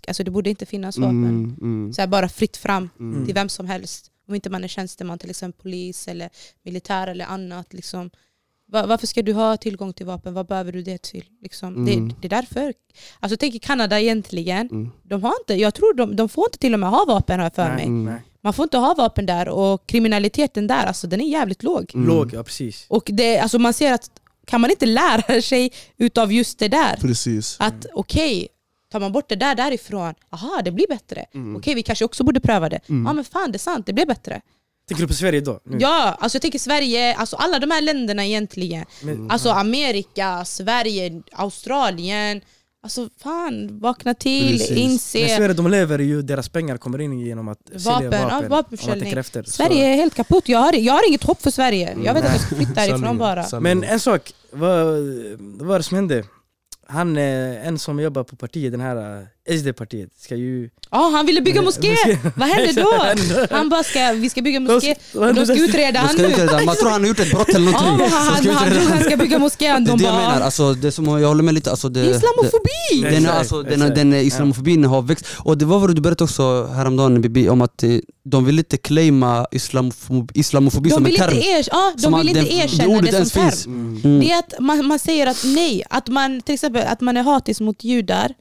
alltså, det borde inte finnas vapen. Mm, mm, Så här, bara fritt fram mm. till vem som helst. Om inte man är tjänsteman, till exempel polis eller militär eller annat. Liksom. Va- Varför ska du ha tillgång till vapen? Vad behöver du det till? Liksom? Mm. Det, det är därför. Alltså, tänk i Kanada egentligen. Mm. De har inte, jag tror de, de får inte till och med ha vapen här för Nej, mig. Mm. nej. Man får inte ha vapen där och kriminaliteten där, alltså, den är jävligt låg. Mm. Låg, ja precis. Och det, alltså, man ser att kan man inte lära sig utav just det där, Precis. att okej, tar man bort det där därifrån, aha det blir bättre. Mm. Okej vi kanske också borde pröva det. Mm. Ja men fan det är sant, det blir bättre. Tänker du på Sverige då? Nu? Ja, alltså jag tänker Sverige, alltså alla de här länderna egentligen. Men, Alltså Amerika, Sverige, Australien. Alltså fan, vakna till, Precis. men inse. Sverige de lever ju, deras pengar kommer in genom att Vapen, sälja ja, vapen. vapenförsäljning. och man tänker efter. Så- Sverige är helt kaputt, jag har, jag har inget hopp för Sverige. Jag vet att jag ska flytta härifrån Sanningen, bara. Men en sak, vad, vad var det som hände? Han, eh, en som jobbar på partiet, den här SD-partiet, ska ju... Ja, han ville bygga moské! Moské. Vad hände då? Han bara, ska, vi ska bygga moské, de ska utreda De han nu. man tror han har gjort ett brott eller Ja, någonting. Så han, han utreda. tror han ska bygga moskén. Det är De det jag menar, alltså, det som, jag håller med lite. Alltså, det, det, islamofobi! den, alltså, den, den islamofobin har växt. Och det var vad du berättade också häromdagen Bibi, om att eh, de vill inte claima islamofobi, islamofobi De som en term. inte, er, ja, Som de att vill inte det- det erkänna det, ens som term. Mm. Det är att man, man säger att nej, att man, till exempel att man är hatisk mot judar.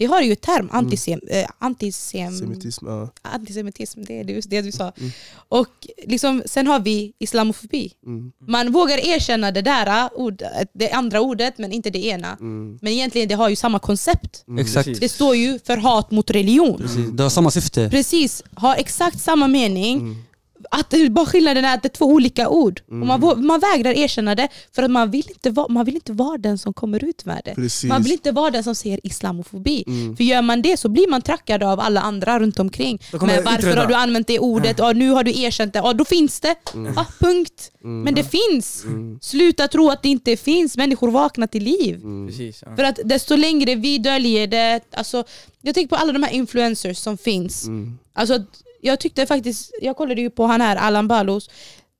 Det har ju ett term, antisem, eh, antisem, Semitism, ja. antisemitism, det är just det du sa. Mm. Och liksom, sen har vi islamofobi. Mm. Man vågar erkänna det där eh, ord, det andra ordet men inte det ena. Mm. Men egentligen det har ju samma koncept. Mm. Exakt. Det står ju för hat mot religion. Precis. Det har samma syfte. Precis, har exakt samma mening. Mm. Att det, bara skillnaden är att det är två olika ord. Mm. Och man, man vägrar erkänna det för att man vill, inte vara, man vill inte vara den som kommer ut med det. Precis. Man vill inte vara den som säger islamofobi. Mm. För gör man det så blir man trackad av alla andra runt omkring. Men varför utreda. har du använt det ordet? Ja, nu har du erkänt det. Ja, då finns det. Ja, punkt. Mm. Men det finns. Mm. Sluta tro att det inte finns. Människor vaknar till liv. Mm. Precis, ja. För att desto längre vi döljer det, alltså, jag tänker på alla de här influencers som finns. Mm. Alltså, jag tyckte faktiskt, jag kollade ju på han här Allan Balos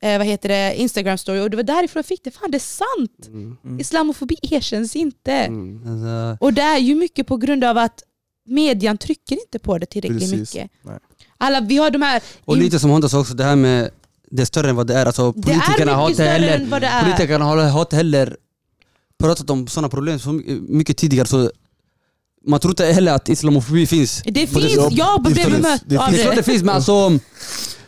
eh, vad heter det, Instagram story och det var därifrån jag fick det. Fan det är sant! Mm. Islamofobi erkänns inte. Mm. Alltså, Och det är ju mycket på grund av att median trycker inte på det tillräckligt Precis. mycket. Nej. Alla, vi har de här... och lite som Honda sa också, det här med det är större än vad det är. Alltså, politikerna har inte heller, politikerna har, har inte heller pratat om sådana problem så mycket tidigare. Så man tror inte heller att islamofobi finns. Det finns, Ja, jag det blev finns. bemött Det av Det är klart det. det finns men alltså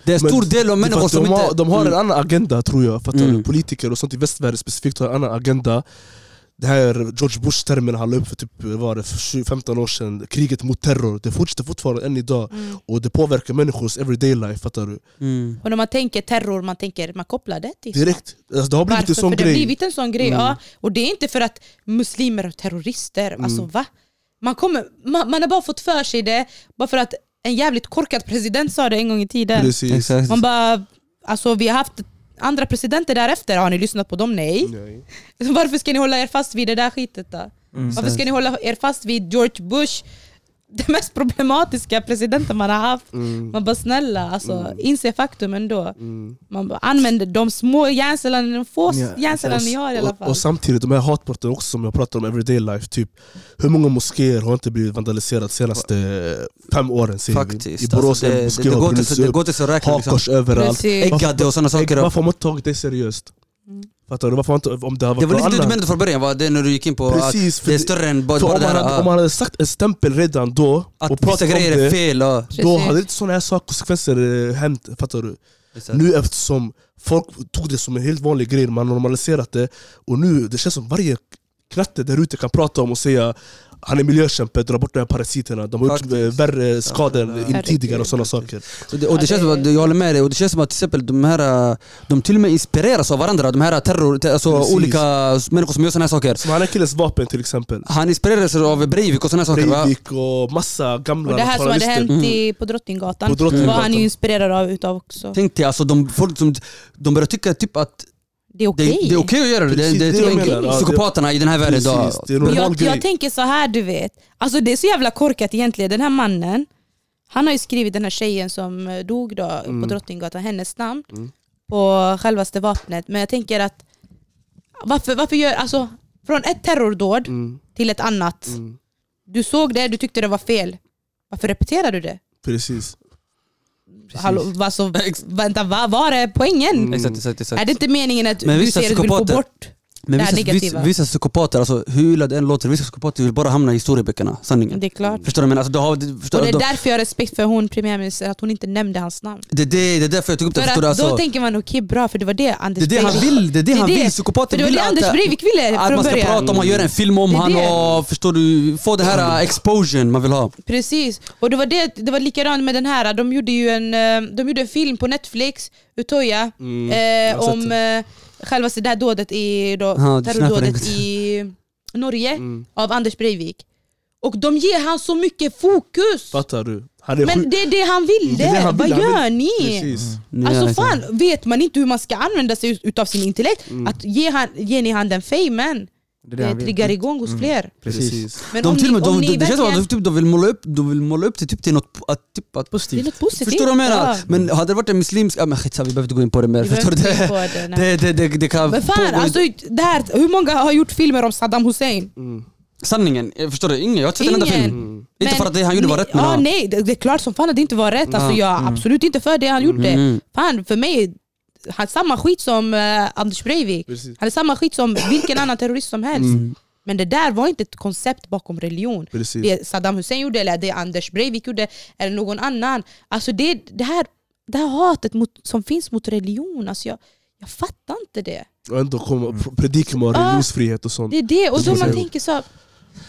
det är en Men stor del av Det människor som de, har, inte... de har en Mm. annan agenda tror jag, fattar Mm. du? Politiker och sånt i västvärlden specifikt har en annan agenda det här George Bush-termen han la upp för typ var det, för 20 15 år sedan, kriget mot terror, det fortsätter fortfarande än idag Mm. och det påverkar människors everyday life, fattar du? Mm. Och när man tänker terror, man tänker man kopplar det till Direkt, alltså, det har blivit Varför? en sån för det har grej blivit en sån grej. Mm. Ja. Och det är inte för att muslimer är terrorister. Alltså va? Man, kommer, man, man har bara fått för sig det bara för att en jävligt korkad president sa det en gång i tiden. Precis Exakt. Man bara, alltså vi har haft andra presidenter därefter, har ni lyssnat på dem? Nej. Nej. Varför ska ni hålla er fast vid det där skitet då? Mm. Varför ska ni hålla er fast vid George Bush? Den mest problematiska presidenten man har haft. Mm. Man bara snälla, alltså, inse faktum ändå. Mm. Man bara använder de små hjärncellerna, de få Ja, hjärncellerna precis. ni har i alla Och, fall. och samtidigt, de här hatbrotten också som jag pratar om everyday life, typ hur många moskéer har inte blivit vandaliserade de senaste fem åren? Säger Faktiskt. I Borås alltså, en det, moské det, det, har går inte, brunnits så- det upp, går inte så räkna liksom. hakkors överallt. Äggade och sådana saker. Varför har man inte tagit det seriöst? Mm. Fattar du? Varför inte, om det Det var lite det du menade från början, va? det är när du gick in på Precis, att för det är större än bara, För bara om det man, här. hade, om man hade sagt en stämpel redan då och att vissa pratat om är det, fel. ja. då Precis. hade inte sådana här saker, konsekvenser eh, hänt. Fattar du? Det. Nu eftersom folk tog det som en helt vanlig grej, man har normaliserat det och nu det känns som varje knatte där ute kan prata om och säga han är miljökämpe, dra bort de här parasiterna, de har gjort Faktiskt. eh, värre skador än Herregud. tidigare och sådana saker. Och det, och det Ja, känns som att, det- jag håller med dig, och det känns som att till exempel de här, de till och med inspireras av varandra, de här terror, te- alltså Precis. olika människor som gör sådana här saker. Som han här killens vapen till exempel. Han inspireras av Breivik och sådana här saker va? Breivik och massa gamla Och det här som hade hänt i, på Drottninggatan, På Drottninggatan. var han ju inspirerad av utav också. Tänk dig alltså, de, folk som, de börjar tycka typ att Det är det, okej. det är okej att göra det, det, Precis, det det. Ja, det- psykopaterna i den här världen idag. Det Jag, jag tänker så här du vet, alltså det är så jävla korkat egentligen. Den här mannen, han har ju skrivit den här tjejen som eh, dog då Mm. på Drottninggatan, hennes namn Mm. på självaste vapnet. Men jag tänker att varför, varför gör, alltså från ett terrordåd Mm, till ett annat. mm, Du såg det, du tyckte det var fel. Varför repeterar du det? precis. Hallå, alltså, vänta, vad var är poängen? Mm. Exakt, exakt, exakt. Är det inte meningen att Men du ser att du vill få bort Men vissa, vissa, vissa psykopater, alltså, hur illa det än låter, vissa psykopater vill bara hamna i historieböckerna, sanningen. Det är klart. Förstår du? Men alltså, du har, förstår, Och det är du, därför jag har respekt för hon premiärministern, att hon inte nämnde hans namn. det, det, det är därför jag tog upp det. För Förstår att då Alltså, tänker man okej bra, för det var det Anders det är det han Breivik- vill, det är det han vill. Var vill att, Anders Breivik ville att från man ska början. prata om han, göra en film om han och förstår du, få det här uh, exposure man vill ha. Precis, och det var, det, det var likadant med den här, de gjorde ju en, eh, de gjorde en film på Netflix, Utoya, Mm, eh, om själva det där dådet i, då, Ja, terrordådet i Norge Mm. av Anders Breivik. Och de ger han så mycket fokus! Fattar du? Men det är det han ville! Det det han Vad vill, han gör ni? Precis. Ja, Alltså fan, vet man inte hur man ska använda sig utav sin intellekt, Mm. att ge, han, ge ni han den famen, Det är det triggar igång hos fler. Precis. Men De, om till ni, med, om de, ni det känns som att de, typ, de, vill måla upp, de vill måla upp det typ till något att, typ, att, Det är Positivt. något positivt. Förstår du vad jag menar? Ja. Men hade det varit en muslimsk... Ja, men skitsamma, vi behöver inte gå in på det mer. Förstår du? Det, det, det, det, det, det kan Men fan, alltså, det här, hur många har gjort filmer om Saddam Hussein? Mm. Sanningen, jag förstår du? Ingen, jag har inte sett en enda film. Mm. Inte för att det han gjorde var rätt men ja, ja. nej, det, det är klart som fan att det inte var rätt. Alltså, Ja. jag är absolut inte för det han gjorde. Mm. Fan, för mig, han är samma skit som eh, Anders Breivik. Precis. Han är samma skit som vilken annan terrorist som helst. Mm. Men det där var inte ett koncept bakom religion. Precis. Det Saddam Hussein gjorde, eller det Anders Breivik gjorde, eller någon annan. Alltså det, det, här, det här hatet mot, som finns mot religion, alltså jag, jag fattar inte det. Och ändå predikar man Ah. religionsfrihet och sånt. Det är det, och då man tänker så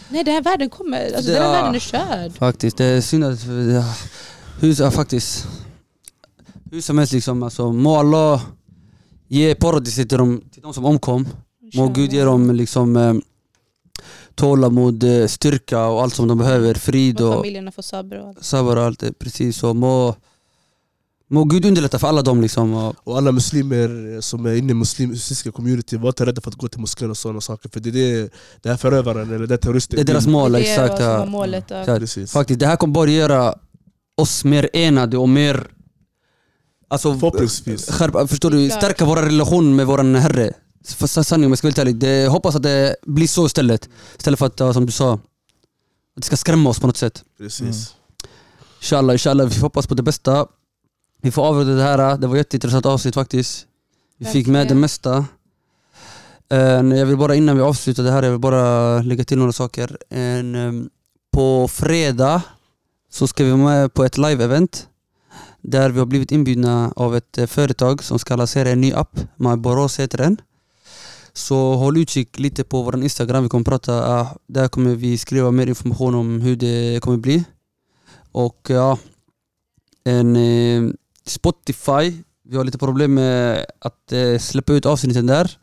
nej den här världen kommer, alltså den här Ja. världen är körd. Faktiskt, det är synd att... Ja, hur, ja, faktiskt. Hur som helst liksom, alltså, må Allah ge paradiset till de, till de som omkom. Må Gud ge dem liksom eh, tålamod, eh, styrka och allt som de behöver. Frid Och och familjerna får sabr och allt. sabr och allt det. Precis. Och må, må Gud underlätta för alla dem liksom. Och, Och alla muslimer som är inne i muslimska community, var inte rädda för att gå till moskén och sådana saker. För det är det, det här förövaren eller det terroristen det är deras mål, det exakt. var Ja. målet. ja. Exakt. Faktiskt, det här kommer bara göra oss mer enade och mer... Alltså, Förhoppningsvis. skärpa, förstår du? Stärka vår relation med vår Herre. För sa- sanning om jag ska vara helt ärlig, hoppas att det blir så istället. Istället för att, som du sa, att det ska skrämma oss på något sätt. Precis. Inshallah, inshallah, vi hoppas på det bästa. Vi får avrunda det här, det var ett jätteintressant avsnitt faktiskt. Vi fick med det mesta. Eh, jag vill bara innan vi avslutar det här, jag vill bara lägga till några saker. Ehm, på fredag så ska vi vara med på ett live-event där vi har blivit inbjudna av ett eh, företag som ska lansera en ny app, My Borås heter den. Så håll utkik lite på vår Instagram, vi kommer prata, ah, där kommer vi skriva mer information om hur det kommer bli. Och eh, ja, en eh, Spotify, vi har lite problem med att eh, släppa ut avsnitten där.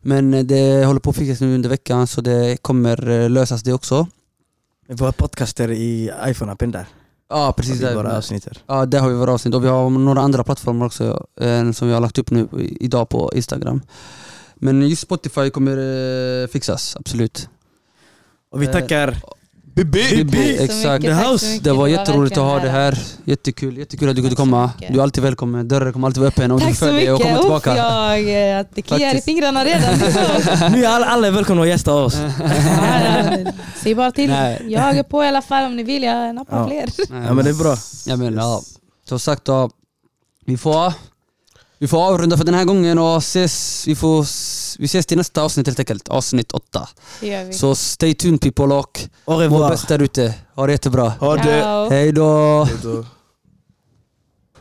Men eh, det håller på att fixas nu under veckan så det kommer lösas det också. Våra podcaster i iPhone-appen där. Ja precis, där, avsnitt. ja, där har vi våra avsnitt och vi har några andra plattformar också eh, som vi har lagt upp nu idag på Instagram. Men just Spotify kommer eh, fixas, absolut. Och vi Eh, tackar Bibi! Bibi, Tack så exakt. mycket, The tack så house. mycket. Det var jätteroligt att ha det ära. här. Jättekul, jättekul att du kunde Tack så komma. mycket. Du är alltid välkommen. Dörren kommer alltid vara öppen om du Tack så för dig och mycket. komma Uff, tillbaka. jag, eh, det kliar i fingrarna redan. Nu är alla, alla är välkomna att gästa oss. Säg bara till. Nej. Jag är på i alla fall om ni vill. Jag nappar Ja. fler. Ja men det är bra. Ja. Som sagt då, vi får, vi får avrunda för den här gången och ses, vi, får, vi ses till nästa avsnitt helt enkelt. Avsnitt åtta. Det gör vi. Så stay tuned people och må bäst där ute. Ha det jättebra. Ha det! Hej då!